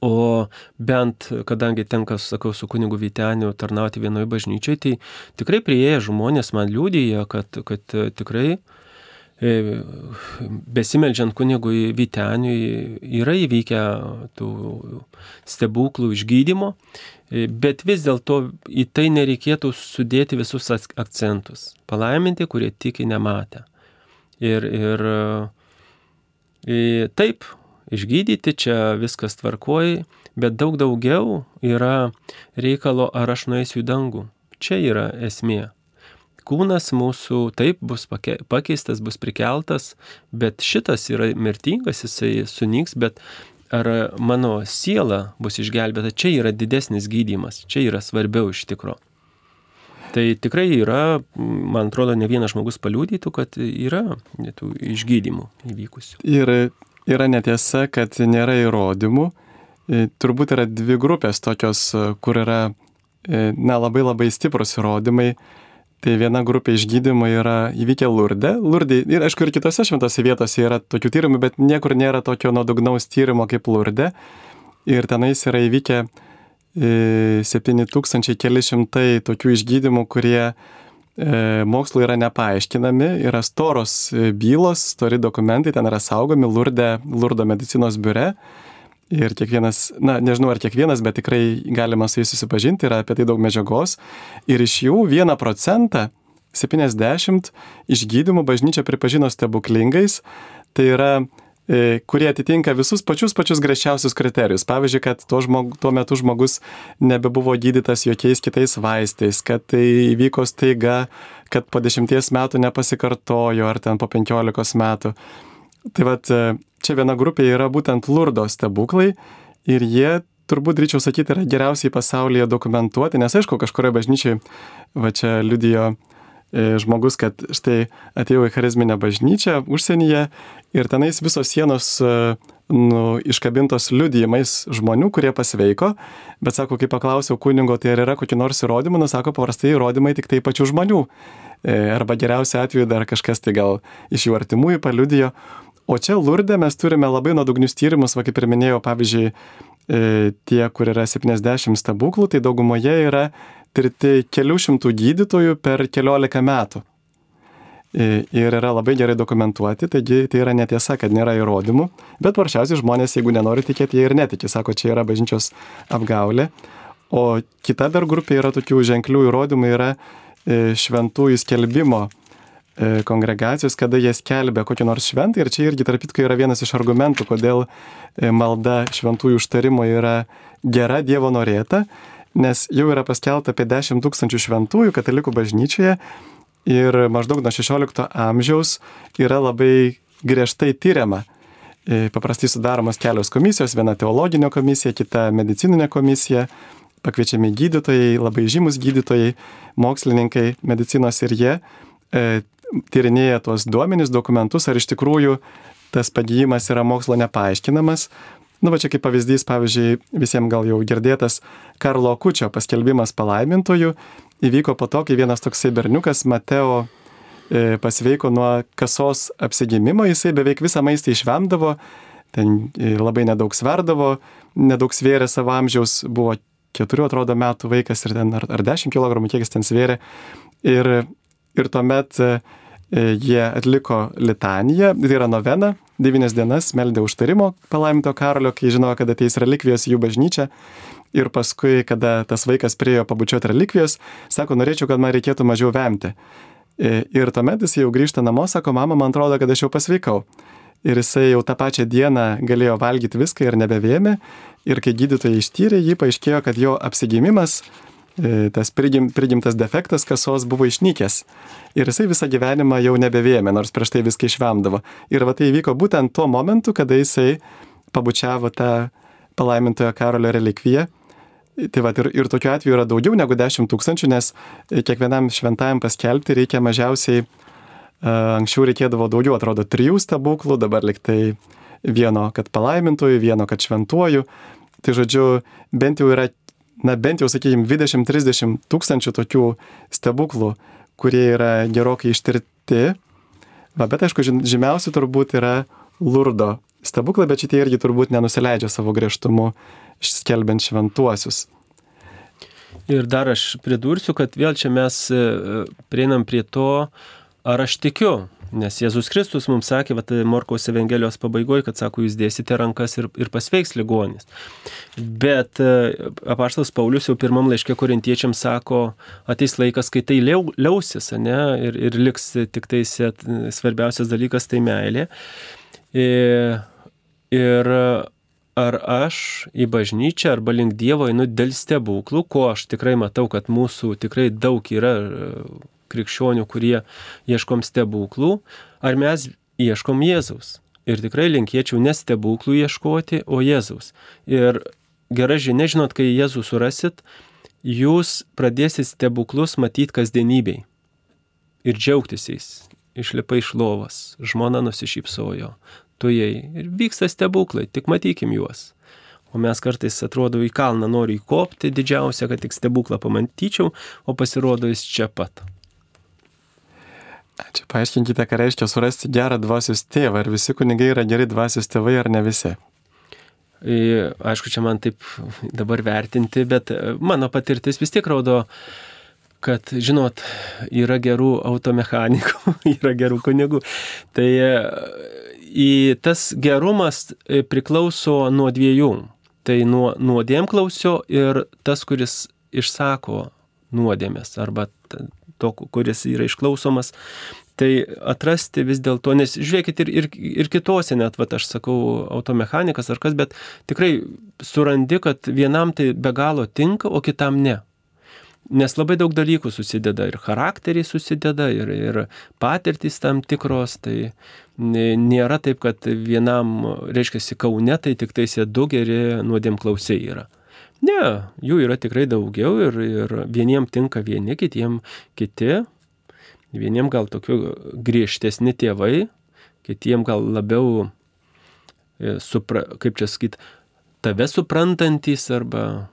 O bent, kadangi tenka, sakau, su kunigu Vyteniu tarnauti vienoje bažnyčiai, tai tikrai prieėję žmonės man liūdėja, kad, kad tikrai uh, E, besimeldžiant kunigui Vyteniui yra įvykę tų stebuklų išgydymo, e, bet vis dėlto į tai nereikėtų sudėti visus akcentus. Palaiminti, kurie tiki nematę. Ir, ir e, taip, išgydyti čia viskas tvarkoji, bet daug daugiau yra reikalo, ar aš nueisiu į dangų. Čia yra esmė kūnas mūsų taip bus pakeistas, bus prikeltas, bet šitas yra mirtingas, jisai sunyks, bet ar mano siela bus išgelbėta, čia yra didesnis gydymas, čia yra svarbiau iš tikro. Tai tikrai yra, man atrodo, ne vienas žmogus paliūdytų, kad yra tų išgydymų įvykusių. Ir yra netiesa, kad nėra įrodymų. E, turbūt yra dvi grupės tokios, kur yra e, na, labai labai stiprus įrodymai Tai viena grupė išgydymo yra įvykę Lurde. Lurde ir aišku ir kitose šventose vietose yra tokių tyrimų, bet niekur nėra tokio nuodugnaus tyrimo kaip Lurde. Ir tenais yra įvykę 7000 e, keli šimtai tokių išgydymų, kurie e, mokslo yra nepaaiškinami, yra storos e, bylos, stori dokumentai, ten yra saugomi Lurde, Lurdo medicinos biure. Ir kiekvienas, na, nežinau ar kiekvienas, bet tikrai galima su jais susipažinti, yra apie tai daug medžiagos. Ir iš jų 1 procentą, 70 išgydymų bažnyčia pripažino stebuklingais. Tai yra kurie atitinka visus pačius pačius griežčiausius kriterijus. Pavyzdžiui, kad tuo, žmog, tuo metu žmogus nebebuvo gydytas jokiais kitais vaistais, kad tai įvyko staiga, kad po dešimties metų nepasikartojo ar ten po penkiolikos metų. Tai vad, e, čia viena grupė yra būtent Lurdo stebuklai ir jie turbūt, drįčiau sakyti, yra geriausiai pasaulyje dokumentuoti, nes aišku, kažkurioje bažnyčiai, va čia liudijo e, žmogus, kad štai atėjau į charizminę bažnyčią užsienyje ir tenais visos sienos e, nu, iškabintos liudijimais žmonių, kurie pasveiko, bet sako, kai paklausiau kunigo, tai ar yra kokie nors įrodymai, nu sako, paprastai įrodymai tik tai pačių žmonių. Arba geriausiu atveju dar kažkas tai gal iš jų artimųjų paliudijo. O čia Lurde mes turime labai nuodugnius tyrimus, va kaip ir minėjau, pavyzdžiui, e, tie, kur yra 70 stebuklų, tai daugumoje yra tirti kelių šimtų gydytojų per keliolika metų. Ir yra labai gerai dokumentuoti, taigi tai yra netiesa, kad nėra įrodymų, bet paprasčiausiai žmonės, jeigu nenori tikėti, jie ir netiki, sako, čia yra bažnyčios apgaulė. O kita dar grupė yra tokių ženklių įrodymų, yra e, šventųjų skelbimo e, kongregacijos, kada jie skelbia kokį nors šventą ir čia irgi tarp kitko yra vienas iš argumentų, kodėl e, malda šventųjų užtarimo yra gera Dievo norėta, nes jau yra paskelbta apie 10 tūkstančių šventųjų katalikų bažnyčioje ir maždaug nuo 16 amžiaus yra labai griežtai tyriama. E, paprastai sudaromos kelios komisijos, viena teologinio komisija, kita medicininė komisija, pakviečiami gydytojai, labai žymus gydytojai, mokslininkai medicinos ir jie e, tyrinėja tuos duomenis, dokumentus, ar iš tikrųjų tas pagyjimas yra mokslo nepaaiškinamas. Nu, va čia kaip pavyzdys, pavyzdžiui, visiems gal jau girdėtas Karlo Kučio paskelbimas palaimintojų įvyko po to, kai vienas toksai berniukas, Mateo, e, pasveiko nuo kasos apsigimimo, jisai beveik visą maistą išvemdavo, ten e, labai nedaug sverdavo, nedaug svėrė savo amžiaus, buvo keturių atrodo metų vaikas ir ten ar, ar 10 kg, kiek jis ten svėrė. Ir, ir tuomet e, jie atliko litaniją, tai yra novena, devynias dienas meldė užtarimo palaiminto karalio, kai žinojo, kad ateis relikvijos į jų bažnyčią. Ir paskui, kada tas vaikas priejo pabučiuoti relikvijos, sako, norėčiau, kad man reikėtų mažiau vemti. E, ir tuomet jis jau grįžta namo, sako, mama, man atrodo, kad aš jau pasveikau. Ir jisai jau tą pačią dieną galėjo valgyti viską ir nebevėmė. Ir kai gydytojai ištyrė, jį paaiškėjo, kad jo apsigimimas tas prigim, prigimtas defektas kasos buvo išnykęs. Ir jisai visą gyvenimą jau nebevėjame, nors prieš tai viską išvemdavo. Ir va tai įvyko būtent tuo momentu, kada jisai pabučiavo tą palaimintojo karolio relikviją. Tai va ir, ir tokiu atveju yra daugiau negu 10 tūkstančių, nes kiekvienam šventajam paskelbti reikia mažiausiai, uh, anksčiau reikėdavo daugiau, atrodo, trijų stebuklų, dabar liktai vieno, kad palaimintojų, vieno, kad šventuoju. Tai žodžiu, bent jau yra na bent jau, sakykime, 20-30 tūkstančių tokių stebuklų, kurie yra gerokai ištirti. Va, bet aišku, žymiausi turbūt yra Lurdo stebuklai, bet šitie irgi turbūt nenusileidžia savo griežtumu skelbiant šventuosius. Ir dar aš pridursiu, kad vėl čia mes e, prieinam prie to, ar aš tikiu Nes Jėzus Kristus mums sakė, vat, Morkaus Evangelijos pabaigoje, kad sako, jūs dėsite rankas ir, ir pasveiks ligonis. Bet e, apaštalas Paulius jau pirmam laiškė korintiečiams sako, ateis laikas, kai tai liau, liausis, ne, ir, ir liks tik tai svarbiausias dalykas tai meilė. Ir, e, ir ar aš į bažnyčią arba link Dievo einu dėl stebuklų, ko aš tikrai matau, kad mūsų tikrai daug yra krikščionių, kurie ieškom stebuklų, ar mes ieškom Jėzaus. Ir tikrai linkėčiau ne stebuklų ieškoti, o Jėzaus. Ir gera žinia, žinot, kai Jėzų surasit, jūs pradėsit stebuklus matyti kasdienybei. Ir džiaugtis jais. Išlipa iš lovas, žmona nusišypsojo, tu jai. Ir vyksta stebuklai, tik matykim juos. O mes kartais atrodo į kalną noriu įkopti didžiausią, kad tik stebuklą pamatyčiau, o pasirodo jis čia pat. Čia paaiškinkite, ką reiškia surasti gerą dvasios tėvą. Ar visi kunigai yra geri dvasios tėvai, ar ne visi? Aišku, čia man taip dabar vertinti, bet e, mano patirtis vis tiek rodo, kad, žinot, yra gerų automechanikų, yra gerų kunigų. Tai e, tas gerumas e, priklauso nuo dviejų. Tai nuo nuodėmklausio ir tas, kuris išsako nuodėmės arba to, kuris yra išklausomas. Tai atrasti vis dėlto, nes žiūrėkit ir, ir, ir kitose net, va, aš sakau, automechanikas ar kas, bet tikrai surandi, kad vienam tai be galo tinka, o kitam ne. Nes labai daug dalykų susideda ir charakteriai susideda, ir, ir patirtys tam tikros, tai nėra taip, kad vienam, reiškia, kaune, tai tik tais du geri nuodėmklausiai yra. Ne, jų yra tikrai daugiau ir, ir vieniem tinka vieni, kitiem kiti. Vieniem gal tokių griežtesni tėvai, kitiem gal labiau, e, supra, kaip čia sakyt, tave suprantantis arba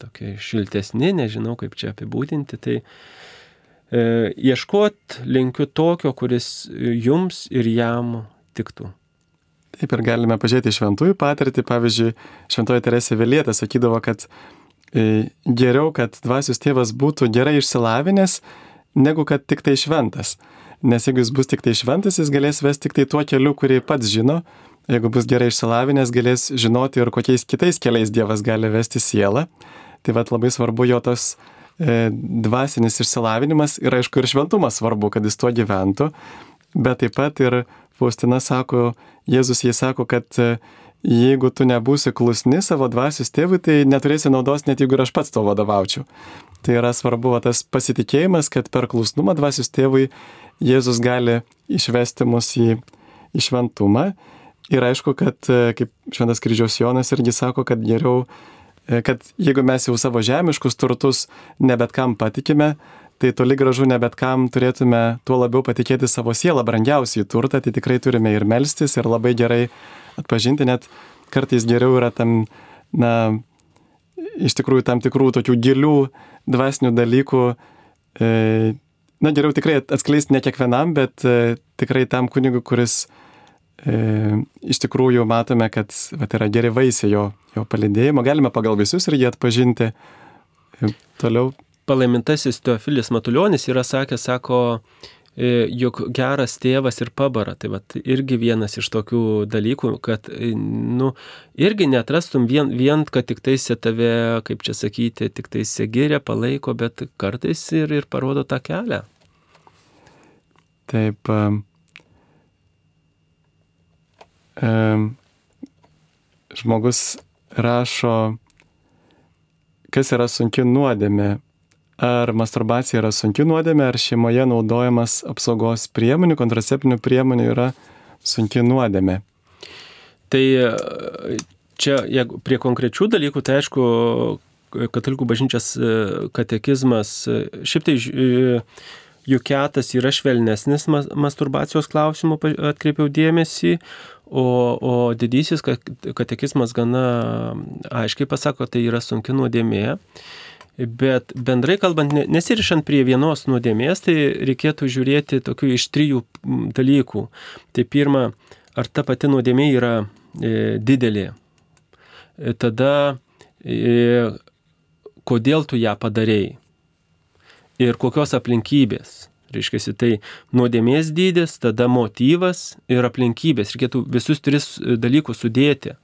tokie šiltesni, nežinau kaip čia apibūdinti. Tai e, ieškot linkiu tokio, kuris jums ir jam tiktų. Taip ir galime pažiūrėti šventųjų patirtį. Pavyzdžiui, šventoji Teresė Vėlietė sakydavo, kad e, geriau, kad dvasios tėvas būtų gerai išsilavinęs, negu kad tik tai šventas. Nes jeigu jis bus tik tai šventas, jis galės vesti tik tai tuo keliu, kurį pats žino. Jeigu bus gerai išsilavinęs, galės žinoti ir kokiais kitais keliais Dievas gali vesti sielą. Tai vad labai svarbu jo tos e, dvasinis išsilavinimas ir aišku ir šventumas svarbu, kad jis tuo gyventų, bet taip pat ir Faustina sako, Jėzus jai sako, kad e, jeigu tu nebūsi klusni savo dvasios tėvui, tai neturėsi naudos net jeigu ir aš pats to vadovaučiau. Tai yra svarbu va, tas pasitikėjimas, kad per klusnumą dvasios tėvui Jėzus gali išvesti mus į, į šventumą. Ir aišku, kad, e, kaip Šventas kryžiaus Jonas irgi sako, kad geriau, e, kad jeigu mes jau savo žemiškus turtus ne bet kam patikime, tai toli gražu ne bet kam turėtume tuo labiau patikėti savo sielą, brangiausiai turtą, tai tikrai turime ir melstis, ir labai gerai atpažinti, net kartais geriau yra tam, na, iš tikrųjų tam tikrų tokių gilių dvasinių dalykų, e, na, geriau tikrai atskleisti ne kiekvienam, bet e, tikrai tam kunigui, kuris e, iš tikrųjų matome, kad vat, yra geri vaisiai jo, jo palidėjimo, galime pagal visus ir jį atpažinti. E, toliau palaimintasis Teofilis Matuljonis yra sakęs, sako, e, jog geras tėvas ir pabara. Tai va, irgi vienas iš tokių dalykų, kad, e, nu, irgi netrastum vien, vien kad tik tais tave, kaip čia sakyti, tik tais giria, palaiko, bet kartais ir, ir parodo tą kelią. Taip. Um, žmogus rašo, kas yra sunki nuodėmė ar masturbacija yra sunki nuodėmė, ar šeimoje naudojamas apsaugos priemonių, kontraceptinių priemonių yra sunki nuodėmė. Tai e, čia, jeigu prie konkrečių dalykų, tai aišku, katalikų bažnyčias e, katekizmas, e, šiaip tai juketas yra švelnesnis masturbacijos klausimų, atkreipiau dėmesį, o, o didysis katekizmas gana aiškiai pasako, tai yra sunki nuodėmė. Bet bendrai kalbant, nesirišant prie vienos nuodėmės, tai reikėtų žiūrėti tokių iš trijų dalykų. Tai pirma, ar ta pati nuodėmė yra e, didelė. E, tada, e, kodėl tu ją padarėjai. Ir kokios aplinkybės. Reiškia, tai nuodėmės dydis, tada motyvas ir aplinkybės. Reikėtų visus tris dalykus sudėti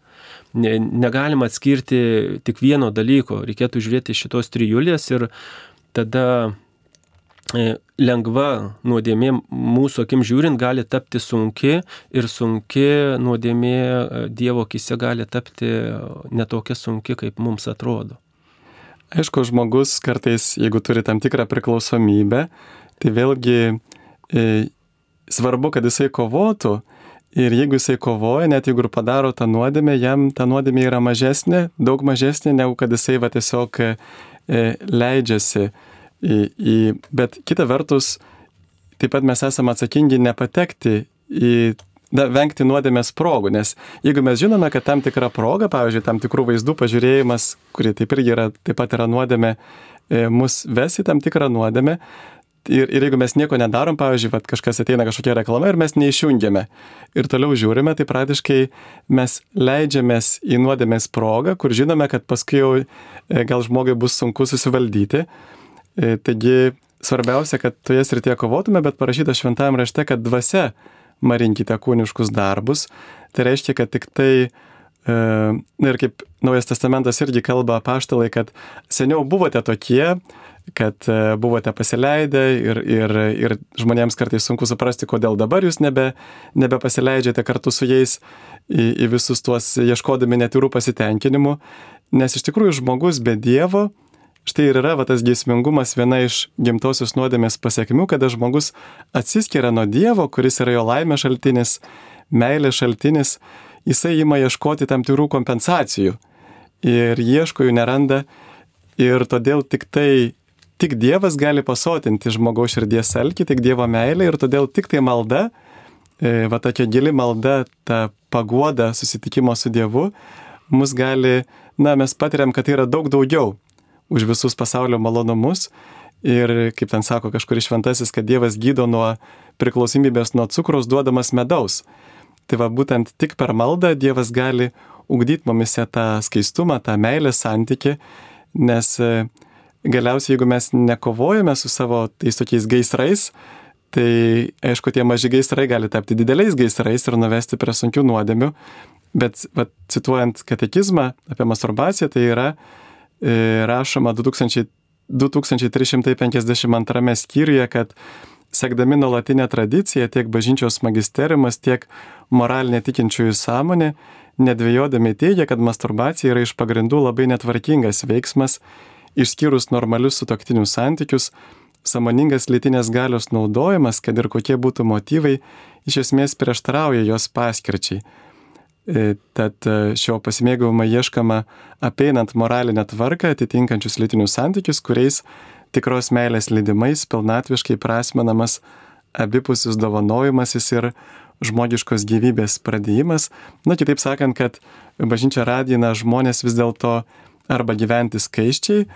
ne, negalima atskirti tik vieno dalyko, reikėtų žiūrėti šitos trijulės ir tada e, lengva nuodėmė mūsų akim žiūrint gali tapti sunki ir sunki nuodėmė e, Dievo akise gali tapti netokia sunki, kaip mums atrodo. Aišku, žmogus kartais, jeigu turi tam tikrą priklausomybę, tai vėlgi e, svarbu, kad jisai kovotų, Ir jeigu jisai kovoja, net jeigu ir padaro tą nuodėmę, jam ta nuodėmė yra mažesnė, daug mažesnė, negu kad jisai va tiesiog e, leidžiasi į, į... Bet kita vertus, taip pat mes esame atsakingi nepatekti į na, vengti nuodėmės progų, nes jeigu mes žinome, kad tam tikra proga, pavyzdžiui, tam tikrų vaizdų pažiūrėjimas, kurie taip irgi yra, taip pat yra nuodėmė, e, mus ves į tam tikrą nuodėmę, Ir, ir jeigu mes nieko nedarom, pavyzdžiui, vat, kažkas ateina kažkokia reklama ir mes neišjungiame ir toliau žiūrime, tai praktiškai mes leidžiamės į nuodėmės progą, kur žinome, kad paskui jau e, gal žmogui bus sunku susivaldyti. E, taigi svarbiausia, kad toje srityje kovotume, bet parašyta šventajame rašte, kad dvasia marinkite kūniškus darbus. Tai reiškia, kad tik tai e, ir kaip Naujas testamentas irgi kalba paštalai, kad seniau buvote tokie, kad e, buvote pasileidę ir, ir, ir žmonėms kartais sunku suprasti, kodėl dabar jūs nebe, nebepasileidžiate kartu su jais į, į visus tuos ieškodami netirų pasitenkinimų, nes iš tikrųjų žmogus be Dievo, štai ir yra va, tas geismingumas viena iš gimtosios nuodėmės pasiekmių, kada žmogus atsiskiria nuo Dievo, kuris yra jo laimė šaltinis, meilės šaltinis, jisai ima ieškoti tam tikrų kompensacijų. Ir ieško jų neranda. Ir todėl tik tai tik Dievas gali pasotinti žmogaus širdies alkį, tik Dievo meilė ir todėl tik tai malda, e, va tokia gili malda, ta paguoda susitikimo su Dievu, mus gali, na, mes patiriam, kad tai yra daug daugiau už visus pasaulio malonumus. Ir kaip ten sako kažkuris šventasis, kad Dievas gydo nuo priklausomybės nuo cukraus duodamas medaus. Tai va būtent tik per maldą Dievas gali ugdyti mumise tą skaistumą, tą meilės santyki, nes e, galiausiai, jeigu mes nekovojame su savo tais tokiais gaisrais, tai aišku, tie maži gaisrai gali tapti dideliais gaisrais ir nuvesti prie sunkių nuodėmių. Bet va, cituojant katekizmą apie masturbaciją, tai yra e, rašoma 2000, 2352 skyriuje, kad sekdami nuolatinę tradiciją tiek bažnyčios magisteriumas, tiek moralinė tikinčiųjų sąmonė, nedvėjodami teigia, kad masturbacija yra iš pagrindų labai netvarkingas veiksmas, išskyrus normalius sutoktinių santykius, samoningas lytinės galios naudojimas, kad ir kokie būtų motyvai, iš esmės prieštarauja jos paskirčiai. E, tad e, šio pasimėgavimo ieškama apeinant moralinę tvarką atitinkančius lytinius santykius, kuriais tikros meilės lydimais pilnatviškai prasmenamas abipusis dovanojimasis ir žmogiškos gyvybės pradėjimas. Na, kitaip sakant, kad bažnyčia radina žmonės vis dėlto arba gyventi skaiščiai,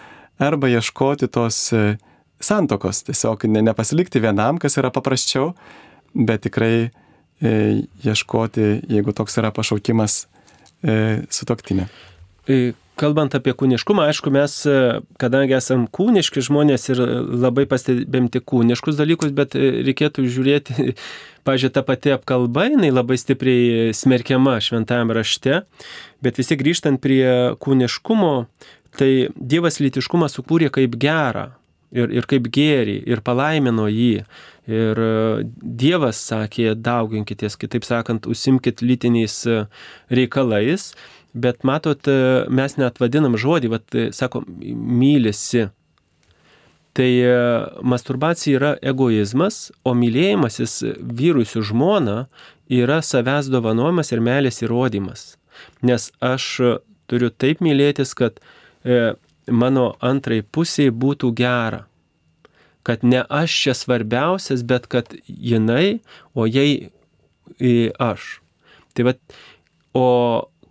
arba ieškoti tos e, santokos, tiesiog ne, nepasilikti vienam, kas yra paprasčiau, bet tikrai E, ieškoti, jeigu toks yra pašaukimas e, sutoktinė. E, kalbant apie kūniškumą, aišku, mes, kadangi esam kūniški žmonės ir labai pastebėm tik kūniškus dalykus, bet reikėtų žiūrėti, pažiūrėjau, ta pati apkalba, jinai labai stipriai smerkiama šventajame rašte, bet vis tiek grįžtant prie kūniškumo, tai Dievas lytiškumą sukūrė kaip gerą ir, ir kaip gėrį ir palaimino jį. Ir e, Dievas sakė, dauginkitės, kitaip sakant, užsimkit lytiniais e, reikalais, bet matot, e, mes net vadinam žodį, vat, sakom, mylisi. Tai masturbacija yra egoizmas, o mylėjimasis vyrui su žmona yra savęs dovanojimas ir meilės įrodymas. Nes aš turiu taip mylėtis, kad mano antrai pusiai būtų gera kad ne aš čia svarbiausias, bet kad jinai, o jai aš. Tai va, o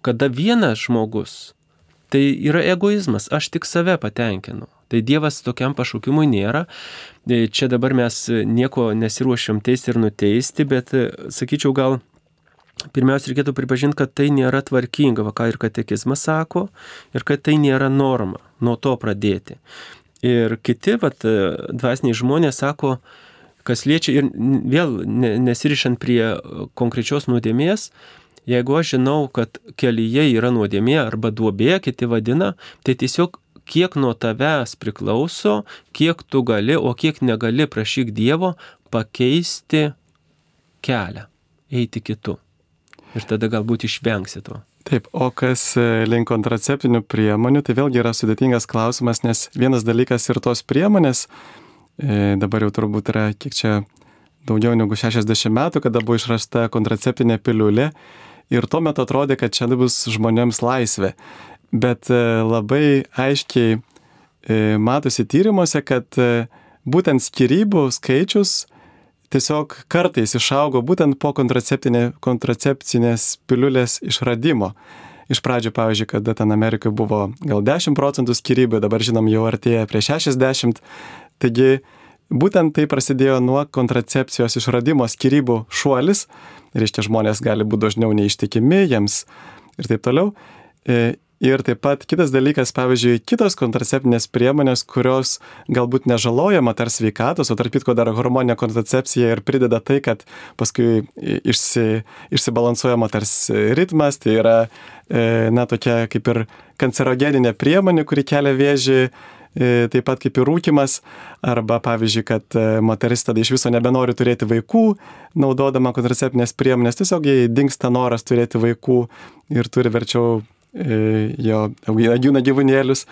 kada vienas žmogus, tai yra egoizmas, aš tik save patenkinu. Tai Dievas tokiam pašaukimui nėra. E, čia dabar mes nieko nesiruošiam teisti ir nuteisti, bet e, sakyčiau gal pirmiausia reikėtų pripažinti, kad tai nėra tvarkinga, va ką ir katekizmas sako, ir kad tai nėra norma, nuo to pradėti. Ir kiti, vat, dvasiniai žmonės sako, kas liečia ir vėl nesirišant prie konkrečios nuodėmės, jeigu aš žinau, kad kelyje yra nuodėmė arba duobė, kiti vadina, tai tiesiog kiek nuo tavęs priklauso, kiek tu gali, o kiek negali prašyk Dievo pakeisti kelią, eiti kitu. Ir tada galbūt išvengsi to. Taip, o kas e, link kontraceptinių priemonių, tai vėlgi yra sudėtingas klausimas, nes vienas dalykas ir tos priemonės, e, dabar jau turbūt yra kiek čia daugiau negu 60 metų, kada buvo išrasta kontraceptinė piliulė ir tuo metu atrodė, kad čia bus žmonėms laisvė. Bet e, labai aiškiai matosi tyrimuose, kad būtent skirybų skaičius tiesiog kartais išaugo būtent po kontracepcinės piliulės išradimo. Iš pradžių, pavyzdžiui, kada ten Amerikoje buvo gal 10 procentų skirybų, dabar žinom jau artėja prie 60. Taigi būtent tai prasidėjo nuo kontracepcijos išradimo skirybų šuolis. Reiškia, žmonės gali būti dažniau neištikimi jiems ir taip toliau. E, Ir taip pat kitas dalykas, pavyzdžiui, kitos kontraceptinės priemonės, kurios galbūt nežaloja moters sveikatos, o tarp kitko dar hormoninė kontracepcija ir prideda tai, kad paskui išsi, išsibalansuoja moters ritmas, tai yra, e, na, tokia kaip ir kancerogeninė priemonė, kuri kelia vėžį taip pat kaip ir rūkimas, arba pavyzdžiui, kad e, moteris tada iš viso nebenori turėti vaikų, naudodama kontraceptinės priemonės, tiesiog jai dinksta noras turėti vaikų ir turi verčiau E, jo augina gyvūnėlius.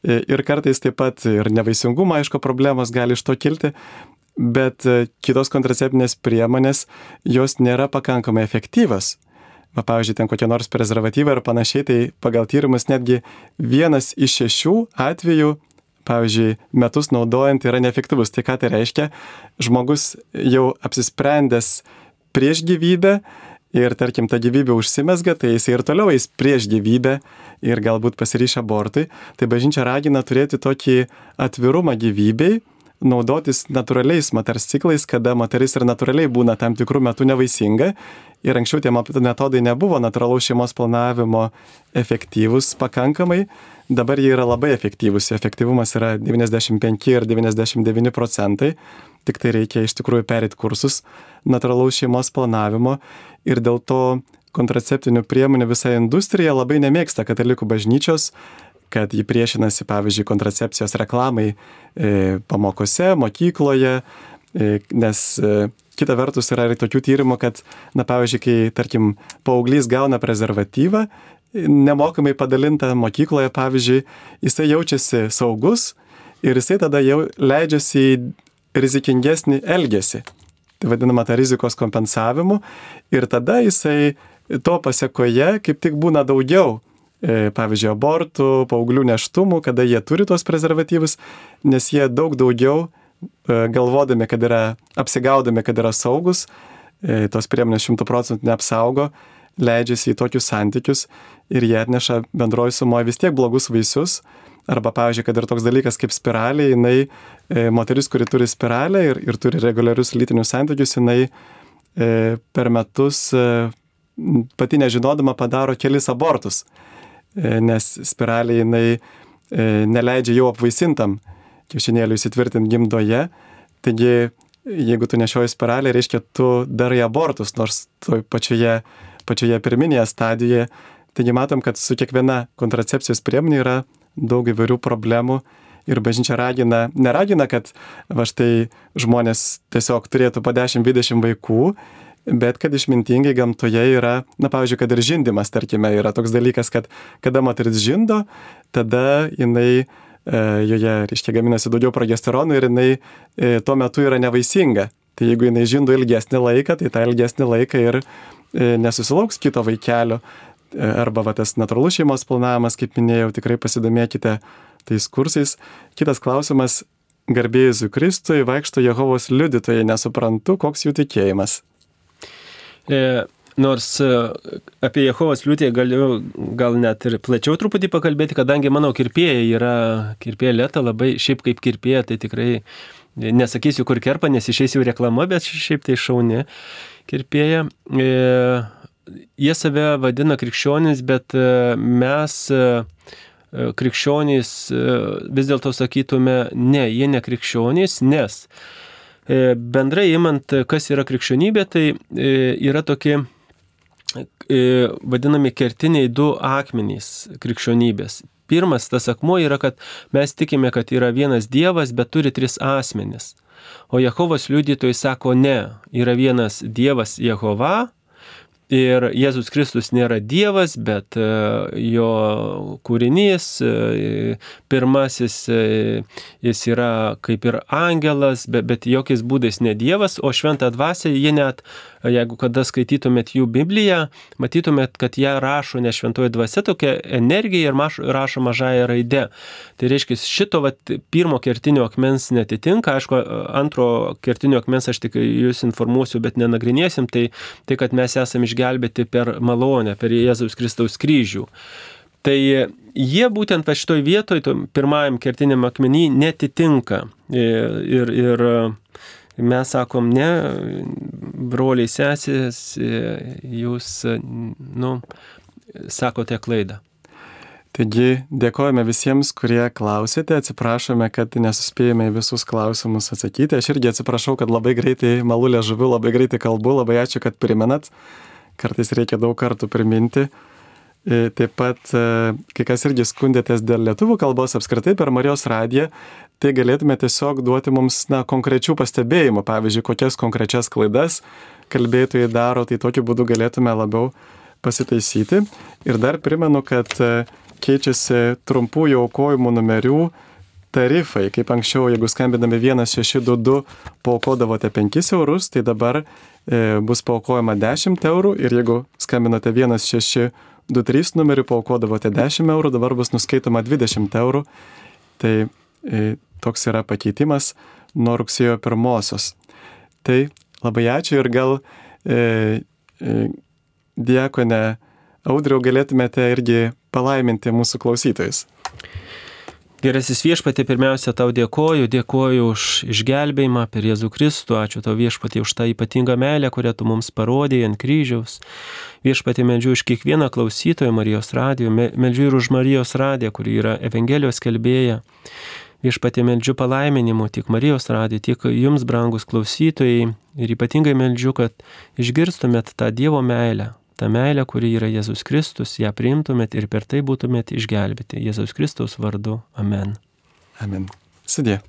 E, ir kartais taip pat ir nevaisingumo, aišku, problemos gali iš to kilti, bet e, kitos kontraceptinės priemonės, jos nėra pakankamai efektyvas. Va, pavyzdžiui, ten kokie nors prezervatyvai ir panašiai, tai pagal tyrimus netgi vienas iš šešių atvejų, pavyzdžiui, metus naudojant yra neefektyvus. Tai ką tai reiškia? Žmogus jau apsisprendęs prieš gyvybę, ir tarkim ta gyvybė užsimesga, tai jis ir toliau eis prieš gyvybę ir galbūt pasiryš abortui. Tai bažnyčia ragina turėti tokį atvirumą gyvybei, naudotis natūraliais moters ciklais, kada moteris ir natūraliai būna tam tikrų metų nevaisinga. Ir anksčiau tie metodai nebuvo natūralaus šeimos planavimo efektyvus pakankamai, dabar jie yra labai efektyvūs. Efektyvumas yra 95 ir 99 procentai, tik tai reikia iš tikrųjų perėti kursus natūralaus šeimos planavimo ir dėl to kontraceptinių priemonių visa industrija labai nemėgsta katalikų bažnyčios, kad ji priešinasi, pavyzdžiui, kontracepcijos reklamai e, pamokose, mokykloje, e, nes e, kita vertus yra ir tokių tyrimų, kad, na, pavyzdžiui, kai, tarkim, paauglys gauna prezervatyvą, nemokamai padalintą mokykloje, pavyzdžiui, jisai jaučiasi saugus ir jisai tada jau leidžiasi į rizikingesnį elgesį. Tai vadinama ta rizikos kompensavimu. Ir tada jisai to pasiekoje kaip tik būna daugiau e, pavyzdžiui, abortų, paauglių neštumų, kada jie turi tos prezervatyvus, nes jie daug daugiau e, galvodami, kad yra, apsigaudami, kad yra saugus, e, tos priemonės šimtų procentų neapsaugo, leidžiasi į tokius santykius ir jie atneša bendroji sumoje vis tiek blogus vaisius. Arba, pavyzdžiui, kad ir toks dalykas kaip spiralė, jinai, e, moteris, kuri turi spiralę ir, ir turi reguliarius lytinius santykius, jinai e, per metus e, pati nežinodama padaro kelis abortus, e, nes spiralė jinai e, neleidžia jau apvaisintam kiaušinėliui įsitvirtinti gimdoje. Taigi, jeigu tu nešioji spiralę, reiškia, tu darai abortus, nors toj pačioje, pačioje pirminėje stadijoje. Taigi matom, kad su kiekviena kontracepcijos priemonė yra daug įvairių problemų ir bažnyčia ragina, neragina, kad va štai žmonės tiesiog turėtų po 10-20 vaikų, bet kad išmintingai gamtoje yra, na pavyzdžiui, kad ir žindimas, tarkime, yra toks dalykas, kad kada moteris žindo, tada jinai e, joje, reiškia, gaminasi daugiau progesteronų ir jinai e, tuo metu yra nevaisinga. Tai jeigu jinai žindo ilgesnį laiką, tai tą ilgesnį laiką ir nesusilauks kito vaikelio. E, arba va, tas natūralus šeimos planavimas, kaip minėjau, tikrai pasidomėkite tais kursais. Kitas klausimas, garbėjus Kristui, vaikšto Jehovos liudytojai, nesuprantu, koks jų tikėjimas. E, nors e, apie Jehovos liūtėją galiu gal net ir plačiau truputį pakalbėti, kadangi mano kirpėja yra kirpėja lėta, labai šiaip kaip kirpėja, tai tikrai nesakysiu, kur kerpa, nes išeis jau reklama, bet šiaip tai šauni kirpėja. E, jie save vadina krikščionis, bet e, mes e, krikščionys vis dėlto sakytume, ne, jie ne krikščionys, nes bendrai imant, kas yra krikščionybė, tai yra tokie vadinami kertiniai du akmenys krikščionybės. Pirmas tas akmuo yra, kad mes tikime, kad yra vienas Dievas, bet turi tris asmenis. O Jehovos liudytojai sako, ne, yra vienas Dievas Jehova, Ir Jėzus Kristus nėra Dievas, bet e, jo kūrinys, e, pirmasis, e, jis yra kaip ir angelas, bet, bet jokiais būdais ne Dievas, o šventą dvasę jie net jeigu kada skaitytumėt jų Bibliją, matytumėt, kad ją rašo ne šventoji dvasia tokia energija ir maš, rašo mažąją raidę. Tai reiškia, šito vat, pirmo kertinio akmens netitinka, aišku, antro kertinio akmens aš tik jūs informuosiu, bet nenagrinėsim, tai, tai kad mes esame išgelbėti per malonę, per Jėzaus Kristaus kryžių. Tai jie būtent va šitoj vietoj, pirmajam kertiniam akmenį, netitinka. Ir, ir mes sakom, ne, broliai sesės, jūs, nu, sakote klaidą. Taigi dėkojame visiems, kurie klausėte, atsiprašome, kad nesuspėjome visus klausimus atsakyti. Aš irgi atsiprašau, kad labai greitai malulė žuviu, labai greitai kalbu, labai ačiū, kad primenat. Kartais reikia daug kartų priminti. E, taip pat, e, kai kas irgi skundėtės dėl lietuvių kalbos apskritai per Marijos radiją, tai galėtume tiesiog duoti mums na, konkrečių pastebėjimų, pavyzdžiui, kokias konkrečias klaidas kalbėtojai daro, tai tokiu būdu galėtume labiau pasitaisyti. Ir dar primenu, kad e, keičiasi trumpųjų aukojimų numerių tarifai. Kaip anksčiau, jeigu skambinami 1622 paukodavote 5 eurus, tai dabar bus paukojama 10 eurų ir jeigu skambinote 1622 23 numeriu paukodavote 10 eurų, dabar bus nuskaitoma 20 eurų. Tai e, toks yra pakeitimas nuo rugsėjo pirmosios. Tai labai ačiū ir gal e, e, diekone Audriau galėtumėte irgi palaiminti mūsų klausytojus. Gerasis viešpatė, pirmiausia, tau dėkoju, dėkoju už išgelbėjimą per Jėzų Kristų, ačiū tau viešpatė už tą ypatingą meilę, kurią tu mums parodėjai ant kryžiaus. Viešpatė meldžiu už kiekvieną klausytoją Marijos radijo, meldžiu ir už Marijos radiją, kuri yra Evangelijos kelbėja. Viešpatė meldžiu palaiminimų tiek Marijos radijo, tiek jums, brangus klausytojai, ir ypatingai meldžiu, kad išgirstumėt tą Dievo meilę, tą meilę, kuri yra Jėzus Kristus, ją priimtumėt ir per tai būtumėt išgelbėti. Jėzus Kristaus vardu. Amen. Amen. Sudė.